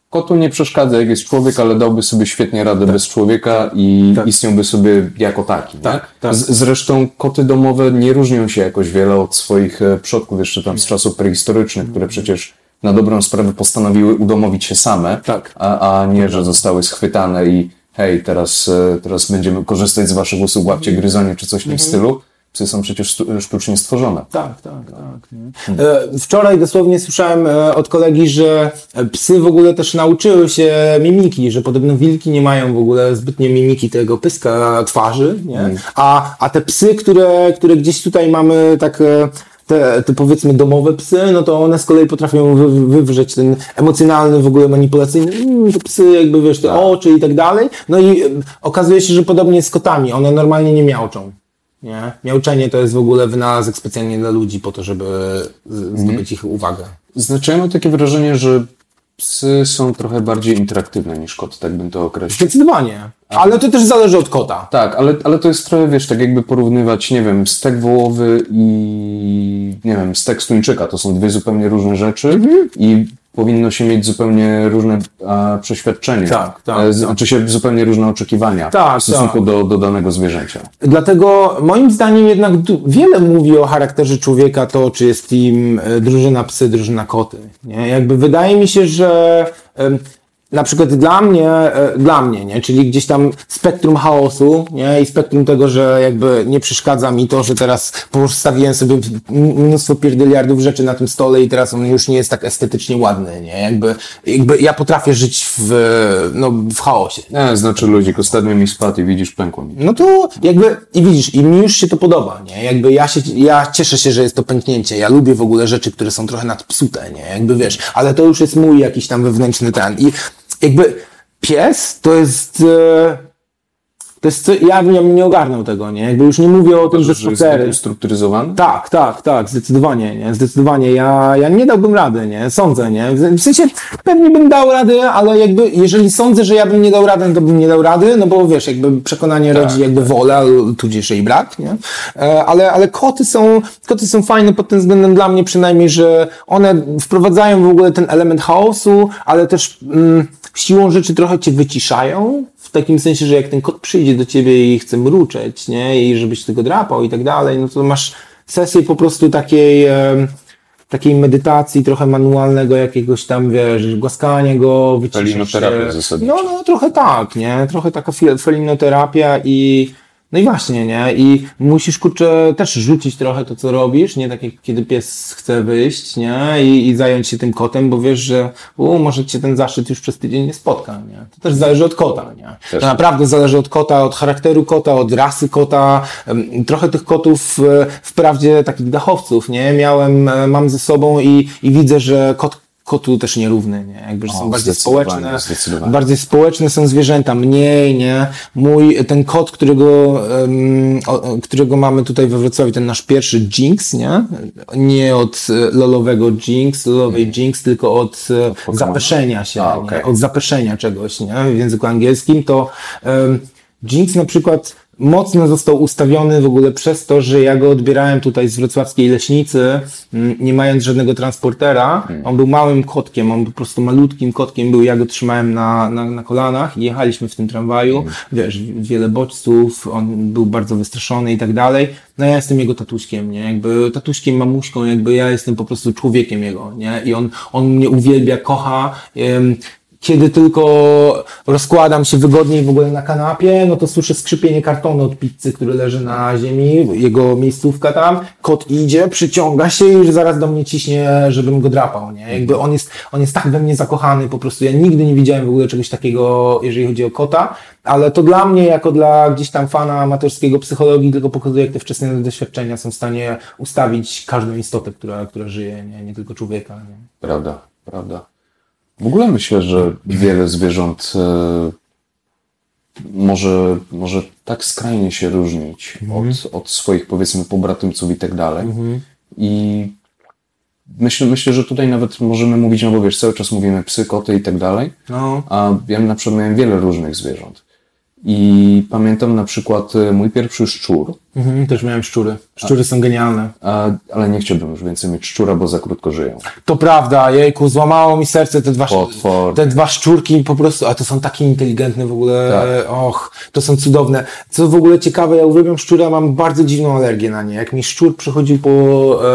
B: Kotu nie przeszkadza, jak jest człowiek, ale dałby sobie świetnie radę bez człowieka i
C: Tak.
B: istniałby sobie jako taki.
C: Tak, tak.
B: Z, zresztą koty domowe nie różnią się jakoś wiele od swoich e, przodków jeszcze tam z czasów prehistorycznych, które przecież na dobrą sprawę postanowiły udomowić się same,
C: Tak.
B: a, a nie, że zostały schwytane i hej, teraz, e, teraz będziemy korzystać z waszych usług, łapcie gryzonie czy coś w tym stylu. Psy są przecież sztucznie stworzone.
C: Tak, tak, tak. E, Wczoraj dosłownie słyszałem e, od kolegi, że psy w ogóle też nauczyły się mimiki, że podobno wilki nie mają w ogóle zbytnio mimiki tego pyska twarzy, nie? A, a te psy, które, które gdzieś tutaj mamy tak e, te, te powiedzmy domowe psy, no to one z kolei potrafią wy, wywrzeć ten emocjonalny w ogóle manipulacyjny, mm, te psy jakby wiesz, te oczy i tak dalej. No i okazuje się, że podobnie z kotami, one normalnie nie miałczą. Nie? Miauczenie to jest w ogóle wynalazek specjalnie dla ludzi po to, żeby z- zdobyć ich uwagę.
B: Znaczy, ja mam takie wrażenie, że psy są trochę bardziej interaktywne niż kot, tak bym to określił.
C: Zdecydowanie. Ale to też zależy od kota.
B: Tak, ale, ale to jest trochę, wiesz, tak jakby porównywać, nie wiem, stek wołowy i, nie wiem, stek tuńczyka. To są dwie zupełnie różne rzeczy
C: Mhm.
B: i powinno się mieć zupełnie różne a, przeświadczenie.
C: Tak, tak,
B: E, z- Znaczy się zupełnie różne oczekiwania
C: Tak,
B: w stosunku
C: tak.
B: do, do danego zwierzęcia.
C: Dlatego moim zdaniem jednak wiele mówi o charakterze człowieka to, czy jest im e, drużyna psy, drużyna koty. Nie? Jakby wydaje mi się, że na przykład dla mnie, e, dla mnie, nie? czyli gdzieś tam spektrum chaosu nie? i spektrum tego, że jakby nie przeszkadza mi to, że teraz postawiłem sobie mnóstwo pierdyliardów rzeczy na tym stole i teraz on już nie jest tak estetycznie ładny. Nie? Jakby, jakby ja potrafię żyć w, no, w chaosie.
B: Nie, znaczy ludzik, ostatnio mi spadł i widzisz, pękło mi.
C: No to jakby, i widzisz, i mi już się to podoba, nie? Jakby ja się, ja cieszę się, że jest to pęknięcie. Ja lubię w ogóle rzeczy, które są trochę nadpsute, nie? Jakby wiesz, ale to już jest mój jakiś tam wewnętrzny ten. I jakby pies to jest, e, to jest co, ja bym nie ogarnął tego, nie? Jakby już nie mówię o tym, że
B: jest
C: spacery.
B: taki ustrukturyzowany?
C: Tak, tak, tak, zdecydowanie, nie, zdecydowanie. Ja, ja nie dałbym rady, nie, sądzę, nie. W sensie pewnie bym dał radę, ale jakby, jeżeli sądzę, że ja bym nie dał rady, to bym nie dał rady, no bo wiesz, jakby przekonanie rodzi jakby wolę, al- tudzież jej brak, nie. E, Ale, ale koty są, koty są fajne pod tym względem dla mnie przynajmniej, że one wprowadzają w ogóle ten element chaosu, ale też mm, siłą rzeczy trochę cię wyciszają, w takim sensie, że jak ten kot przyjdzie do ciebie i chce mruczeć, nie, i żebyś tego drapał i tak dalej, no to masz sesję po prostu takiej, em, takiej medytacji, trochę manualnego jakiegoś tam, wiesz, głaskania go, wyciszyć
B: Felinoterapię zasadniczo.
C: No, no, trochę tak, nie, trochę taka fel- felinoterapia i no i właśnie, nie? I musisz, kurczę, też rzucić trochę to, co robisz, nie? Tak jak kiedy pies chce wyjść, nie? I, i zająć się tym kotem, bo wiesz, że u, może cię ten zaszczyt już przez tydzień nie spotka, nie? To też zależy od kota, nie?
B: Też.
C: To naprawdę zależy od kota, od charakteru kota, od rasy kota. Trochę tych kotów, e, wprawdzie takich dachowców, nie? Miałem, e, mam ze sobą i, i widzę, że kot kotu też nierówny, nie? Jakby, że
B: O,
C: są bardziej społeczne. Bardziej społeczne są zwierzęta, mniej, nie? Mój, ten kot, którego, em, o, którego mamy tutaj we Wrocławiu, ten nasz pierwszy Jinx, nie? Nie od e, lolowego Jinx, lolowej Jinx, tylko od e,
B: Pokemona?
C: zapeszenia się,
B: A, okej.
C: od zapeszenia czegoś, nie? W języku angielskim to em, Jinx na przykład mocno został ustawiony w ogóle przez to, że ja go odbierałem tutaj z wrocławskiej leśnicy, mm, nie mając żadnego transportera.
B: Hmm.
C: On był małym kotkiem, on po prostu malutkim kotkiem był, ja go trzymałem na, na, na kolanach i jechaliśmy w tym tramwaju,
B: Hmm.
C: wiesz, wiele bodźców, on był bardzo wystraszony i tak dalej. No ja jestem jego tatuśkiem, nie? Jakby tatuśkiem, mamuśką, jakby ja jestem po prostu człowiekiem jego, nie? I on, on mnie uwielbia, kocha. Kiedy tylko rozkładam się wygodniej w ogóle na kanapie, no to słyszę skrzypienie kartonu od pizzy, który leży na ziemi, jego miejscówka tam, kot idzie, przyciąga się i już zaraz do mnie ciśnie, żebym go drapał, nie? Jakby on jest, on jest tak we mnie zakochany, po prostu ja nigdy nie widziałem w ogóle czegoś takiego, jeżeli chodzi o kota, ale to dla mnie, jako dla gdzieś tam fana amatorskiego psychologii, tylko pokazuje, jak te wczesne doświadczenia są w stanie ustawić każdą istotę, która, która żyje, nie, nie tylko człowieka, nie?
B: Prawda, prawda. W ogóle myślę, że wiele zwierząt e, może, może tak skrajnie się różnić od, od swoich, powiedzmy, pobratymców i tak dalej. I myślę, myślę, że tutaj nawet możemy mówić, no bo wiesz, cały czas mówimy psy, koty i tak dalej,
C: No.
B: a ja na przykład miałem wiele różnych zwierząt. I pamiętam na przykład e, mój pierwszy szczur,
C: Mhm, też miałem szczury. Szczury są genialne.
B: a, ale nie chciałbym już więcej mieć szczura, bo za krótko żyją.
C: To prawda, jejku, złamało mi serce te dwa,
B: Potwor.
C: te dwa szczurki po prostu, a to są takie inteligentne w ogóle,
B: Tak.
C: och, to są cudowne. Co w ogóle ciekawe, ja uwielbiam szczura, mam bardzo dziwną alergię na nie. Jak mi szczur przechodził po,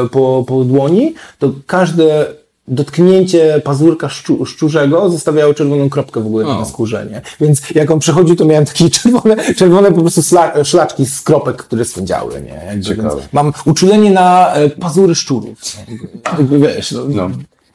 C: e, po, po dłoni, to każde dotknięcie pazurka szczu, szczurzego zostawiało czerwoną kropkę w ogóle
B: O.
C: na skórze, nie? Więc jak on przechodził, to miałem takie czerwone, czerwone po prostu sla, szlaczki z kropek, które swędziały, nie? Jakby, mam uczulenie na e, pazury szczurów. Jakby, wiesz, no,
B: No.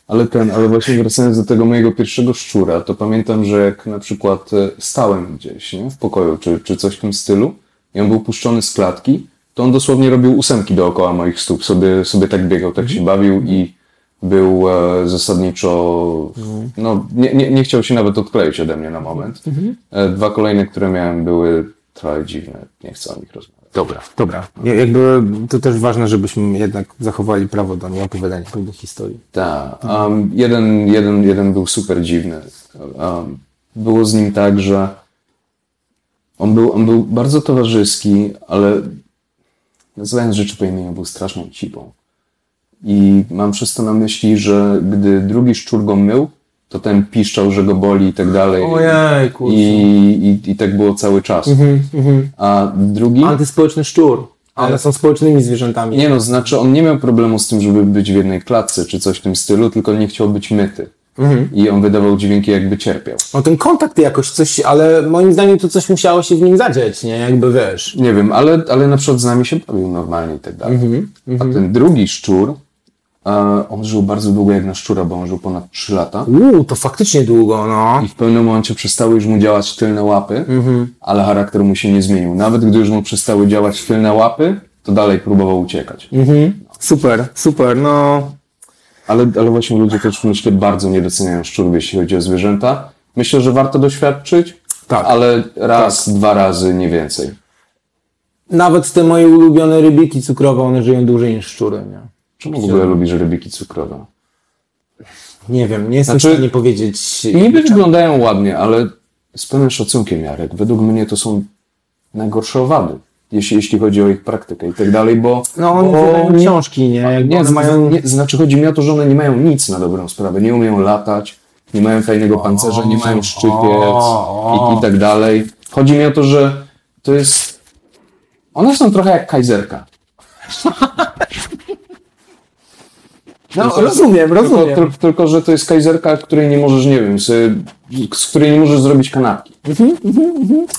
B: Ale ten, ale właśnie wracając do tego mojego pierwszego szczura, to pamiętam, że jak na przykład e, stałem gdzieś nie, w pokoju, czy, czy coś w tym stylu, i on był puszczony z klatki, to on dosłownie robił ósemki dookoła moich stóp, sobie, sobie tak biegał, tak się bawił i był e, zasadniczo, no nie, nie, nie chciał się nawet odkleić ode mnie na moment. E, dwa kolejne, które miałem, były trochę dziwne, nie chcę o nich rozmawiać.
C: Dobra, dobra. Ja- Jakby to też ważne, żebyśmy jednak zachowali prawo do nieopowiadania pewnych historii.
B: Tak. Um, jeden, jeden, jeden był super dziwny. Um, było z nim tak, że on był, on był bardzo towarzyski, ale nazywając rzeczy po imieniu, był straszną cipą. I mam przez to na myśli, że gdy drugi szczur go mył, to ten piszczał, że go boli i tak dalej.
C: Ojej, kurczę.
B: I, i, I tak było cały czas. A drugi...
C: Antyspołeczny szczur. A one są społecznymi zwierzętami.
B: Nie no, znaczy on nie miał problemu z tym, żeby być w jednej klatce czy coś w tym stylu, tylko nie chciał być myty. I on wydawał dźwięki jakby cierpiał.
C: No ten kontakt jakoś coś, ale moim zdaniem to coś musiało się w nim zadzieć, nie? Jakby wiesz.
B: Nie wiem, ale, ale na przykład z nami się bawił normalnie i tak dalej. A ten drugi szczur, on żył bardzo długo jak na szczura, bo on żył ponad 3 lata.
C: Uuu, to faktycznie długo, no.
B: I w pewnym momencie przestały już mu działać tylne łapy, ale charakter mu się nie zmienił. Nawet gdy już mu przestały działać tylne łapy, to dalej próbował uciekać.
C: Super, super, no.
B: Ale, ale właśnie ludzie też myślę bardzo nie doceniają szczurów, jeśli chodzi o zwierzęta. Myślę, że warto doświadczyć,
C: Tak.
B: ale raz, dwa razy, nie więcej.
C: Nawet te moje ulubione rybiki cukrowe, one żyją dłużej niż szczury, nie?
B: Czemu w ogóle lubisz rybiki cukrowe?
C: Nie wiem, nie jestem
B: Znaczy,
C: w stanie powiedzieć.
B: Niby wyglądają ładnie, ale z pełnym szacunkiem, Jarek, według mnie to są najgorsze owady, jeśli, jeśli chodzi o ich praktykę i tak dalej, bo...
C: No, one
B: bo nie-
C: książki, nie? Jakby
B: Nie,
C: one
B: z-
C: mają...
B: nie, znaczy chodzi mi o to, że one nie mają nic na dobrą sprawę. Nie umieją latać, nie mają fajnego pancerza, nie mają szczypiec i, i tak dalej. Chodzi mi o to, że to jest... One są trochę jak kajzerka.
C: No, rozumiem,
B: Tylko,
C: rozumiem.
B: tylko, tylko, że to jest kajzerka, której nie możesz, nie wiem, sobie, z której nie możesz zrobić kanapki.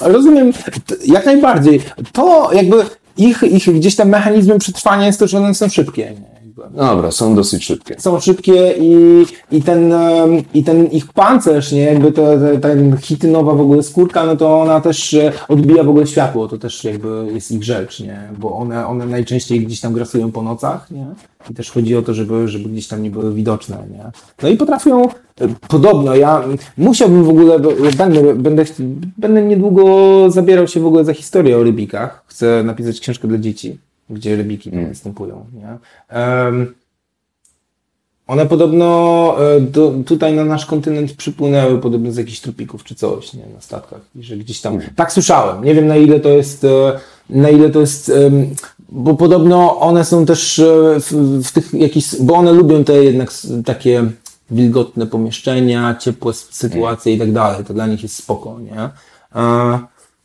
C: Rozumiem, T- jak najbardziej. To jakby ich, ich gdzieś tam mechanizmem przetrwania jest to, że one są szybkie.
B: Dobra, są dosyć szybkie.
C: Są szybkie i, i, ten, i ten ich pancerz, nie? Jakby to, ten hitynowa w ogóle skórka, no to ona też e, odbija w ogóle światło, to też jakby jest ich rzecz, nie? Bo one, one najczęściej gdzieś tam grasują po nocach, nie? I też chodzi o to, żeby, żeby gdzieś tam nie były widoczne, nie? No i potrafią, e, podobno, ja musiałbym w ogóle, będę, będę, będę niedługo zabierał się w ogóle za historię o rybikach. Chcę napisać książkę dla dzieci, gdzie rybiki tam występują, nie? Em, one podobno e, do, tutaj na nasz kontynent przypłynęły podobno z jakichś tropików czy coś, nie, na statkach. I że gdzieś tam. Tak słyszałem. Nie wiem na ile to jest, e, na ile to jest, bo podobno one są też e, w, w tych jakichś, bo one lubią te jednak takie wilgotne pomieszczenia, ciepłe sytuacje i tak dalej. To dla nich jest spoko, nie? E,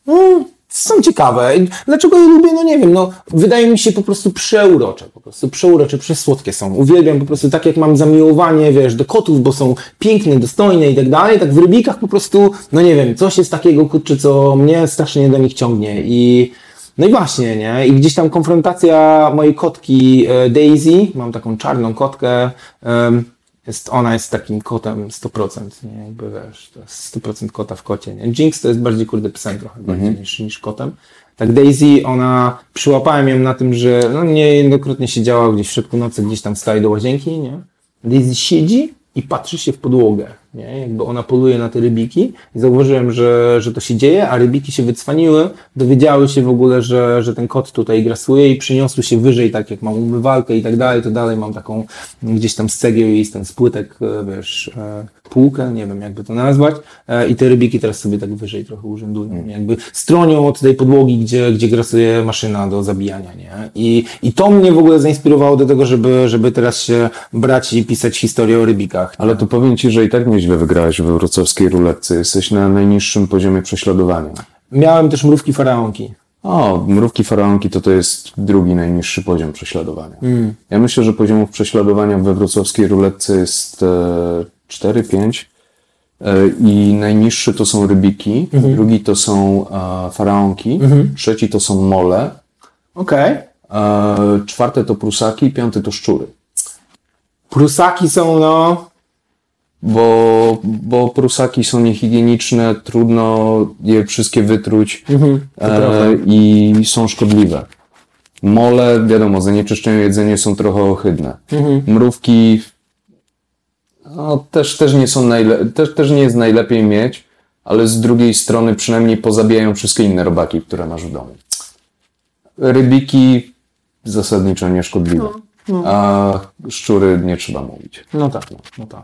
C: no, są ciekawe. Dlaczego je lubię? No nie wiem, no wydaje mi się po prostu przeurocze, po prostu przeurocze, przesłodkie są. Uwielbiam po prostu tak jak mam zamiłowanie, wiesz, do kotów, bo są piękne, dostojne i tak dalej, tak w rybikach po prostu, no nie wiem, coś jest takiego, kurczę, co mnie strasznie do nich ciągnie i no i właśnie, nie? I gdzieś tam konfrontacja mojej kotki e, Daisy, mam taką czarną kotkę, em, jest, ona jest takim kotem 100%, nie? Jakby wiesz, to jest 100% kota w kocie, nie? Jinx to jest bardziej kurde psem trochę bardziej niż, niż kotem. Tak Daisy, ona, przyłapałem ją na tym, że no niejednokrotnie siedziała gdzieś w środku nocy, gdzieś tam wstaje do łazienki, nie? Daisy siedzi i patrzy się w podłogę, nie? Jakby ona poluje na te rybiki i zauważyłem, że, że to się dzieje, a rybiki się wycwaniły, dowiedziały się w ogóle, że, że ten kot tutaj grasuje i przyniosły się wyżej, tak jak mam umywalkę i tak dalej, to dalej mam taką gdzieś tam z cegieł i z ten z płytek, e, wiesz, e, półkę, nie wiem jakby to nazwać e, i te rybiki teraz sobie tak wyżej trochę urzędują, jakby stronią od tej podłogi, gdzie, gdzie grasuje maszyna do zabijania, nie? I, i to mnie w ogóle zainspirowało do tego, żeby, żeby teraz się brać i pisać historię o rybikach.
B: Ale to powiem Ci, że i tak nieźle wygrałeś we wrocławskiej ruletce. Jesteś na najniższym poziomie prześladowania.
C: Miałem też mrówki faraonki.
B: O, mrówki faraonki to to jest drugi najniższy poziom prześladowania. Ja myślę, że poziomów prześladowania we wrocławskiej ruletce jest e, 4-5 e, i najniższy to są rybiki, drugi to są e, faraonki, trzeci to są mole,
C: Okej.
B: e, czwarte to prusaki, piąty to szczury.
C: Prusaki są, no,
B: Bo, bo prusaki są niehigieniczne, trudno je wszystkie wytruć e, i są szkodliwe. Mole, wiadomo, zanieczyszczają jedzenie, są trochę ohydne. Mrówki no, też, też, nie są najle- też, też nie jest najlepiej mieć, ale z drugiej strony przynajmniej pozabijają wszystkie inne robaki, które masz w domu. Rybiki zasadniczo nieszkodliwe, a szczury nie trzeba mówić.
C: no tak, no, no tak.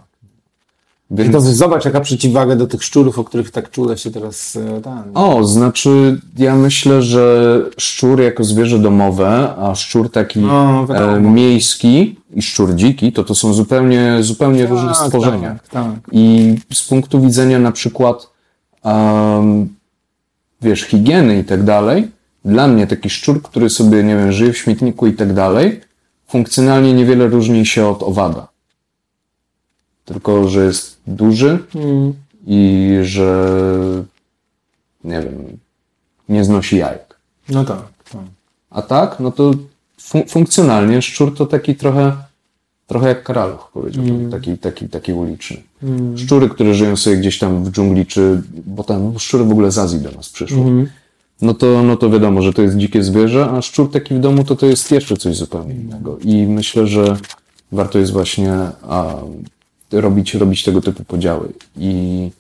C: I
B: Więc...
C: to zobacz, jaka przeciwwaga do tych szczurów, o których tak czule się teraz e.
B: O, znaczy ja myślę, że szczur jako zwierzę domowe, a szczur taki
C: No,
B: e, miejski i szczur dziki, to to są zupełnie, zupełnie różne
C: Tak,
B: stworzenia.
C: Tak, tak.
B: I z punktu widzenia na przykład, um, wiesz, higieny i tak dalej, dla mnie taki szczur, który sobie, nie wiem, żyje w śmietniku i tak dalej, funkcjonalnie niewiele różni się od owada. Tylko, że jest duży
C: Mm.
B: i że, nie wiem, nie znosi jajek.
C: No tak, tak.
B: A tak, no to fun- funkcjonalnie szczur to taki trochę, trochę jak karaluch, powiedziałbym, taki, taki, taki uliczny. Szczury, które żyją sobie gdzieś tam w dżungli, czy, bo tam szczury w ogóle z Azji do nas przyszły. No to, no to wiadomo, że to jest dzikie zwierzę, a szczur taki w domu to to jest jeszcze coś zupełnie innego. I myślę, że warto jest właśnie a, robić, robić tego typu podziały i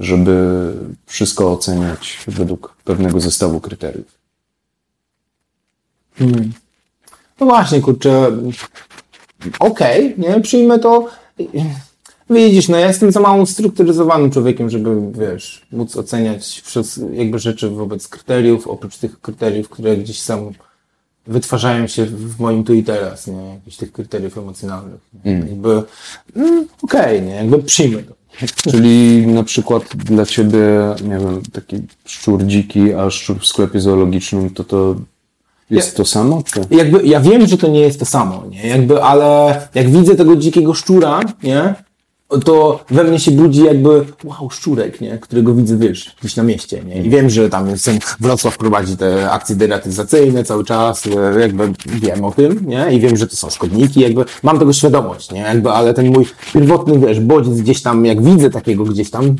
B: żeby wszystko oceniać według pewnego zestawu kryteriów.
C: No właśnie, kurczę, okej, nie, przyjmę to. Widzisz, no ja jestem za mało strukturyzowanym człowiekiem, żeby, wiesz, móc oceniać wszystkie jakby rzeczy wobec kryteriów, oprócz tych kryteriów, które gdzieś są, wytwarzają się w moim tu i teraz, nie, jakichś tych kryteriów emocjonalnych. Nie? Jakby, mm, okej, nie, jakby przyjmę to.
B: Czyli na przykład dla ciebie, nie wiem, taki szczur dziki, a szczur w sklepie zoologicznym, to to jest
C: Ja-
B: to samo? Czy?
C: jakby, ja wiem, że to nie jest to samo, nie? Jakby, ale jak widzę tego dzikiego szczura, nie? To we mnie się budzi jakby, wow, szczurek, nie? Którego widzę, wiesz, gdzieś na mieście, nie? I wiem, że tam jest, Wrocław prowadzi te akcje deratyzacyjne cały czas, e, jakby wiem o tym, nie? I wiem, że to są szkodniki, jakby mam tego świadomość, nie? Jakby, ale ten mój pierwotny, wiesz, bodziec gdzieś tam, jak widzę takiego gdzieś tam,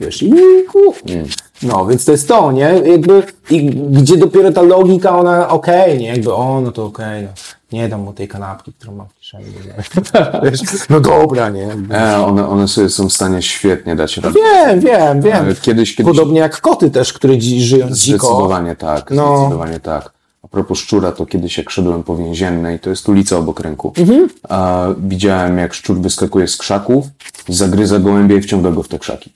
C: wiesz, i ku, no, więc to jest to, nie? Jakby, i gdzie dopiero ta logika, ona, okej, nie? Jakby, o, no to okej, no. Nie dam mu tej kanapki, którą mam w kieszeni. no dobra, nie?
B: E, one, one sobie są w stanie świetnie dać radę.
C: Wiem, wiem, wiem.
B: Kiedyś, kiedyś
C: Podobnie jak koty też, które dzi- żyją dziko.
B: zdecydowanie tak,
C: No.
B: zdecydowanie tak. A propos szczura, to kiedyś jak szedłem po więziennej, to jest ulica obok rynku,
C: Mhm.
B: a widziałem jak szczur wyskakuje z krzaków, zagryza gołębia i wciąga go w te krzaki.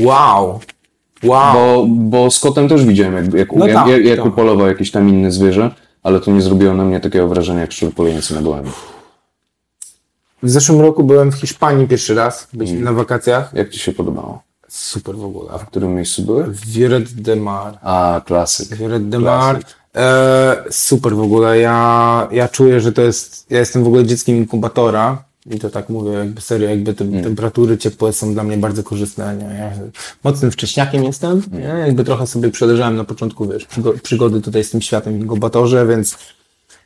C: Wow. Wow.
B: Bo, bo z kotem też widziałem, jak, jak,
C: No
B: jak,
C: tak,
B: jak, jak
C: tak.
B: upolował jakieś tam inne zwierzę, ale to nie zrobiło na mnie takiego wrażenia jak szczur polujący na gołębia.
C: W zeszłym roku byłem w Hiszpanii pierwszy raz, byliśmy na wakacjach.
B: Jak ci się podobało?
C: Super w ogóle.
B: A w którym miejscu były?
C: Viret de Mar.
B: A, klasyk.
C: Viret de Mar. E, super w ogóle. Ja, ja czuję, że to jest. Ja jestem w ogóle dzieckiem inkubatora. I to tak mówię, jakby serio, jakby te temperatury ciepłe są dla mnie bardzo korzystne. Nie? Ja mocnym wcześniakiem jestem. Nie? Jakby trochę sobie przeleżałem na początku, wiesz, przygo- przygody tutaj z tym światem w inkubatorze, więc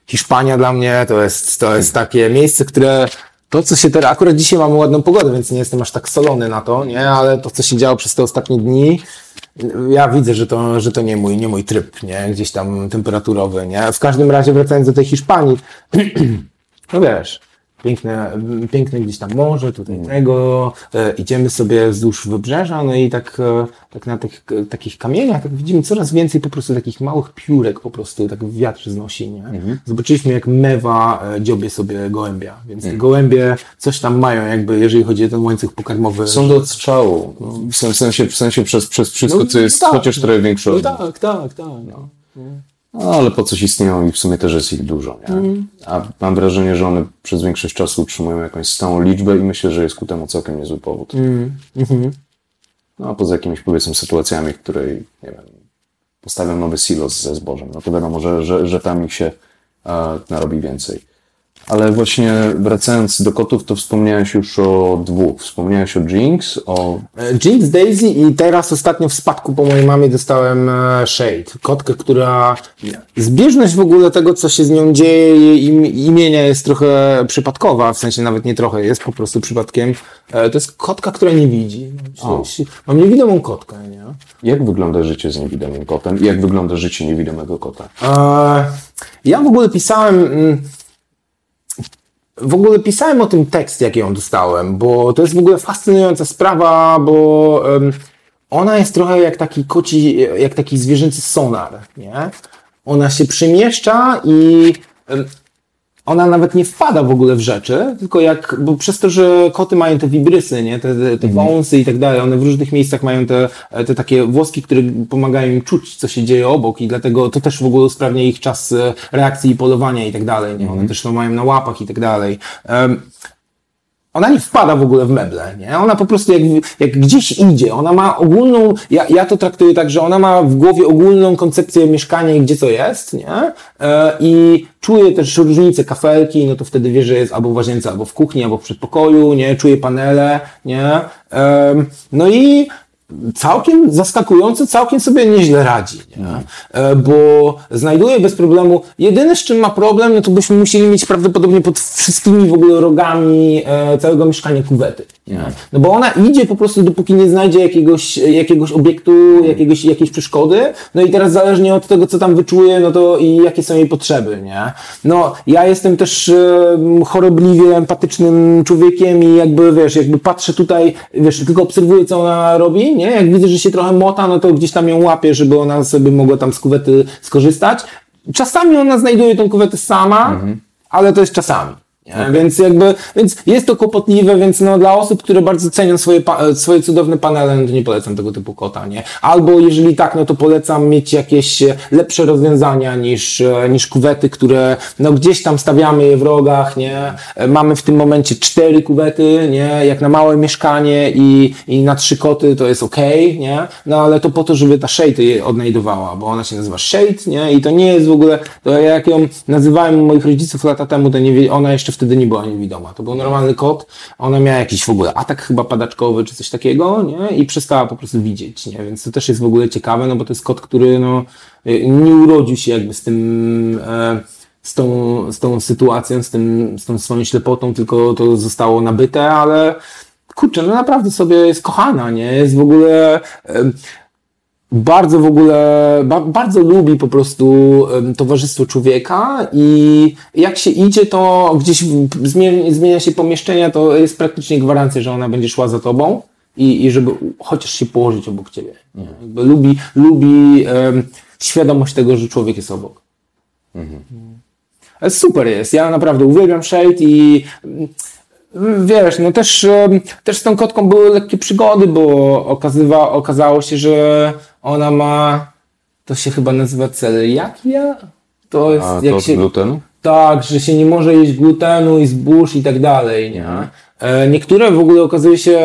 C: Hiszpania dla mnie to jest, to jest takie miejsce, które to, co się teraz, akurat dzisiaj mamy ładną pogodę, więc nie jestem aż tak solony na to, nie, ale to, co się działo przez te ostatnie dni, ja widzę, że to, że to nie mój, nie mój tryb, nie, gdzieś tam temperaturowy, nie. W każdym razie wracając do tej Hiszpanii, no wiesz, piękne, piękne gdzieś tam morze, tutaj
B: Mm.
C: tego, e, idziemy sobie wzdłuż wybrzeża, no i tak, e, tak na tych e, takich kamieniach, tak widzimy coraz więcej po prostu takich małych piórek po prostu, tak wiatr znosi, nie?
B: Mhm.
C: Zobaczyliśmy jak mewa e, dziobie sobie gołębia, więc
B: Mm.
C: te gołębie coś tam mają jakby, jeżeli chodzi o ten łańcuch pokarmowy.
B: Są do odstrzału. W sen- w sensie, w sensie przez, przez wszystko,
C: No,
B: co jest
C: no tak.
B: chociaż trochę większe
C: No
B: od nich.
C: tak, tak, tak. No.
B: No, ale po coś istnieją i w sumie też jest ich dużo, nie?
C: Mhm.
B: A mam wrażenie, że one przez większość czasu utrzymują jakąś stałą liczbę i myślę, że jest ku temu całkiem niezły powód.
C: Mm, mhm.
B: No a poza jakimiś powiedzmy sytuacjami, w której, nie wiem, postawiam nowy silos ze zbożem, no to wiadomo, że, że, że tam ich się e, narobi więcej. Ale właśnie wracając do kotów, to wspomniałeś już o dwóch. Wspomniałeś o Jinx, o...
C: E, Jinx Daisy i teraz ostatnio w spadku po mojej mamie dostałem e, Shade, kotkę, która zbieżność w ogóle tego, co się z nią dzieje, jej im, imienia jest trochę przypadkowa, w sensie nawet nie trochę, jest po prostu przypadkiem. E, To jest kotka, która nie widzi.
B: O.
C: Mam niewidomą kotkę, nie?
B: Jak wygląda życie z niewidomym kotem jak wygląda życie niewidomego kota?
C: Ja w ogóle pisałem. mm, W ogóle pisałem o tym tekst, jaki ją dostałem, bo to jest w ogóle fascynująca sprawa, bo ona jest trochę jak taki koci, jak taki zwierzęcy sonar, nie? Ona się przemieszcza i ona nawet nie wpada w ogóle w rzeczy, tylko jak, bo przez to, że koty mają te wibrysy, nie, te, te, te wąsy i tak dalej, one w różnych miejscach mają te, te takie włoski, które pomagają im czuć, co się dzieje obok i dlatego to też w ogóle usprawnia ich czas e, reakcji i polowania i tak dalej, nie, one też to mają na łapach i tak dalej. Em, ona nie wpada w ogóle w meble, nie? Ona po prostu jak, jak gdzieś idzie, ona ma ogólną, ja, ja to traktuję tak, że ona ma w głowie ogólną koncepcję mieszkania i gdzie co jest, nie? E, I czuje też różnice kafelki, no to wtedy wie, że jest albo w łazience, albo w kuchni, albo w przedpokoju, nie? Czuje panele, nie? No i całkiem zaskakująco, całkiem sobie nieźle radzi, nie? E, bo znajduje bez problemu, jedyne z czym ma problem, no to byśmy musieli mieć prawdopodobnie pod wszystkimi w ogóle rogami e, całego mieszkania kuwety. Nie? No bo ona idzie po prostu, dopóki nie znajdzie jakiegoś, jakiegoś obiektu, jakiegoś, jakiejś przeszkody, no i teraz zależnie od tego, co tam wyczuje, no to i jakie są jej potrzeby, nie? No, ja jestem też e, chorobliwie empatycznym człowiekiem i jakby, wiesz, jakby patrzę tutaj, wiesz, tylko obserwuję, co ona robi, nie? Jak widzę, że się trochę mota, no to gdzieś tam ją łapię, żeby ona sobie mogła tam z kuwety skorzystać. Czasami ona znajduje tą kuwetę sama, ale to jest czasami. Nie? Więc jakby, więc jest to kłopotliwe, więc no dla osób, które bardzo cenią swoje, swoje cudowne panele, no to nie polecam tego typu kota, nie? Albo jeżeli tak, no to polecam mieć jakieś e, lepsze rozwiązania niż, e, niż kuwety, które no gdzieś tam stawiamy je w rogach, nie? E, Mamy w tym momencie cztery kuwety, nie? Jak na małe mieszkanie i, i na trzy koty to jest okej, nie? No ale to po to, żeby ta Shade je odnajdowała, bo ona się nazywa Shade, nie? I to nie jest w ogóle, to jak ją nazywałem moich rodziców lata temu, to nie, ona jeszcze wtedy nie była niewidoma. To był normalny kot, ona miała jakiś w ogóle atak chyba padaczkowy czy coś takiego, nie? I przestała po prostu widzieć, nie? Więc to też jest w ogóle ciekawe, no bo to jest kot, który no, y, nie urodził się jakby z tym, e, z tą, z tą sytuacją, z, tym, z tą swoją ślepotą, tylko to zostało nabyte, ale kurczę, no naprawdę sobie jest kochana, nie? Jest w ogóle em, bardzo w ogóle, ba, bardzo lubi po prostu towarzystwo człowieka i jak się idzie, to gdzieś zmienia, zmienia się pomieszczenia, to jest praktycznie gwarancja, że ona będzie szła za tobą i, i żeby chociaż się położyć obok ciebie. Jakby lubi, lubi em, świadomość tego, że człowiek jest obok. Ale super jest. Ja naprawdę uwielbiam Shade i mm, wiesz, no też, też z tą kotką były lekkie przygody, bo okazywa, okazało się, że ona ma, to się chyba nazywa celiakia? To jest,
B: A
C: jak
B: to
C: się,
B: glutenu?
C: tak, że się nie może jeść glutenu i zbóż i tak dalej, nie? E, Niektóre w ogóle okazuje się,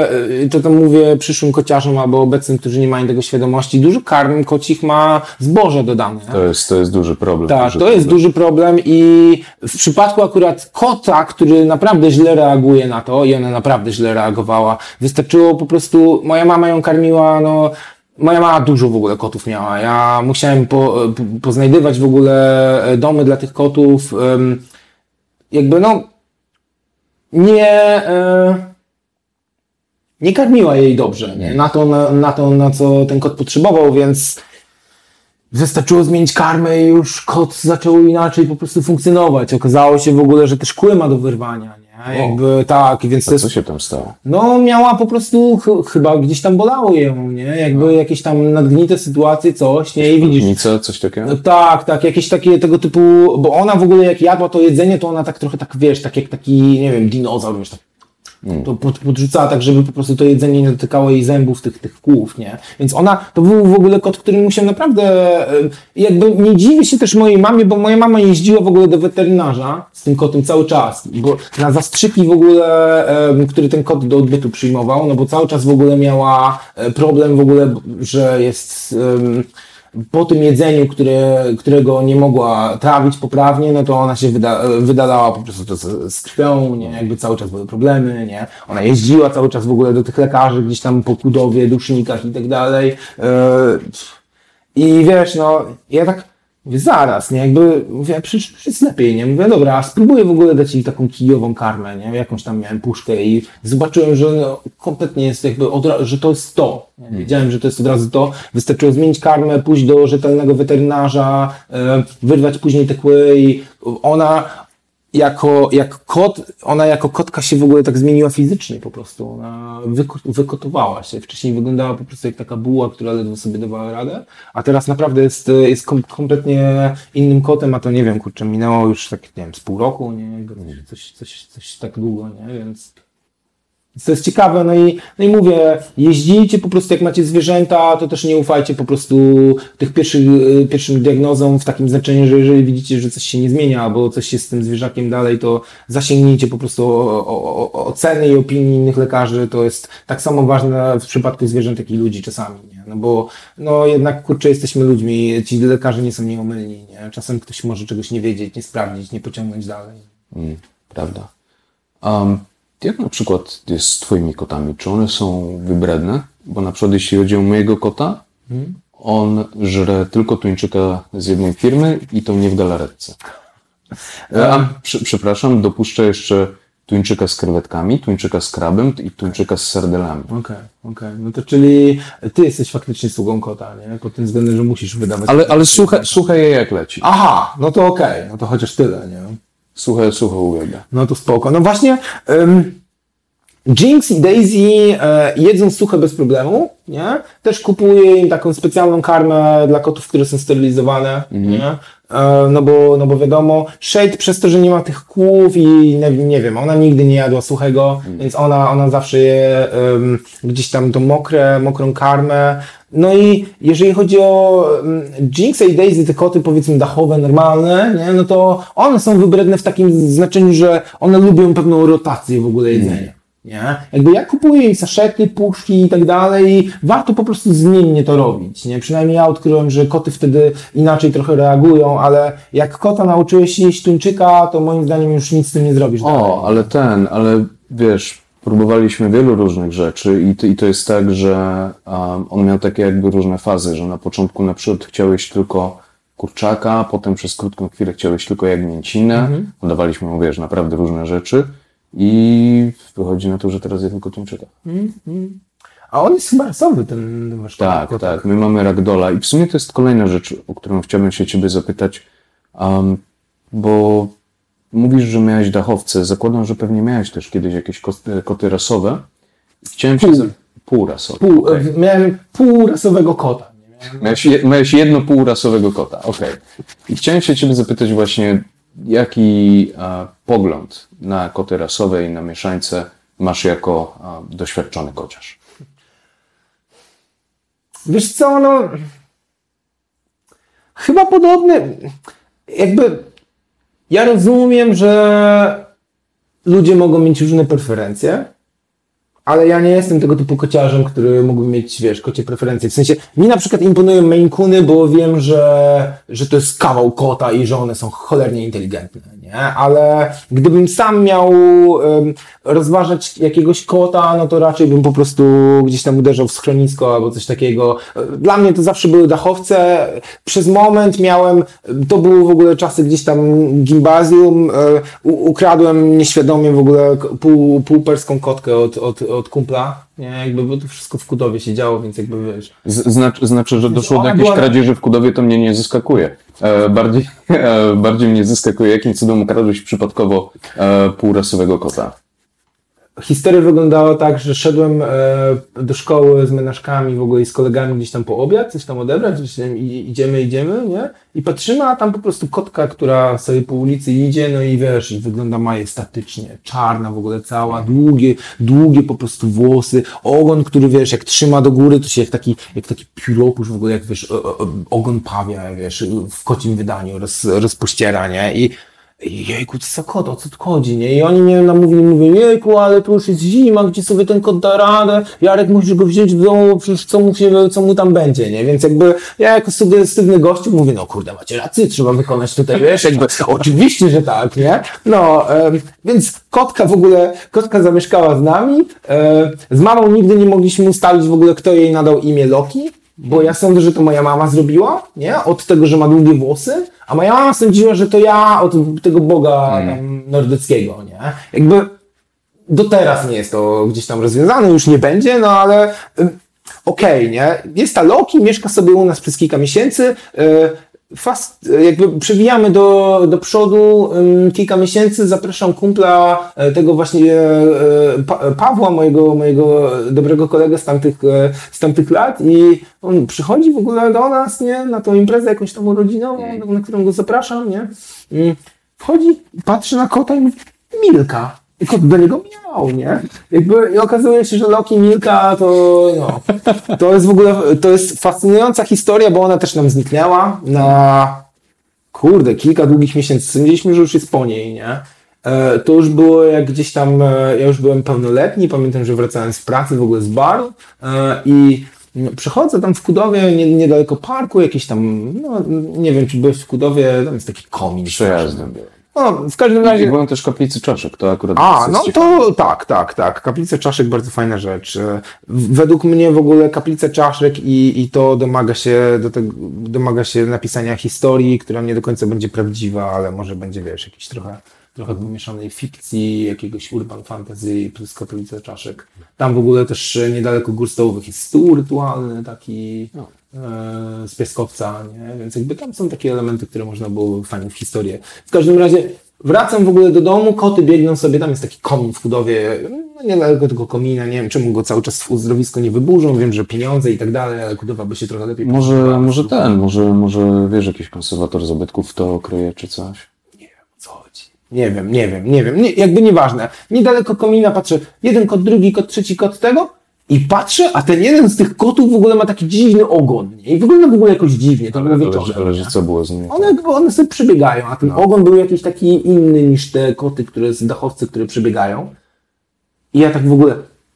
C: e, to tam mówię przyszłym kociarzom albo obecnym, którzy nie mają tego świadomości, dużo karm kocich ma zboże dodane.
B: To jest, to jest duży problem.
C: Tak,
B: duży
C: to jest
B: problem.
C: duży problem i w przypadku akurat kota, który naprawdę źle reaguje na to i ona naprawdę źle reagowała, wystarczyło po prostu, moja mama ją karmiła, no, moja mama dużo w ogóle kotów miała. Ja musiałem po, po, poznajdywać w ogóle e, domy dla tych kotów. jakby no, nie, e, nie karmiła jej dobrze, nie? Na to, na, na to, na co ten kot potrzebował, więc Wystarczyło zmienić karmę i już kot zaczął inaczej po prostu funkcjonować. Okazało się w ogóle, że też kły ma do wyrwania, Nie? Jakby tak, więc to
B: A
C: jest
B: co się tam stało?
C: no, miała po prostu, ch chyba gdzieś tam bolało ją, nie? Jakby jakieś tam nadgnite sytuacje, coś, nie? I widzisz.
B: Nic, coś takiego?
C: No, tak, tak, jakieś takie tego typu, bo ona w ogóle jak jadła to jedzenie, to ona tak trochę tak, wiesz, tak jak taki, nie wiem, dinozaur, wiesz, tak to pod, podrzucała tak, żeby po prostu to jedzenie nie dotykało jej zębów, tych, tych kłów, nie? Więc ona, to był w ogóle kot, który musiał naprawdę, e, jakby nie dziwię się też mojej mamie, bo moja mama jeździła w ogóle do weterynarza z tym kotem cały czas, bo na zastrzyki w ogóle, który ten kot do odbytu przyjmował, no bo cały czas w ogóle miała e, problem w ogóle, że jest... em, po tym jedzeniu, które, którego nie mogła trawić poprawnie, no to ona się wyda, wydalała po prostu z, z krwią, nie? Jakby cały czas były problemy, nie? Ona jeździła cały czas w ogóle do tych lekarzy, gdzieś tam po kudowie, dusznikach i tak dalej. Yy, I wiesz, no, ja tak mówię, zaraz, nie? Jakby, mówię, przecież już jest lepiej, nie? Mówię, dobra, spróbuję w ogóle dać jej taką kijową karmę, nie? Jakąś tam miałem puszkę i zobaczyłem, że no, kompletnie jest jakby, od, że to jest to. Nie? Wiedziałem, że to jest od razu to. Wystarczyło zmienić karmę, pójść do rzetelnego weterynarza, e, wyrwać później te kły i ona jako, jak kot, ona jako kotka się w ogóle tak zmieniła fizycznie po prostu. Ona wyko- wykotowała się. Wcześniej wyglądała po prostu jak taka buła, która ledwo sobie dawała radę, a teraz naprawdę jest, jest kom- kompletnie innym kotem, a to nie wiem, kurczę, minęło już tak, nie wiem, z pół roku, nie? Coś, coś, coś tak długo, nie? Więc... To jest ciekawe, no i, no i mówię, jeździcie po prostu jak macie zwierzęta, to też nie ufajcie po prostu tych pierwszych, y, pierwszym diagnozom w takim znaczeniu, że jeżeli widzicie, że coś się nie zmienia, albo coś jest z tym zwierzakiem dalej, to zasięgnijcie po prostu o, o, o, oceny i opinii innych lekarzy. To jest tak samo ważne w przypadku zwierząt, jak i ludzi czasami, nie? No bo no jednak kurczę, jesteśmy ludźmi, ci lekarze nie są nieomylni, nie? Czasem ktoś może czegoś nie wiedzieć, nie sprawdzić, nie pociągnąć dalej.
B: Mm, prawda. Um, jak na przykład jest z twoimi kotami? Czy one są wybredne? Bo na przykład jeśli chodzi o mojego kota, on żre tylko tuńczyka z jednej firmy i to nie w galaretce. E, A, przy, przepraszam, dopuszczę jeszcze tuńczyka z krewetkami, tuńczyka z krabem i tuńczyka z sardelami.
C: Okej, okej. No to czyli ty jesteś faktycznie sługą kota, nie? Pod tym względem, że musisz wydawać.
B: Ale, ale słuchaj, słuchaj je jak leci.
C: Aha, no to okej, no to chociaż tyle, nie?
B: Słuchaj, słuchaj uwielbia.
C: No to spoko. No właśnie, um, Jinx i Daisy e, jedzą suche bez problemu, nie? Też kupuję im taką specjalną karmę dla kotów, które są sterylizowane, nie? E, no, bo, no bo wiadomo, Shade przez to, że nie ma tych kłów i nie, nie wiem, ona nigdy nie jadła suchego, więc ona, ona zawsze je em, gdzieś tam tą mokre, mokrą karmę. No i jeżeli chodzi o um, Jinxa i Daisy, te koty powiedzmy dachowe, normalne, nie? no to one są wybredne w takim znaczeniu, że one lubią pewną rotację w ogóle jedzenia. Nie? Jakby ja kupuję im saszety, puszki i tak dalej i warto po prostu zmiennie to robić, nie? Przynajmniej ja odkryłem, że koty wtedy inaczej trochę reagują, ale jak kota nauczyłeś jeść tuńczyka, to moim zdaniem już nic z tym nie zrobisz. dalej.
B: O, ale ten, ale wiesz, próbowaliśmy wielu różnych rzeczy i, to- i to jest tak, że um, on miał takie jakby różne fazy, że na początku na przykład chciałeś tylko kurczaka, potem przez krótką chwilę chciałeś tylko jagnięcinę, dawaliśmy mu, wiesz, naprawdę różne rzeczy i wychodzi na to, że teraz je tylko tuńczyka.
C: A on jest chyba rasowy, ten wasz
B: Tak,
C: kot.
B: tak. My mamy ragdola i w sumie to jest kolejna rzecz, o którą chciałbym się ciebie zapytać, um, bo mówisz, że miałeś dachowce. Zakładam, że pewnie miałeś też kiedyś jakieś koty, koty rasowe. Chciałem się...
C: Pół.
B: Za... Półrasowe.
C: Pół,
B: okej.
C: Miałem półrasowego kota.
B: Miałeś, je, miałeś jedno półrasowego kota, okej. I chciałem się ciebie zapytać właśnie, jaki pogląd na koty rasowe i na mieszańce masz jako doświadczony kociarz?
C: Wiesz co, no... Chyba podobny. Jakby... Ja rozumiem, że ludzie mogą mieć różne preferencje, ale ja nie jestem tego typu kociarzem, który mógłby mieć, wiesz, kocie preferencje. W sensie, mi na przykład imponują Maine Coony, bo wiem, że, że to jest kawał kota i że one są cholernie inteligentne, nie? Ale gdybym sam miał em, rozważać jakiegoś kota, no to raczej bym po prostu gdzieś tam uderzał w schronisko albo coś takiego. Dla mnie to zawsze były dachowce. Przez moment miałem, to były w ogóle czasy gdzieś tam gimnazjum, e, u- ukradłem nieświadomie w ogóle pół, pół perską kotkę od, od, od kumpla, nie, jakby, bo to wszystko w Kudowie się działo, więc jakby wiesz.
B: Znaczy, znaczy, że doszło do jakiejś
C: była-
B: kradzieży w Kudowie, to mnie nie zaskakuje. E, bardziej, e, bardziej mnie zaskakuje, jakim cudem ukradłeś przypadkowo e, półrasowego kota?
C: Historia wyglądała tak, że szedłem e, do szkoły z menażkami w ogóle i z kolegami gdzieś tam po obiad, coś tam odebrać, gdzieś tam idziemy, idziemy, nie? I patrzymy, a tam po prostu kotka, która sobie po ulicy idzie, no i wiesz, i wygląda majestatycznie, czarna w ogóle cała, długie, długie po prostu włosy, ogon, który wiesz, jak trzyma do góry, to się jak taki, jak taki pióropusz w ogóle, jak wiesz, ogon pawia, wiesz, w kocim wydaniu roz, rozpościera, nie? I Jejku, co kot, o co tu chodzi, nie? I oni mnie namówili, mówią, jejku, ale tu już jest zima, gdzie sobie ten kot da radę, Jarek musisz go wziąć w domu, przecież co mu, się, co mu tam będzie, nie? Więc jakby ja jako sugestywny gościu mówię, no kurde, macie rację, trzeba wykonać tutaj, wiesz, jakby oczywiście, że tak, nie? No, em, więc kotka w ogóle, kotka zamieszkała z nami, e, z mamą nigdy nie mogliśmy ustalić w ogóle, kto jej nadał imię Loki, bo ja sądzę, że to moja mama zrobiła, nie? Od tego, że ma długie włosy, a moja mama sądziła, że to ja od tego boga tam, nordyckiego, nie? Jakby do teraz nie jest to gdzieś tam rozwiązane, już nie będzie, no ale okej, nie? Jest ta Loki, mieszka sobie u nas przez kilka miesięcy, y, fast, jakby przewijamy do, do przodu kilka miesięcy, zapraszam kumpla y, tego właśnie y, pa, Pawła, mojego, mojego dobrego kolegę z tamtych, z tamtych lat i on przychodzi w ogóle do nas, nie? Na tą imprezę jakąś tam urodzinową, na którą go zapraszam, nie? Wchodzi, patrzy na kota i mówi, Milka. Kot do niego miał, nie? Jakby, I okazuje się, że Loki Milka to, no, to jest w ogóle, to jest fascynująca historia, bo ona też nam zniknęła na, kurde, kilka długich miesięcy. Sądziliśmy, że już jest po niej, nie? E, To już było jak gdzieś tam, e, ja już byłem pełnoletni, pamiętam, że wracałem z pracy w ogóle z baru e, i no, przychodzę tam w Kudowie, nie, niedaleko parku, jakiś tam, no nie wiem, czy byłeś w Kudowie, tam jest taki komin.
B: Przejazdem.
C: No, w każdym
B: I
C: razie...
B: byłem też kaplicy czaszek, to akurat
C: A, no
B: ciekawe.
C: to tak, tak, tak. Kaplice czaszek bardzo fajna rzecz. E, Według mnie w ogóle kaplice czaszek i, i to domaga się do tego, domaga się napisania historii, która nie do końca będzie prawdziwa, ale może będzie, wiesz, jakiś trochę, trochę pomieszanej fikcji, jakiegoś urban fantasy plus kaplice czaszek. Tam w ogóle też e, niedaleko gór stołowych jest stół rytualny taki e, z piaskowca, nie? Więc jakby tam są takie elementy, które można było fajnie w historię. W każdym razie wracam w ogóle do domu, koty biegną sobie, tam jest taki komin w Kudowie, no niedaleko tego komina, nie wiem czemu go cały czas w uzdrowisko nie wyburzą, wiem, że pieniądze i tak dalej, ale Kudowa by się trochę lepiej
B: Może, może ten, może, może wiesz, jakiś konserwator zabytków to kryje czy coś?
C: co chodzi. Nie wiem, nie wiem, nie wiem, nie, jakby nieważne. Niedaleko komina patrzę, jeden kot, drugi kot, trzeci kot tego i patrzę, a ten jeden z tych kotów w ogóle ma taki dziwny ogon, nie? I wygląda w ogóle jakoś dziwnie, to
B: Ale,
C: wieczorem.
B: ale, ale że co było z nim?
C: One, one sobie przebiegają, a ten ogon był jakiś taki inny niż te koty, które z dachowcy, które przebiegają. I ja tak w ogóle,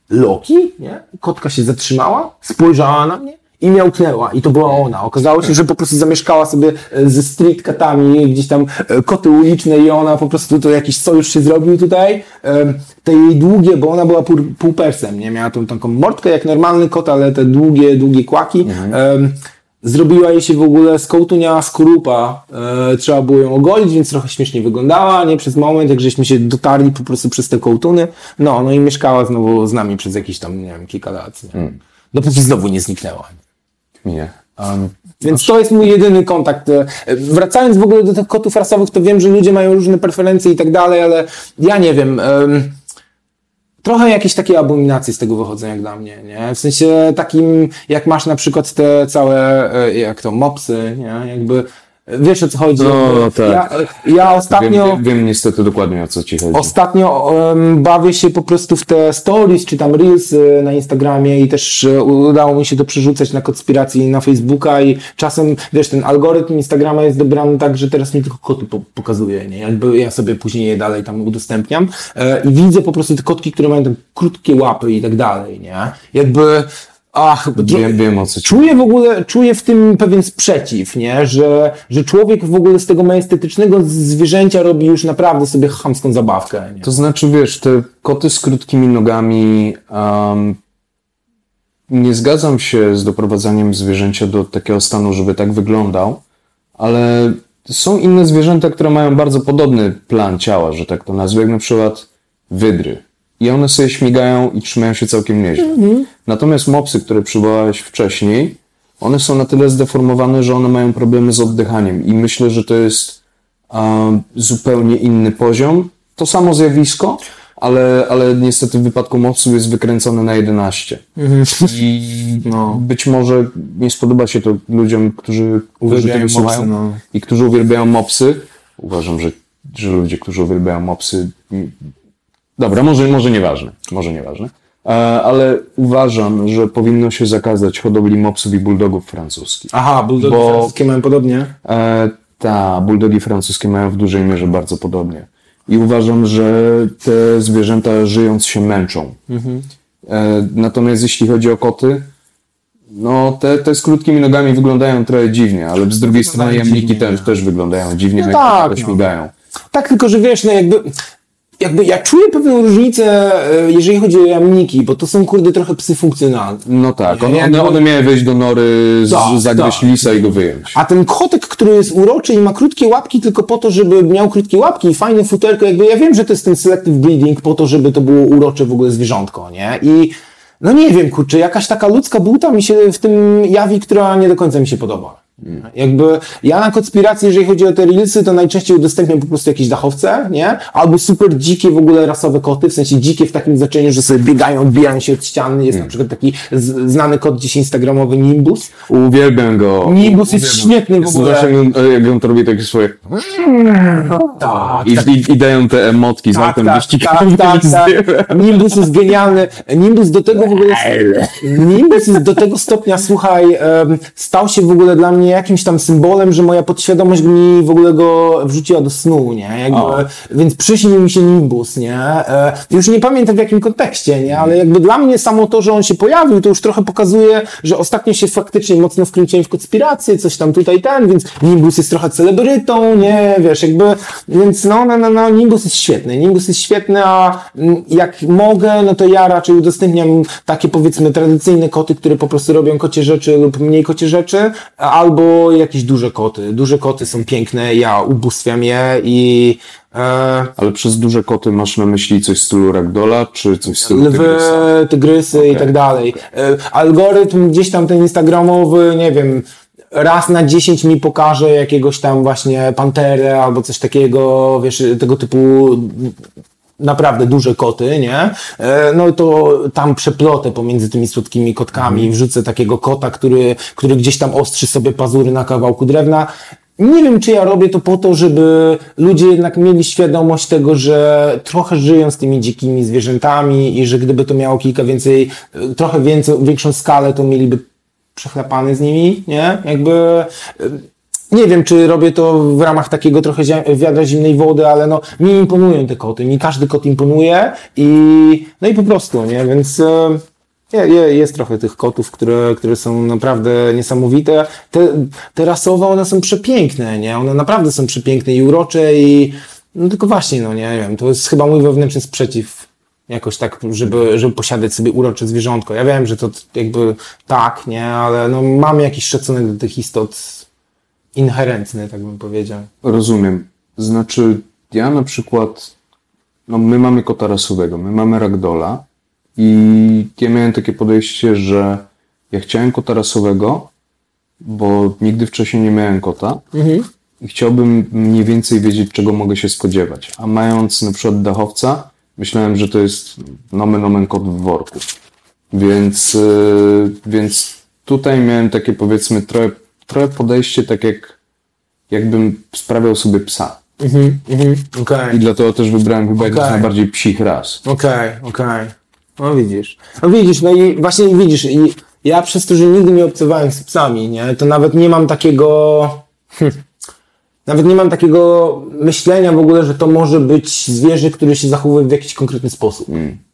C: Loki, nie? Kotka się zatrzymała, spojrzała na mnie i miałknęła. I to była ona. Okazało się, że po prostu zamieszkała sobie e, ze street katami, gdzieś tam e, koty uliczne i ona po prostu to jakiś sojusz się zrobił tutaj. Te jej długie, bo ona była pół, półpersem, nie? Miała tą taką mordkę jak normalny kot, ale te długie, długie kłaki. Em, Zrobiła jej się w ogóle z kołtunia skorupa. E, trzeba było ją ogolić, więc trochę śmiesznie wyglądała, nie? Przez moment, jak żeśmy się dotarli po prostu przez te kołtuny. No, no i mieszkała znowu z nami przez jakieś tam, nie wiem, kilka lat. Nie? Dopóki znowu nie zniknęła.
B: Nie. Um,
C: Więc to jest mój jedyny kontakt. E, Wracając w ogóle do tych kotów rasowych, to wiem, że ludzie mają różne preferencje i tak dalej, ale ja nie wiem. em, trochę jakieś takie abominacje z tego wychodzą jak dla mnie, nie? W sensie takim, jak masz na przykład te całe, e, jak to, mopsy, nie? Jakby, wiesz o co chodzi?
B: No,
C: Jakby
B: tak.
C: Ja, ja ostatnio...
B: wiem, wiem, wiem niestety dokładnie o co ci chodzi.
C: Ostatnio em, bawię się po prostu w te stories, czy tam reels e, na Instagramie i też e, udało mi się to przerzucać na konspiracji na Facebooka i czasem, wiesz, ten algorytm Instagrama jest dobrany tak, że teraz mi tylko koty po pokazuje, nie? Jakby ja sobie później je dalej tam udostępniam e, i widzę po prostu te kotki, które mają tam krótkie łapy i tak dalej, nie? Jakby, ach,
B: Wiem, wiem o co
C: Czuję w ogóle, czuję w tym pewien sprzeciw, nie? Że, że człowiek w ogóle z tego majestetycznego zwierzęcia robi już naprawdę sobie chamską zabawkę, nie?
B: To znaczy, wiesz, te koty z krótkimi nogami. Um, nie zgadzam się z doprowadzaniem zwierzęcia do takiego stanu, żeby tak wyglądał, ale są inne zwierzęta, które mają bardzo podobny plan ciała, że tak to nazwę, jak na przykład wydry. I one sobie śmigają i trzymają się całkiem nieźle. Natomiast mopsy, które przywołałeś wcześniej, one są na tyle zdeformowane, że one mają problemy z oddychaniem. I myślę, że to jest zupełnie inny poziom. To samo zjawisko, ale, ale niestety w wypadku mopsów jest wykręcone na 11. I
C: No.
B: być może nie spodoba się to ludziom, którzy
C: Uwielbiają
B: którzy
C: mopsy, no.
B: i którzy uwielbiają mopsy. Uważam, że, że ludzie, którzy uwielbiają mopsy. Dobra, może, może nieważne. Może nieważne. E, Ale uważam, że powinno się zakazać hodowli mopsów i bulldogów francuskich.
C: Aha, bulldogi
B: Bo-
C: francuskie mają podobnie.
B: E, ta, bulldogi francuskie mają w dużej mierze bardzo podobnie. I uważam, że te zwierzęta żyjąc się męczą. E, natomiast jeśli chodzi o koty, no te, te z krótkimi nogami wyglądają trochę dziwnie, ale z drugiej strony jamniki też, też wyglądają dziwnie,
C: No
B: no
C: tak,
B: tak,
C: no.
B: śmigają.
C: Tak, tylko że wiesz, no jakby, jakby ja czuję pewną różnicę, e, jeżeli chodzi o jamniki, bo to są kurde trochę psy funkcjonalne.
B: No tak, one, one, one miały wejść do nory,
C: Tak,
B: zagryźć
C: tak.
B: lisa i go wyjąć.
C: A ten kotek, który jest uroczy i ma krótkie łapki tylko po to, żeby miał krótkie łapki i fajne futerko, jakby ja wiem, że to jest ten selective breeding po to, żeby to było urocze w ogóle zwierzątko, nie? I no nie wiem, kurczę, jakaś taka ludzka buta mi się w tym jawi, która nie do końca mi się podoba. Jakby ja na konspiracji, jeżeli chodzi o te reelsy, to najczęściej udostępniam po prostu jakieś dachowce, nie? Albo super dzikie w ogóle rasowe koty, w sensie dzikie w takim znaczeniu, że sobie biegają, odbijają się od ściany. Jest na przykład taki znany kot gdzieś instagramowy Nimbus.
B: Uwielbiam go.
C: Nimbus jest
B: Uwielbiam.
C: świetny w ogóle.
B: Zresztą, jak on to robi takie swoje...
C: Tak,
B: I, i, I dają te emotki z
C: tak,
B: autem
C: tak, tak, tak, tak. Nimbus jest genialny. Nimbus do tego w ogóle Nimbus jest do tego stopnia, słuchaj, stał się w ogóle dla mnie jakimś tam symbolem, że moja podświadomość mi w ogóle go wrzuciła do snu, nie? Jakby,
B: O.
C: więc przyśnił mi się Nimbus, nie? E, już nie pamiętam w jakim kontekście, nie? Ale jakby dla mnie samo to, że on się pojawił, to już trochę pokazuje, że ostatnio się faktycznie mocno wkręciłem w konspirację, coś tam tutaj ten, więc Nimbus jest trochę celebrytą, nie? Wiesz, jakby, więc no, no, no, no Nimbus jest świetny. Nimbus jest świetny, a mm, jak mogę, no to ja raczej udostępniam takie powiedzmy tradycyjne koty, które po prostu robią kocie rzeczy lub mniej kocie rzeczy, albo jakieś duże koty. Duże koty są piękne, ja ubóstwiam je i e,
B: Ale przez duże koty masz na myśli coś w stylu ragdola, czy coś w stylu
C: lwy,
B: tygrysa?
C: tygrysy i tak dalej. E, Algorytm gdzieś tam ten instagramowy, nie wiem, raz na 10 mi pokaże jakiegoś tam właśnie panterę albo coś takiego, wiesz, tego typu naprawdę duże koty, nie? E, No to tam przeplotę pomiędzy tymi słodkimi kotkami i wrzucę takiego kota, który, który gdzieś tam ostrzy sobie pazury na kawałku drewna. Nie wiem, czy ja robię to po to, żeby ludzie jednak mieli świadomość tego, że trochę żyją z tymi dzikimi zwierzętami i że gdyby to miało kilka więcej, e, trochę więcej, większą skalę, to mieliby przechlapany z nimi, nie? Jakby e, nie wiem, czy robię to w ramach takiego trochę wiadra zimnej wody, ale no mi imponują te koty, mi każdy kot imponuje i no i po prostu, nie? Więc je, je, jest trochę tych kotów, które, które są naprawdę niesamowite. Te, te rasowe, one są przepiękne, nie? One naprawdę są przepiękne i urocze i no tylko właśnie, no nie wiem, to jest chyba mój wewnętrzny sprzeciw jakoś tak, żeby, żeby posiadać sobie urocze zwierzątko. Ja wiem, że to jakby tak, nie, ale no mam jakiś szacunek do tych istot inherentny, tak bym powiedział.
B: Rozumiem. Znaczy, ja na przykład, no my mamy kota rasowego, my mamy ragdola i ja miałem takie podejście, że ja chciałem kota rasowego, bo nigdy wcześniej nie miałem kota i chciałbym mniej więcej wiedzieć, czego mogę się spodziewać. A mając na przykład dachowca, myślałem, że to jest nomen omen kot w worku. Więc, yy, więc tutaj miałem takie powiedzmy trochę, trochę podejście tak jak jakbym sprawiał sobie psa.
C: Mhm, mhm, okej.
B: I dlatego też wybrałem chyba z
C: Okej.
B: najbardziej psich ras.
C: Okej, okej. No widzisz. No widzisz, no i właśnie widzisz, i ja przez to, że nigdy nie obcowałem z psami, nie, to nawet nie mam takiego... Hm, nawet nie mam takiego myślenia w ogóle, że to może być zwierzę, które się zachowuje w jakiś konkretny sposób.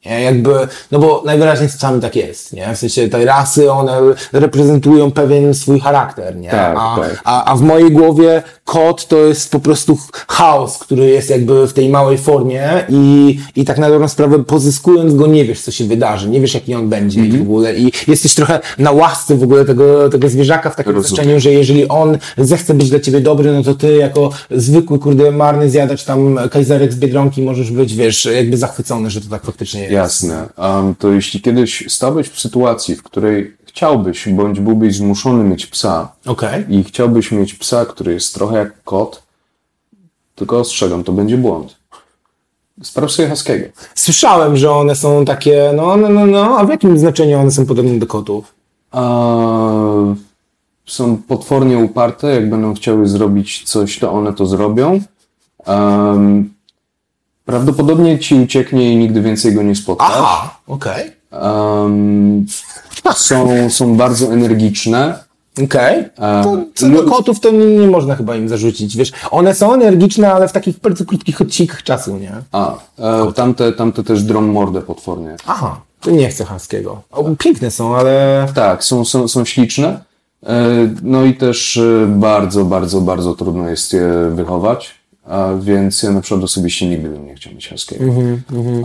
C: Nie? Jakby, no bo najwyraźniej z psami tak jest, nie? W sensie te rasy, one reprezentują pewien swój charakter, nie?
B: Tak,
C: a,
B: tak.
C: A, a w mojej głowie kot to jest po prostu chaos, który jest jakby w tej małej formie i, i tak na dobrą sprawę pozyskując go nie wiesz, co się wydarzy, nie wiesz, jaki on będzie
B: Mhm.
C: i w ogóle i jesteś trochę na łasce w ogóle tego, tego zwierzaka w takim
B: Rozumiem.
C: znaczeniu, że jeżeli on zechce być dla ciebie dobry, no to ty jako zwykły, kurde, marny zjadacz tam kajzerek z Biedronki możesz być, wiesz, jakby zachwycony, że to tak faktycznie jest.
B: Jasne. Um, to jeśli kiedyś stałbyś w sytuacji, w której chciałbyś, bądź byłbyś zmuszony mieć psa
C: Okej.
B: i chciałbyś mieć psa, który jest trochę jak kot, Tylko ostrzegam, to będzie błąd. Sprawdź sobie Huskiego.
C: Słyszałem, że one są takie, no, no, no, no, a w jakim znaczeniu one są podobne do kotów?
B: Są potwornie uparte, jak będą chciały zrobić coś, to one to zrobią. Em, prawdopodobnie ci ucieknie i nigdy więcej go nie spotkasz.
C: Aha, okej.
B: Em, są, są bardzo energiczne.
C: Okej.
B: E,
C: To do kotów to nie, nie można chyba im zarzucić, wiesz. One są energiczne, ale w takich bardzo krótkich odcinkach czasu, nie?
B: A, e, tamte, tamte też drą mordę potwornie.
C: Aha, to nie chcę haskiego. Piękne są, ale...
B: Tak, są, są, są śliczne. E, No i też e, bardzo, bardzo, bardzo trudno jest je wychować. A więc ja na przykład osobiście nigdy bym nie chciał mieć haskiego.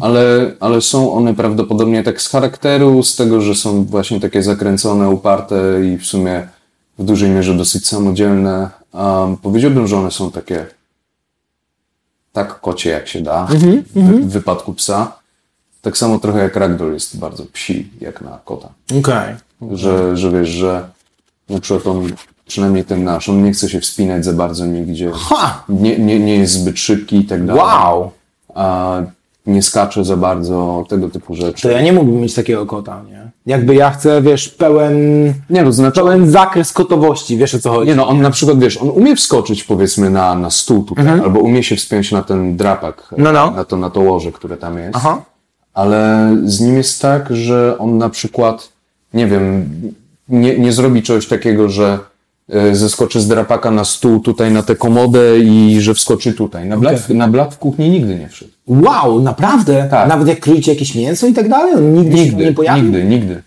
B: Ale, ale są one prawdopodobnie tak z charakteru, z tego, że są właśnie takie zakręcone, uparte i w sumie w dużej mierze dosyć samodzielne. Um, powiedziałbym, że one są takie tak kocie jak się da w, w wypadku psa. Tak samo trochę jak ragdoll jest bardzo psi jak na kota.
C: Okej.
B: Że, że wiesz, że na przykład on, przynajmniej ten nasz, on nie chce się wspinać za bardzo nigdzie.
C: Ha!
B: Nie, nie, nie jest zbyt szybki i tak dalej.
C: Wow!
B: A nie skacze za bardzo, tego typu rzeczy.
C: To ja nie mógłbym mieć takiego kota, nie? Jakby ja chcę, wiesz, pełen,
B: Nie no, znaczy,
C: pełen zakres kotowości, wiesz o co chodzi?
B: nie no, on na przykład, wiesz, on umie wskoczyć powiedzmy na, na stół tutaj, albo umie się wspiąć na ten drapak,
C: Mhm. No, no.
B: Na, to, na to łoże, które tam jest.
C: Aha.
B: ale z nim jest tak, że on na przykład, nie wiem, nie, nie zrobi czegoś takiego, że zeskoczy z drapaka na stół tutaj na tę komodę i że wskoczy tutaj. Na blat, na blat w kuchni nigdy nie wszedł.
C: Wow, naprawdę?
B: Tak.
C: Nawet jak kryjecie jakieś mięso i tak dalej? On nigdy, się tam nie
B: Nigdy,
C: pojawi?
B: nigdy, nigdy.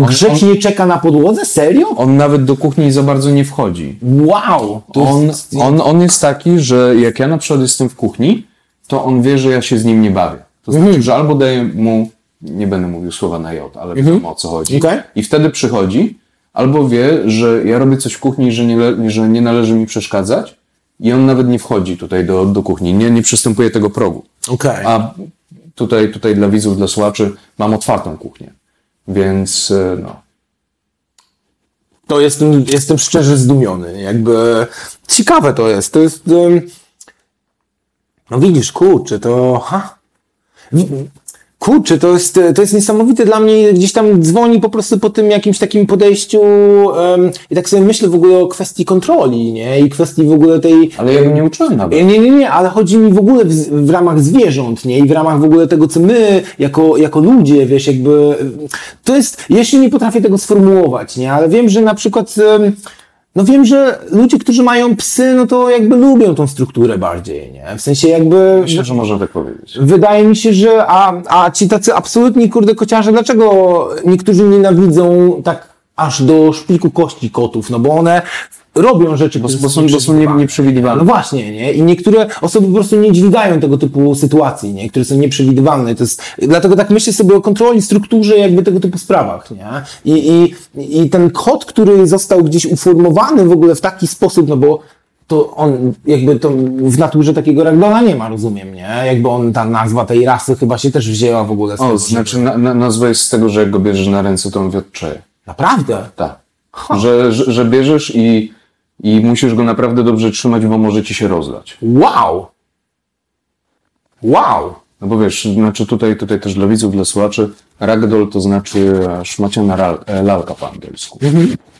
C: Grzecznie czeka na podłodze? Serio?
B: On nawet do kuchni za bardzo nie wchodzi.
C: Wow!
B: On,
C: jest-
B: on, on jest taki, że jak ja na przykład jestem w kuchni, to on wie, że ja się z nim nie bawię. To znaczy,
C: Mhm.
B: że albo daję mu, nie będę mówił słowa na J, ale wiadomo o co chodzi.
C: Okej.
B: I wtedy przychodzi, albo wie, że ja robię coś w kuchni, że nie, że nie należy mi przeszkadzać i on nawet nie wchodzi tutaj do, do kuchni, nie, nie przystępuje tego progu.
C: Okej.
B: A tutaj, tutaj dla widzów, dla słuchaczy mam otwartą kuchnię. Więc e, no,
C: To jestem, jestem szczerze zdumiony. Jakby ciekawe to jest. To jest. No widzisz, kurczę, to. Ha. Kurczę, to jest, to jest niesamowite dla mnie. Gdzieś tam dzwoni po prostu po tym jakimś takim podejściu. em, I tak sobie myślę w ogóle o kwestii kontroli, nie? I kwestii w ogóle tej.
B: ale ja go nie uczyłem nawet.
C: Nie, nie, nie, ale chodzi mi w ogóle w, w ramach zwierząt, nie? I w ramach w ogóle tego, co my, jako, jako ludzie, wiesz, jakby, to jest, jeszcze nie potrafię tego sformułować, nie? Ale wiem, że na przykład, em, no wiem, że ludzie, którzy mają psy, no to jakby lubią tą strukturę bardziej, nie? W sensie jakby...
B: Myślę, że można tak powiedzieć.
C: Wydaje mi się, że a, a ci tacy absolutni kurde kociarze, dlaczego niektórzy nienawidzą tak aż do szpiku kości kotów? No bo one robią rzeczy,
B: Bo, bo są, bo są nie,
C: nieprzewidywalne. No właśnie, nie? I niektóre osoby po prostu nie dźwigają tego typu sytuacji, nie? Które są nieprzewidywalne. To jest, dlatego tak myślę sobie o kontroli, strukturze, jakby tego typu sprawach, nie? I, i, I ten kod, który został gdzieś uformowany w ogóle w taki sposób, no bo to on, jakby to w naturze takiego ragdola nie ma, rozumiem, nie? Jakby on, ta nazwa tej rasy chyba się też wzięła w ogóle z
B: O,
C: tego,
B: znaczy na, na, nazwa jest z tego, że jak go bierzesz na ręce, to on wie odczeje.
C: Naprawdę?
B: Tak. Że, że, że bierzesz i, i musisz go naprawdę dobrze trzymać, bo może ci się rozlać.
C: Wow! Wow!
B: No bo wiesz, znaczy tutaj, tutaj też dla widzów, dla słuchaczy, ragdoll to znaczy e, szmaciana ral- e, lalka po angielsku.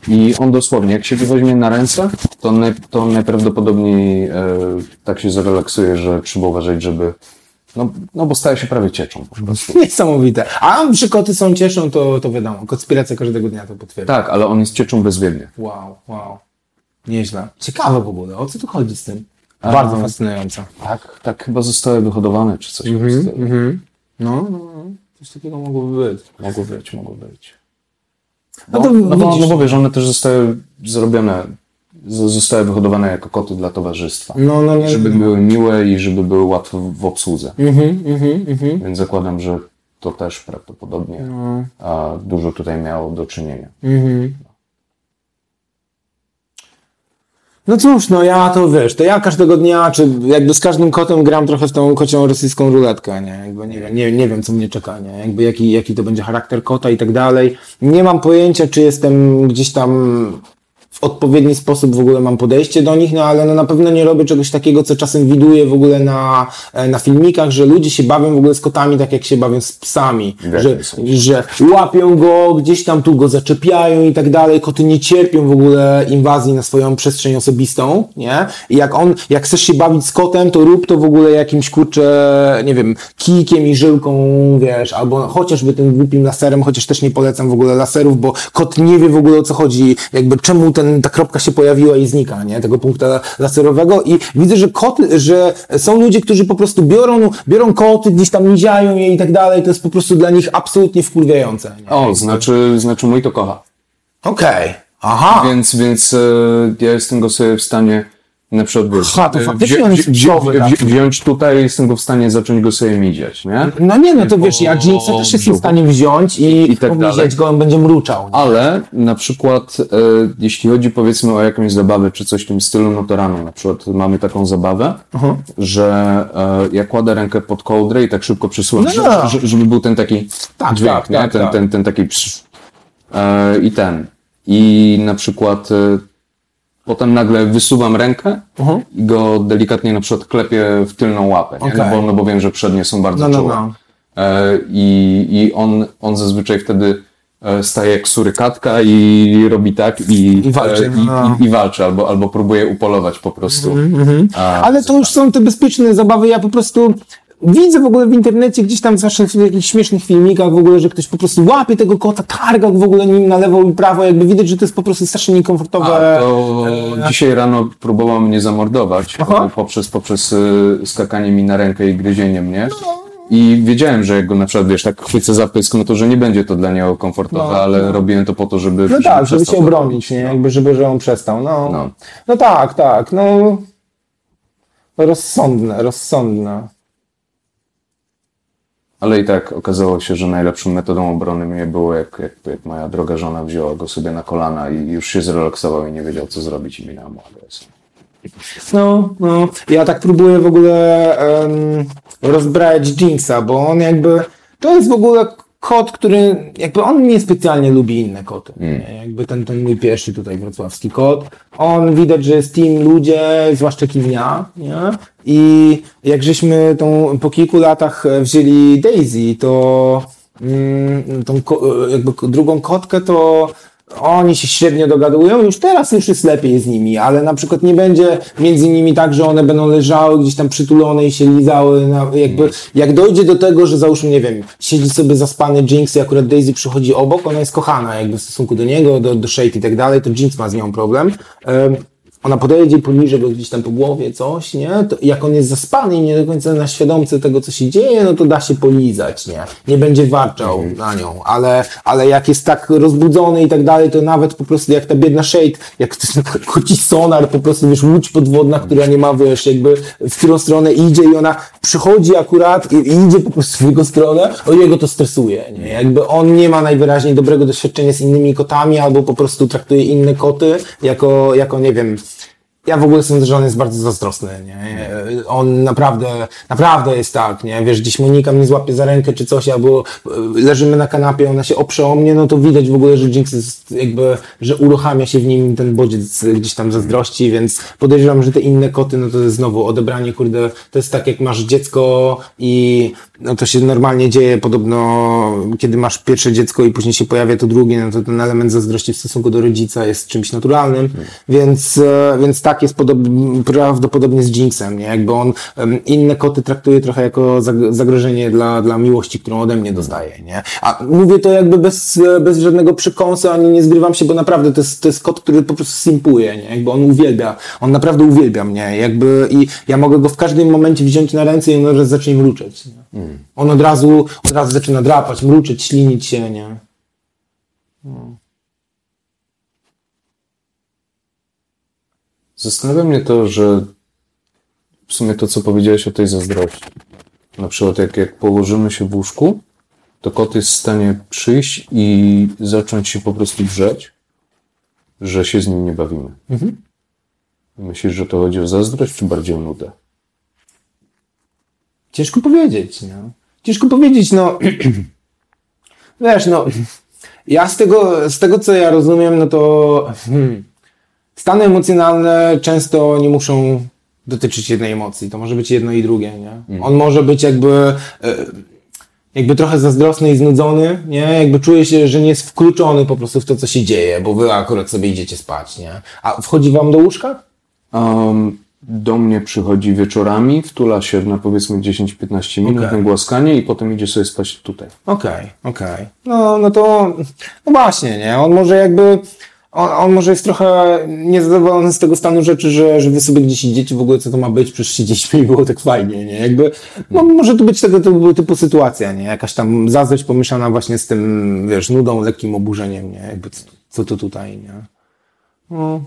B: I on dosłownie, jak się weźmie na ręce, to naj, to najprawdopodobniej e, tak się zarelaksuje, że trzeba uważać, żeby... No, no bo staje się prawie cieczą po prostu.
C: Niesamowite. A że koty są cieszą, to, to wiadomo. Konspiracja każdego dnia to potwierdza.
B: Tak, ale on jest cieczą bezwiednie.
C: Wow, wow. Nieźle. Ciekawe w ogóle. O co tu chodzi z tym? Bardzo fascynujące.
B: Tak, tak chyba zostały wyhodowane, czy coś. w tym stylu.
C: No, no, no. Coś takiego mogłoby być.
B: Mogło być, mogło być.
C: No
B: No,
C: to
B: no,
C: widzisz-
B: no bo wiesz, one też zostały zrobione, zostały wyhodowane jako koty dla towarzystwa.
C: No, no, no.
B: Żeby były miłe i żeby były łatwe w obsłudze.
C: Mhm, mhm, mhm.
B: Więc zakładam, że to też prawdopodobnie
C: No.
B: dużo tutaj miało do czynienia.
C: Mhm. No cóż, no ja to wiesz, to ja każdego dnia, czy jakby z każdym kotem gram trochę w tą kocią rosyjską ruletkę, nie? Jakby nie nie, nie wiem co mnie czeka, nie? Jakby jaki, jaki to będzie charakter kota i tak dalej. Nie mam pojęcia, czy jestem gdzieś tam w odpowiedni sposób w ogóle mam podejście do nich, no ale no na pewno nie robię czegoś takiego, co czasem widuję w ogóle na, e, na filmikach, że ludzie się bawią w ogóle z kotami tak jak się bawią z psami, że, że łapią go, gdzieś tam tu go zaczepiają i tak dalej. Koty nie cierpią w ogóle inwazji na swoją przestrzeń osobistą, nie? I jak on, jak chcesz się bawić z kotem, to rób to w ogóle jakimś kurczę, nie wiem, kijkiem i żyłką, wiesz, albo chociażby tym głupim laserem, chociaż też nie polecam w ogóle laserów, bo kot nie wie w ogóle o co chodzi, jakby czemu ten, ta kropka się pojawiła i znika, nie? Tego punkta laserowego i widzę, że koty, że są ludzie, którzy po prostu biorą, biorą koty, gdzieś tam niziają je i tak dalej, to jest po prostu dla nich absolutnie wkurwiające, nie?
B: O, znaczy, znaczy mój to kocha.
C: Okej. Aha.
B: Więc, więc e, ja jestem go sobie w stanie na przykład wiesz,
C: Aha, to
B: e,
C: faktycznie
B: wzi-
C: on jest
B: wzi- wzi-
C: taki.
B: wziąć tutaj, jestem go w stanie zacząć go sobie midziać, nie?
C: No nie, no to wiesz, ja Jinxa też jestem w stanie wziąć i,
B: I tak
C: pomiziać go, on będzie mruczał. Nie?
B: Ale na przykład, e, jeśli chodzi powiedzmy o jakąś zabawę czy coś w tym stylu, no to rano na przykład mamy taką zabawę, że e, ja kładę rękę pod kołdrę i tak szybko przesuwam,
C: No, no.
B: żeby, żeby był ten taki
C: Tak,
B: dźwięk,
C: tak,
B: nie?
C: tak,
B: ten,
C: tak.
B: Ten, ten taki psz, e, i ten. I na przykład e, potem nagle wysuwam rękę
C: Mhm.
B: i go delikatnie na przykład klepię w tylną łapę, nie? No, bo, no bo wiem, że przednie są bardzo
C: No, no,
B: czułe.
C: no.
B: E, I, i on, on zazwyczaj wtedy e, staje jak surykatka i robi tak i,
C: I walczy,
B: e,
C: no.
B: i, i, i walczy, albo, albo próbuje upolować po prostu.
C: Mhm,
B: A,
C: Ale to już są te bezpieczne zabawy. Ja po prostu widzę w ogóle w internecie, gdzieś tam zwłaszcza w jakichś śmiesznych filmikach w ogóle, że ktoś po prostu łapie tego kota, targa w ogóle nim na lewo i prawo. Jakby widać, że to jest po prostu strasznie niekomfortowe.
B: A, to dzisiaj rano próbował mnie zamordować
C: Aha.
B: poprzez, poprzez e, skakanie mi na rękę i gryzienie mnie. I wiedziałem, że jak go na przykład, wiesz, tak chwycę za pysk, no to, że nie będzie to dla niego komfortowe,
C: No,
B: ale
C: no.
B: robiłem to po to, żeby
C: No tak, żeby się obronić, nie?
B: no.
C: Jakby, żeby, że on przestał. No,
B: No.
C: no. tak, tak, no. Rozsądne, rozsądne.
B: Ale i tak okazało się, że najlepszą metodą obrony mnie było, jak, jak, jak moja droga żona wzięła go sobie na kolana i już się zrelaksował i nie wiedział, co zrobić i minęła mu agresja.
C: No, no. Ja tak próbuję w ogóle um, rozbrać Jinxa, bo on jakby, to jest w ogóle kot, który, jakby on niespecjalnie lubi inne koty. Nie? Jakby ten, ten mój pierwszy tutaj wrocławski kot, on widać, że jest team ludzie, zwłaszcza kiwnia, nie? I jak żeśmy tą, po kilku latach e, wzięli Daisy, to mm, tą ko- jakby drugą kotkę, to oni się średnio dogadują, już teraz już jest lepiej z nimi, ale na przykład nie będzie między nimi tak, że one będą leżały gdzieś tam przytulone i się lizały, na, jakby, jak dojdzie do tego, że załóżmy, nie wiem, siedzi sobie zaspany Jinx i akurat Daisy przychodzi obok, ona jest kochana jakby w stosunku do niego, do, do Shade i tak dalej, to Jinx ma z nią problem. Ona podejdzie, poniżej go gdzieś tam po głowie, coś, nie? To jak on jest zaspany i nie do końca na świadomce tego, co się dzieje, no to da się polizać, nie? Nie będzie warczał na nią, ale, ale jak jest tak rozbudzony i tak dalej, to nawet po prostu jak ta biedna Shade, jak to jest koci sonar, po prostu, wiesz, łódź podwodna, która nie ma, wiesz, jakby w którą stronę idzie i ona przychodzi akurat i, i idzie po prostu w jego stronę, o jego to stresuje, nie? Jakby on nie ma najwyraźniej dobrego doświadczenia z innymi kotami, albo po prostu traktuje inne koty jako, jako nie wiem, ja w ogóle sądzę, że on jest bardzo zazdrosny, nie? On naprawdę, naprawdę jest tak, nie? Wiesz, gdzieś Monika mnie złapie za rękę czy coś, albo e, leżymy na kanapie, ona się oprze o mnie, no to widać w ogóle, że Jinx jest jakby, że uruchamia się w nim ten bodziec gdzieś tam zazdrości, więc podejrzewam, że te inne koty, no to jest znowu odebranie, kurde, to jest tak jak masz dziecko i no to się normalnie dzieje podobno, kiedy masz pierwsze dziecko i później się pojawia to drugie, no to ten element zazdrości w stosunku do rodzica jest czymś naturalnym, więc, e, więc tak jest podob- prawdopodobnie z Jinxem, nie? Jakby on inne koty traktuje trochę jako zag- zagrożenie dla, dla miłości, którą ode mnie dostaje, nie? A mówię to jakby bez, e, bez żadnego przekąsu, ani nie zgrywam się, bo naprawdę to jest, to jest kot, który po prostu simpuje, nie? Jakby on uwielbia, on naprawdę uwielbia mnie, jakby i ja mogę go w każdym momencie wziąć na ręce i on zacznie mruczeć, nie? On od razu, od razu zaczyna drapać, mruczeć, ślinić się, nie?
B: Zastanawia mnie to, że w sumie to, co powiedziałeś o tej zazdrości. Na przykład, jak, jak położymy się w łóżku, to kot jest w stanie przyjść i zacząć się po prostu drzeć, że się z nim nie bawimy. Myślisz, że to chodzi o zazdrość, czy bardziej o nudę?
C: Ciężko powiedzieć, no. Ciężko powiedzieć, no. Wiesz, no. Ja z tego, z tego, co ja rozumiem, no to hmm, stany emocjonalne często nie muszą dotyczyć jednej emocji. To może być jedno i drugie, nie? On może być jakby, e, jakby trochę zazdrosny i znudzony, nie? Jakby czuje się, że nie jest wkluczony po prostu w to, co się dzieje, bo wy akurat sobie idziecie spać, nie? A wchodzi wam do łóżka?
B: Um, do mnie przychodzi wieczorami, wtula się na powiedzmy 10-15 minut
C: Okej.
B: na głaskanie i potem idzie sobie spać tutaj.
C: Okej, okej. No, no to, no właśnie, nie? On może jakby, on, on może jest trochę niezadowolony z tego stanu rzeczy, że, że wy sobie gdzieś idziecie, w ogóle co to ma być, przecież siedzieliśmy i było tak fajnie, nie? Jakby, no może to być tego typu, typu sytuacja, nie? Jakaś tam zazdrość pomieszana właśnie z tym, wiesz, nudą, lekkim oburzeniem, nie? Jakby co, co to tutaj, nie? No,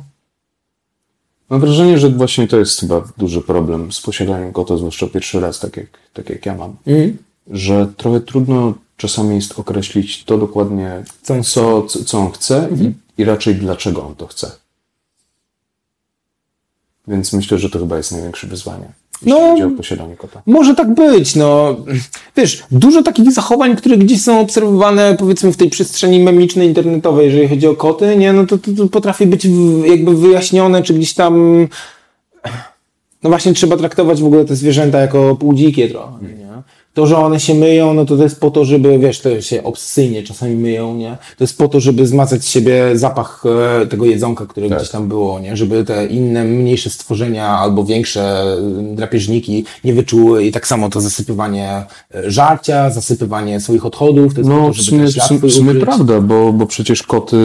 B: Mam wrażenie, że właśnie to jest chyba duży problem z posiadaniem kota, zwłaszcza pierwszy raz, tak jak, tak jak ja mam.
C: Mhm.
B: Że trochę trudno czasami jest określić to dokładnie,
C: Co on
B: co, co, co on chce i, i raczej dlaczego on to chce. Więc myślę, że to chyba jest największe wyzwanie, jeśli
C: No.
B: chodzi o posiadanie kota.
C: Może tak być, no. Wiesz, dużo takich zachowań, które gdzieś są obserwowane, powiedzmy, w tej przestrzeni memicznej, internetowej, jeżeli chodzi o koty, nie, no to, to, to potrafi być jakby wyjaśnione, czy gdzieś tam, no właśnie trzeba traktować w ogóle te zwierzęta jako półdzikie trochę, nie? To, że one się myją, no to to jest po to, żeby, wiesz, to się obsesyjnie czasami myją, nie? To jest po to, żeby zmazać z siebie zapach e, tego jedzonka, które
B: Tak.
C: gdzieś tam było, nie? Żeby te inne, mniejsze stworzenia albo większe e, drapieżniki nie wyczuły i tak samo to zasypywanie e, żarcia, zasypywanie swoich odchodów, to jest po
B: No,
C: to,
B: w
C: żeby
B: sumie,
C: ten
B: w
C: ślad
B: sumie, w prawda, bo, bo przecież koty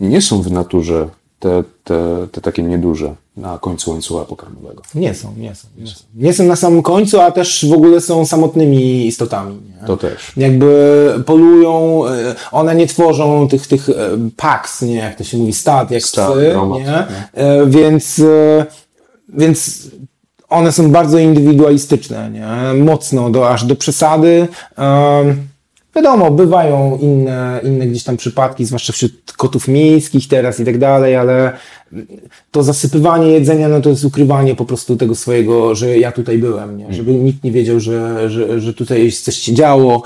B: nie są w naturze te, te, te takie nieduże na końcu łańcucha pokarmowego.
C: Nie są, nie są, nie są. Nie są na samym końcu, a też w ogóle są samotnymi istotami, nie?
B: To też.
C: jakby polują, e, one nie tworzą tych, tych e, packs, nie, jak to się mówi, stad, jak
B: Stad,
C: psy,
B: gromat,
C: nie? E, Więc, e, więc one są bardzo indywidualistyczne, nie? Mocno, do, aż do przesady. Em, Wiadomo, bywają inne, inne gdzieś tam przypadki, zwłaszcza wśród kotów miejskich teraz i tak dalej, ale to zasypywanie jedzenia, no to jest ukrywanie po prostu tego swojego, że ja tutaj byłem, nie? żeby nikt nie wiedział, że, że, że tutaj coś się działo.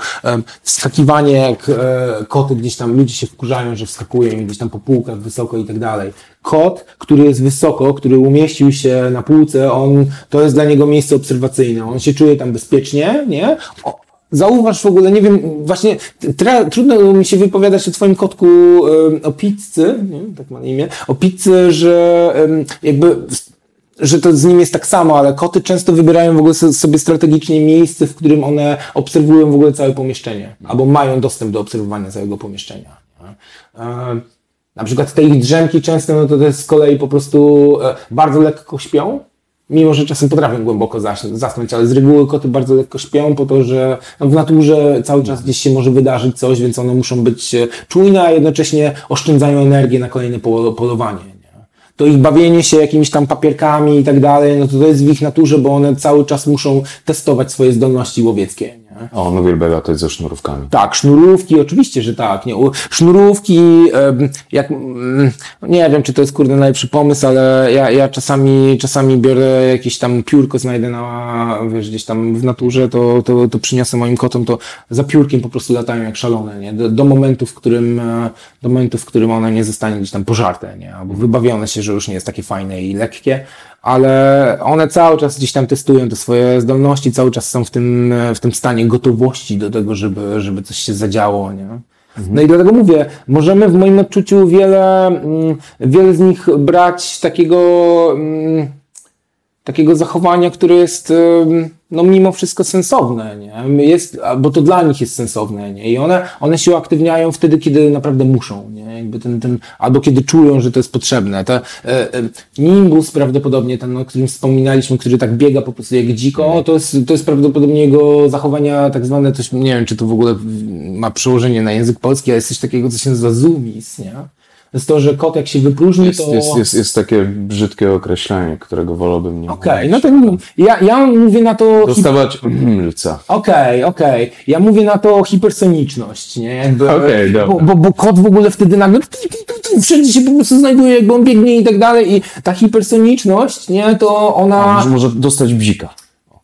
C: Wskakiwanie, jak e, koty gdzieś tam, ludzie się wkurzają, że wskakują gdzieś tam po półkach wysoko i tak dalej. Kot, który jest wysoko, który umieścił się na półce, on, to jest dla niego miejsce obserwacyjne. On się czuje tam bezpiecznie, nie? O, Zauważ w ogóle, nie wiem, właśnie tra, trudno mi się wypowiadać o twoim kotku o pizzy, nie? tak ma na imię, o pizzy, że jakby że to z nim jest tak samo, ale koty często wybierają w ogóle so- sobie strategicznie miejsce, w którym one obserwują w ogóle całe pomieszczenie, albo mają dostęp do obserwowania całego pomieszczenia. Na przykład te ich drzemki często, no to, to jest z kolei po prostu e, bardzo lekko śpią, mimo że czasem potrafią głęboko zasnąć, ale z reguły koty bardzo lekko śpią po to, że w naturze cały czas gdzieś się może wydarzyć coś, więc one muszą być e, czujne, a jednocześnie oszczędzają energię na kolejne polo- polowanie. Nie? To ich bawienie się jakimiś tam papierkami i tak dalej, no to to jest w ich naturze, bo one cały czas muszą testować swoje zdolności łowieckie. Nie?
B: O, no uwielbia latać ze sznurówkami.
C: Tak, sznurówki, oczywiście, że tak. Nie? Sznurówki, jak, mm, nie wiem, czy to jest kurde najlepszy pomysł, ale ja, ja czasami, czasami biorę jakieś tam piórko, znajdę na, wiesz, gdzieś tam w naturze, to, to, to przyniosę moim kotom, to za piórkiem po prostu latają jak szalone, nie? Do, do momentu, w którym, e, do momentu, w którym one nie zostanie gdzieś tam pożarte, nie? Albo wybawione się, że już nie jest takie fajne i lekkie, ale one cały czas gdzieś tam testują te swoje zdolności, cały czas są w tym, w tym stanie gotowości do tego, żeby, żeby coś się zadziało, nie? No i dlatego mówię, możemy w moim odczuciu wiele, mm, wiele z nich brać takiego, mm, takiego zachowania, które jest no mimo wszystko sensowne, nie? Jest, bo to dla nich jest sensowne, nie? I one, one się uaktywniają wtedy, kiedy naprawdę muszą, nie? Jakby ten, ten, albo kiedy czują, że to jest potrzebne. Te, e, e, Nimbus prawdopodobnie, ten, o którym wspominaliśmy, który tak biega po prostu jak dziko, to jest, to jest prawdopodobnie jego zachowania tak zwane, coś, nie wiem, czy to w ogóle ma przełożenie na język polski, ale jest coś takiego, co się nazywa zoomis, nie? Jest to, że kot jak się wypróżni,
B: Jest,
C: to...
B: jest, jest, jest takie brzydkie określenie, którego wolałbym nie
C: Okej,
B: mówić.
C: no to ja, ja mówię na to...
B: Dostawać lca.
C: Okej, okej. Ja mówię na to hipersoniczność, nie?
B: Okej,
C: bo,
B: dobra.
C: bo, bo kot w ogóle wtedy nagle wszędzie się po prostu znajduje, jakby on biegnie i tak dalej i ta hipersoniczność, nie, to ona...
B: Może, może dostać bzika.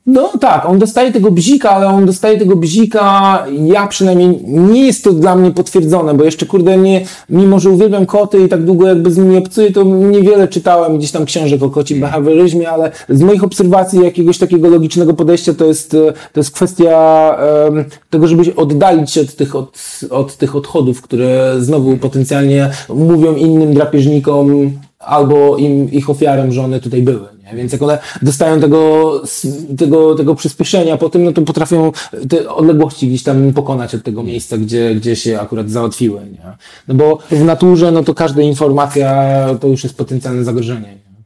C: No tak, on dostaje tego bzika, ale on dostaje tego bzika, ja przynajmniej, nie jest to dla mnie potwierdzone, bo jeszcze kurde nie, mimo że uwielbiam koty i tak długo jakby z nimi obcuję, to niewiele czytałem gdzieś tam książek o kocim behawioryzmie, ale z moich obserwacji jakiegoś takiego logicznego podejścia to jest, e, to jest kwestia em, tego, żeby oddalić się od tych, od, od tych odchodów, które znowu potencjalnie mówią innym drapieżnikom albo im, ich ofiarem, że one tutaj były. Nie? Więc jak one dostają tego, tego, tego przyspieszenia po tym, no to potrafią te odległości gdzieś tam pokonać od tego miejsca, gdzie, gdzie się akurat załatwiły. Nie? No bo w naturze, no to każda informacja to już jest potencjalne zagrożenie. Nie?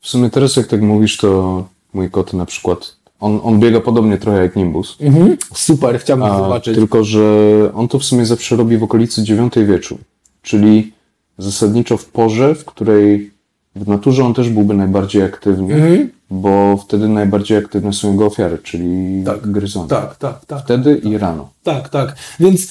B: W sumie teraz jak tak mówisz, to mój kot na przykład, on, on biega podobnie trochę jak Nimbus.
C: Mhm. Super, chciałbym
B: A,
C: zobaczyć.
B: tylko, że on to w sumie zawsze robi w okolicy dziewiątej wieczu. Czyli zasadniczo w porze, w której w naturze on też byłby najbardziej aktywny,
C: Mhm.
B: bo wtedy najbardziej aktywne są jego ofiary, czyli
C: Tak.
B: gryzony.
C: Tak, tak, tak.
B: Wtedy i rano.
C: Tak, tak. Więc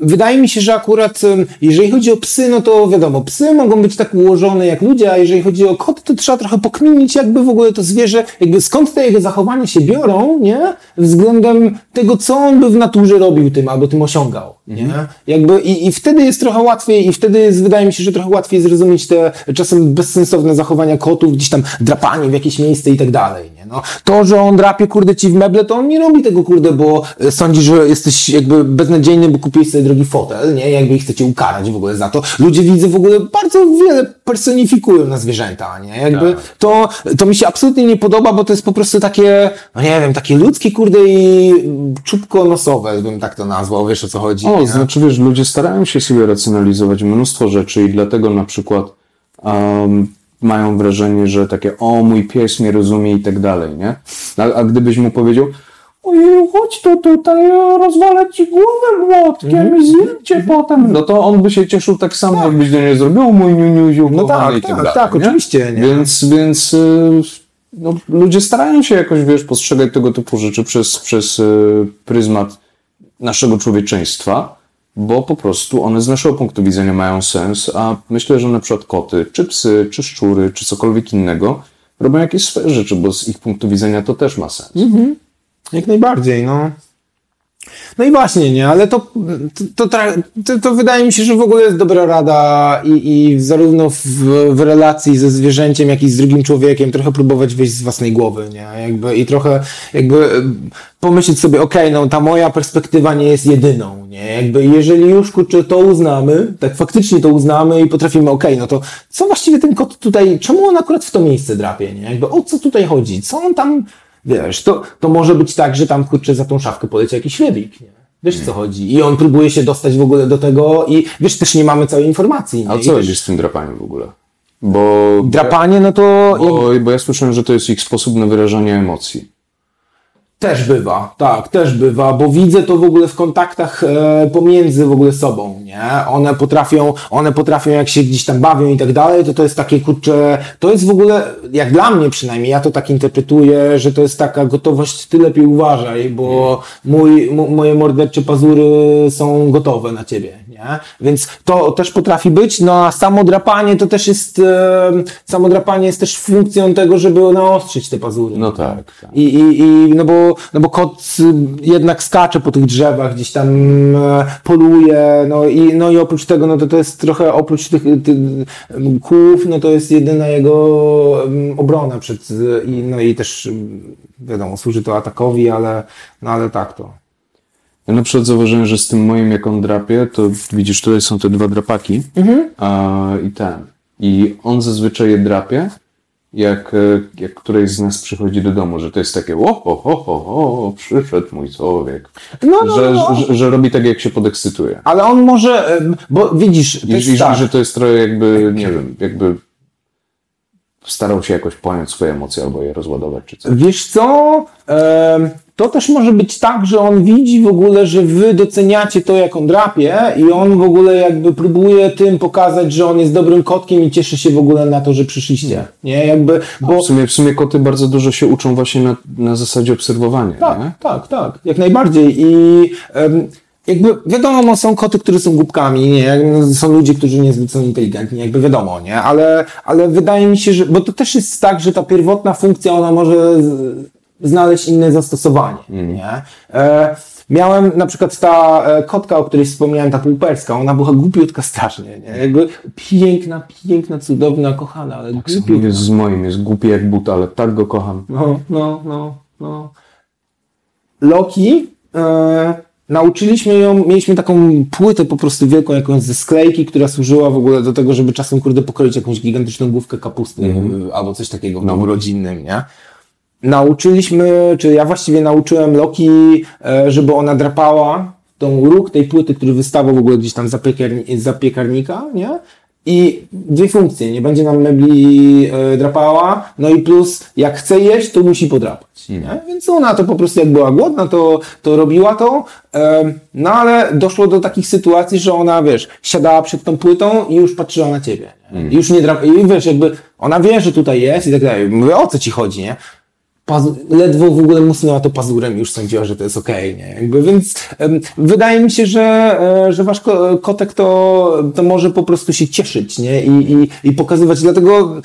C: wydaje mi się, że akurat jeżeli chodzi o psy, no to wiadomo, psy mogą być tak ułożone jak ludzie, a jeżeli chodzi o koty, to trzeba trochę pokminić, jakby w ogóle to zwierzę, jakby skąd te jego zachowania się biorą, nie? Względem tego, co on by w naturze robił tym, albo tym osiągał, nie? Jakby i, i wtedy jest trochę łatwiej, i wtedy jest, wydaje mi się, że trochę łatwiej zrozumieć te czasem bezsensowne zachowania kotów, gdzieś tam drapanie w jakieś miejsce i tak dalej, nie? No, to, że on drapie, kurde, ci w meble, to on nie robi tego, kurde, bo e, sądzi, że jesteś jakby beznadziejny, bo kupiłeś sobie drogi fotel, nie? Jakby ich chcecie ukarać w ogóle za to. Ludzie widzę w ogóle bardzo wiele personifikują na zwierzęta, nie? Jakby to, to mi się absolutnie nie podoba, bo to jest po prostu takie, no nie wiem, takie ludzkie, kurde, i czubko nosowe, bym tak to nazwał, wiesz o co chodzi.
B: O,
C: nie?
B: znaczy wiesz, ludzie starają się sobie racjonalizować mnóstwo rzeczy i dlatego na przykład um, mają wrażenie, że takie o, mój pies mnie rozumie i tak dalej, nie? A, a gdybyś mu powiedział ojej, chodź tu tutaj, rozwalę ci głowę młotkiem i zjem cię potem, no to on by się cieszył tak samo, jakbyś do niego zrobił, mój niuniuziu
C: No tak,
B: i tak,
C: tak,
B: dalej,
C: tak,
B: nie?
C: oczywiście, nie?
B: Więc, więc y, no, ludzie starają się jakoś, wiesz, postrzegać tego typu rzeczy przez, przez y, pryzmat naszego człowieczeństwa, bo po prostu one z naszego punktu widzenia mają sens, a myślę, że na przykład koty, czy psy, czy szczury, czy cokolwiek innego robią jakieś swoje rzeczy, bo z ich punktu widzenia to też ma sens.
C: Jak najbardziej, no. No i właśnie, nie, ale to, to, to, to, wydaje mi się, że w ogóle jest dobra rada i, i zarówno w, w relacji ze zwierzęciem, jak i z drugim człowiekiem trochę próbować wyjść z własnej głowy, nie, jakby i trochę jakby em, pomyśleć sobie, okej, no ta moja perspektywa nie jest jedyną, nie, jakby jeżeli już kurczę to uznamy, tak faktycznie to uznamy i potrafimy, okej, no to co właściwie ten kot tutaj, czemu on akurat w to miejsce drapie, nie, jakby o co tutaj chodzi, co on tam Wiesz, to, to może być tak, że tam kurczę za tą szafkę poleci jakiś rybik, nie? Wiesz co chodzi? I on próbuje się dostać w ogóle do tego i wiesz, też nie mamy całej informacji. Nie?
B: A co robisz z tym drapaniem w ogóle? Bo,
C: Drapanie, no to
B: bo, bo ja słyszałem, że to jest ich sposób na wyrażanie emocji.
C: Też bywa, tak, też bywa, bo widzę to w ogóle w kontaktach e, pomiędzy w ogóle sobą, nie? One potrafią, one potrafią jak się gdzieś tam bawią i tak dalej, to to jest takie kurczę, to jest w ogóle, jak dla mnie przynajmniej, ja to tak interpretuję, że to jest taka gotowość, ty lepiej uważaj, bo mój, mo- moje mordercze pazury są gotowe na ciebie, nie? Więc to też potrafi być, no a samo drapanie to też jest, e, samo drapanie jest też funkcją tego, żeby naostrzyć te pazury.
B: No tak, tak.
C: I, i, i no, bo, no bo kot y, jednak skacze po tych drzewach, gdzieś tam e, poluje, no i, no i oprócz tego, no to to jest trochę, oprócz tych, tych em, kłów, no to jest jedyna jego em, obrona przed, i, no i też em, wiadomo, służy to atakowi, ale, no ale tak to.
B: Ja na przykład zauważyłem, że z tym moim, jak on drapie, to widzisz, tutaj są te dwa drapaki a, i ten. I on zazwyczaj je drapie, jak, e, jak któreś z nas przychodzi do domu, że to jest takie o, ho, ho, ho, ho, przyszedł mój człowiek.
C: No, no,
B: że,
C: no.
B: Że, że robi tak, jak się podekscytuje.
C: Ale on może, bo widzisz, to
B: I,
C: jest
B: i że,
C: tak.
B: że to jest trochę jakby, nie wiem, jakby starał się jakoś pojąć swoje emocje albo je rozładować, czy coś.
C: Wiesz co? Em, to też może być tak, że on widzi w ogóle, że wy doceniacie to, jak on drapie i on w ogóle jakby próbuje tym pokazać, że on jest dobrym kotkiem i cieszy się w ogóle na to, że przyszliście. Nie? Jakby, bo...
B: W sumie, w sumie koty bardzo dużo się uczą właśnie na, na zasadzie obserwowania, nie?
C: Tak, tak, tak, jak najbardziej. I em, jakby wiadomo, są koty, które są głupkami, nie? No, Są ludzie, którzy niezbyt są inteligentni, jakby wiadomo, nie? Ale, ale wydaje mi się, że, bo to też jest tak, że ta pierwotna funkcja, ona może znaleźć inne zastosowanie, nie? E, miałem na przykład ta e, kotka, o której wspomniałem, ta półperska, ona była głupiutka strasznie, nie? Jakby piękna, piękna, cudowna, kochana, ale głupiutka.
B: Jest z moim, jest głupi jak but, ale tak go kocham.
C: No, no, no, no. Loki, e, nauczyliśmy ją, mieliśmy taką płytę po prostu wielką jakąś ze sklejki, która służyła w ogóle do tego, żeby czasem kurde pokroić jakąś gigantyczną główkę kapusty e, albo coś takiego w domu rodzinnym, nie? Nauczyliśmy, czy ja właściwie nauczyłem Loki, e, żeby ona drapała tą róg tej płyty, który wystawał w ogóle gdzieś tam za, piekarni, za piekarnika, nie? I dwie funkcje, nie będzie nam mebli e, drapała, no i plus jak chce jeść, to musi podrapać. Nie? Więc ona to po prostu jak była głodna, to, to robiła to. E, no ale doszło do takich sytuacji, że ona, wiesz, siadała przed tą płytą i już patrzyła na ciebie. Nie? I już nie drap... I wiesz, jakby ona wie, że tutaj jest i tak dalej. Mówię, o co ci chodzi, nie? Ledwo w ogóle musnęła to pazurem już sądziła, że to jest okej, nie? Jakby, więc em, wydaje mi się, że, e, że wasz ko- kotek to, to może po prostu się cieszyć, nie? I, i, i pokazywać, dlatego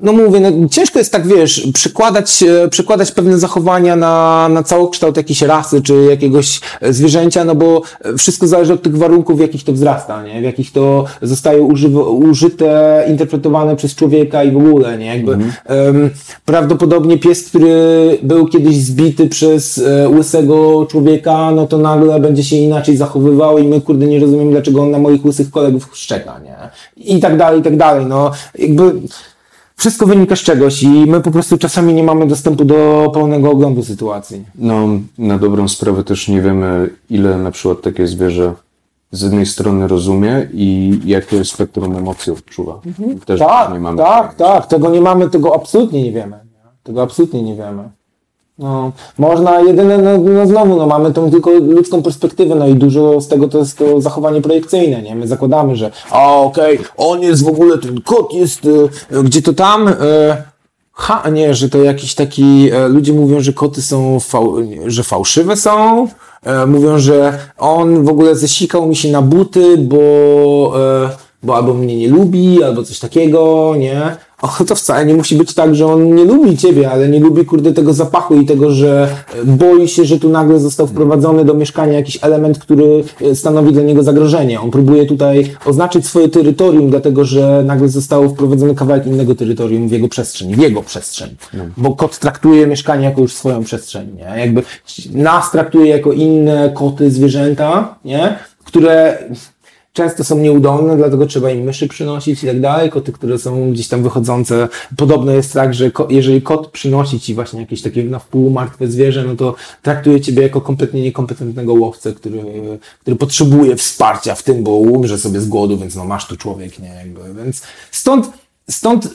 C: no mówię, no ciężko jest tak, wiesz, przekładać, e, przekładać pewne zachowania na, na całokształt jakiejś rasy czy jakiegoś e, zwierzęcia, no bo e, wszystko zależy od tych warunków, w jakich to wzrasta, nie? W jakich to zostaje używa, użyte, interpretowane przez człowieka i w ogóle, nie? Jakby, em, prawdopodobnie pies, który był kiedyś zbity przez łysego człowieka, no to nagle będzie się inaczej zachowywał i my, kurde, nie rozumiemy, dlaczego on na moich łysych kolegów szczeka, nie? I tak dalej, i tak dalej, no. Jakby, wszystko wynika z czegoś i my po prostu czasami nie mamy dostępu do pełnego oglądu sytuacji.
B: No, na dobrą sprawę też nie wiemy, ile na przykład takie zwierzę z jednej strony rozumie i jakie spektrum emocji odczuwa. Też
C: Tak,
B: nie mamy.
C: tak, tak, tego nie mamy, tego absolutnie nie wiemy. Tego absolutnie nie wiemy. No, można jedyne, no, no znowu, no mamy tą tylko ludzką perspektywę, no i dużo z tego to jest to zachowanie projekcyjne, nie? My zakładamy, że a okej, on jest w ogóle, ten kot jest, e, gdzie to tam, e, ha, nie, że to jakiś taki, e, ludzie mówią, że koty są, fał, że fałszywe są, e, mówią, że on w ogóle zesikał mi się na buty, bo, e, bo albo mnie nie lubi, albo coś takiego, nie? O, to wcale nie musi być tak, że on nie lubi ciebie, ale nie lubi, kurde, tego zapachu i tego, że e, boi się, że tu nagle został wprowadzony do mieszkania jakiś element, który e, stanowi dla niego zagrożenie. On próbuje tutaj oznaczyć swoje terytorium, dlatego, że nagle został wprowadzony kawałek innego terytorium w jego przestrzeń, w jego przestrzeń. Bo kot traktuje mieszkanie jako już swoją przestrzeń, nie? Jakby nas traktuje jako inne koty, zwierzęta, nie? Które często są nieudolne, dlatego trzeba im myszy przynosić i tak dalej. Koty, które są gdzieś tam wychodzące. Podobno jest tak, że ko- jeżeli kot przynosi ci właśnie jakieś takie na wpół martwe zwierzę, no to traktuje ciebie jako kompletnie niekompetentnego łowcę, który, który potrzebuje wsparcia w tym, bo umrze sobie z głodu, więc no masz tu człowiek, nie? Jakby, więc stąd, stąd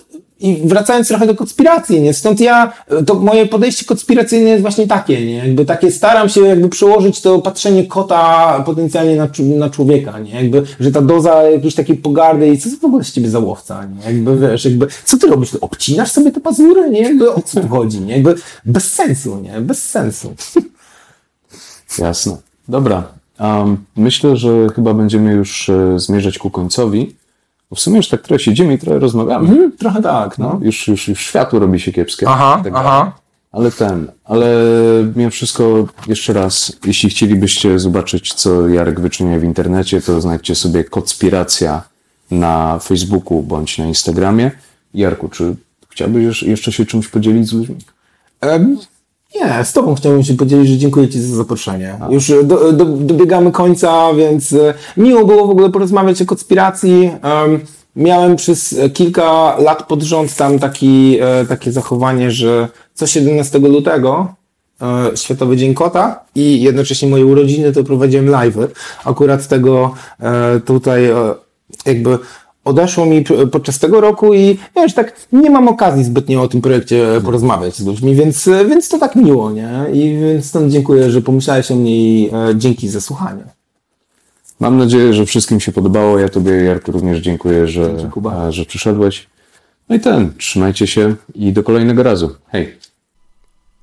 C: i wracając trochę do konspiracji, nie? Stąd ja, to moje podejście konspiracyjne jest właśnie takie, nie? Jakby takie staram się jakby przełożyć to patrzenie kota potencjalnie na, na człowieka, nie? Jakby, że ta doza jakiejś takiej pogardy i co w ogóle z ciebie za łowca, nie? Jakby, wiesz, jakby, co ty robisz? Obcinasz sobie te pazury, nie? Jakby, o co tu chodzi, nie? Jakby, bez sensu, nie? Bez sensu.
B: Jasne. Dobra. Um, myślę, że chyba będziemy już e, zmierzać ku końcowi. Bo w sumie już tak trochę siedzimy i trochę rozmawiamy.
C: Mhm, trochę tak, no.
B: Już, już, już światło robi się kiepskie.
C: Aha,
B: Tak
C: aha.
B: dalej. Ale ten, ale mimo wszystko jeszcze raz, jeśli chcielibyście zobaczyć, co Jarek wyczynia w internecie, to znajdźcie sobie Kotspiracja na Facebooku bądź na Instagramie. Jarku, czy chciałbyś jeszcze się czymś podzielić z ludźmi?
C: Nie, z Tobą chciałbym się podzielić, że dziękuję Ci za zaproszenie. Już e, do, do, dobiegamy końca, więc e, miło było w ogóle porozmawiać o konspiracji. Em, miałem przez e, kilka lat pod rząd tam taki, e, takie zachowanie, że co 17 lutego e, Światowy Dzień Kota i jednocześnie moje urodziny, to prowadziłem live'y. Akurat tego e, tutaj e, jakby odeszło mi podczas tego roku i wiesz, tak nie mam okazji zbytnio o tym projekcie porozmawiać z ludźmi, więc, e, więc to tak miło, nie? I więc stąd dziękuję, że pomyślałeś o mnie i e, dzięki za słuchanie.
B: Mam nadzieję, że wszystkim się podobało. Ja Tobie, Jarku, również dziękuję, że, że przyszedłeś. No i ten, trzymajcie się i do kolejnego razu. Hej!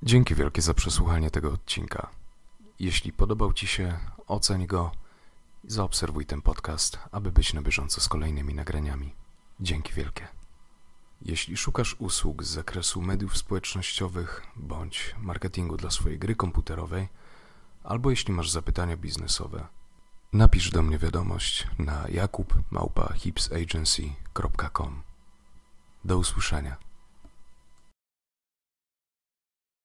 A: Dzięki wielkie za przesłuchanie tego odcinka. Jeśli podobał Ci się, oceń go zaobserwuj ten podcast, aby być na bieżąco z kolejnymi nagraniami. Dzięki wielkie. Jeśli szukasz usług z zakresu mediów społecznościowych bądź marketingu dla swojej gry komputerowej, albo jeśli masz zapytania biznesowe, napisz do mnie wiadomość na jakub.hipsagency.com. Do usłyszenia.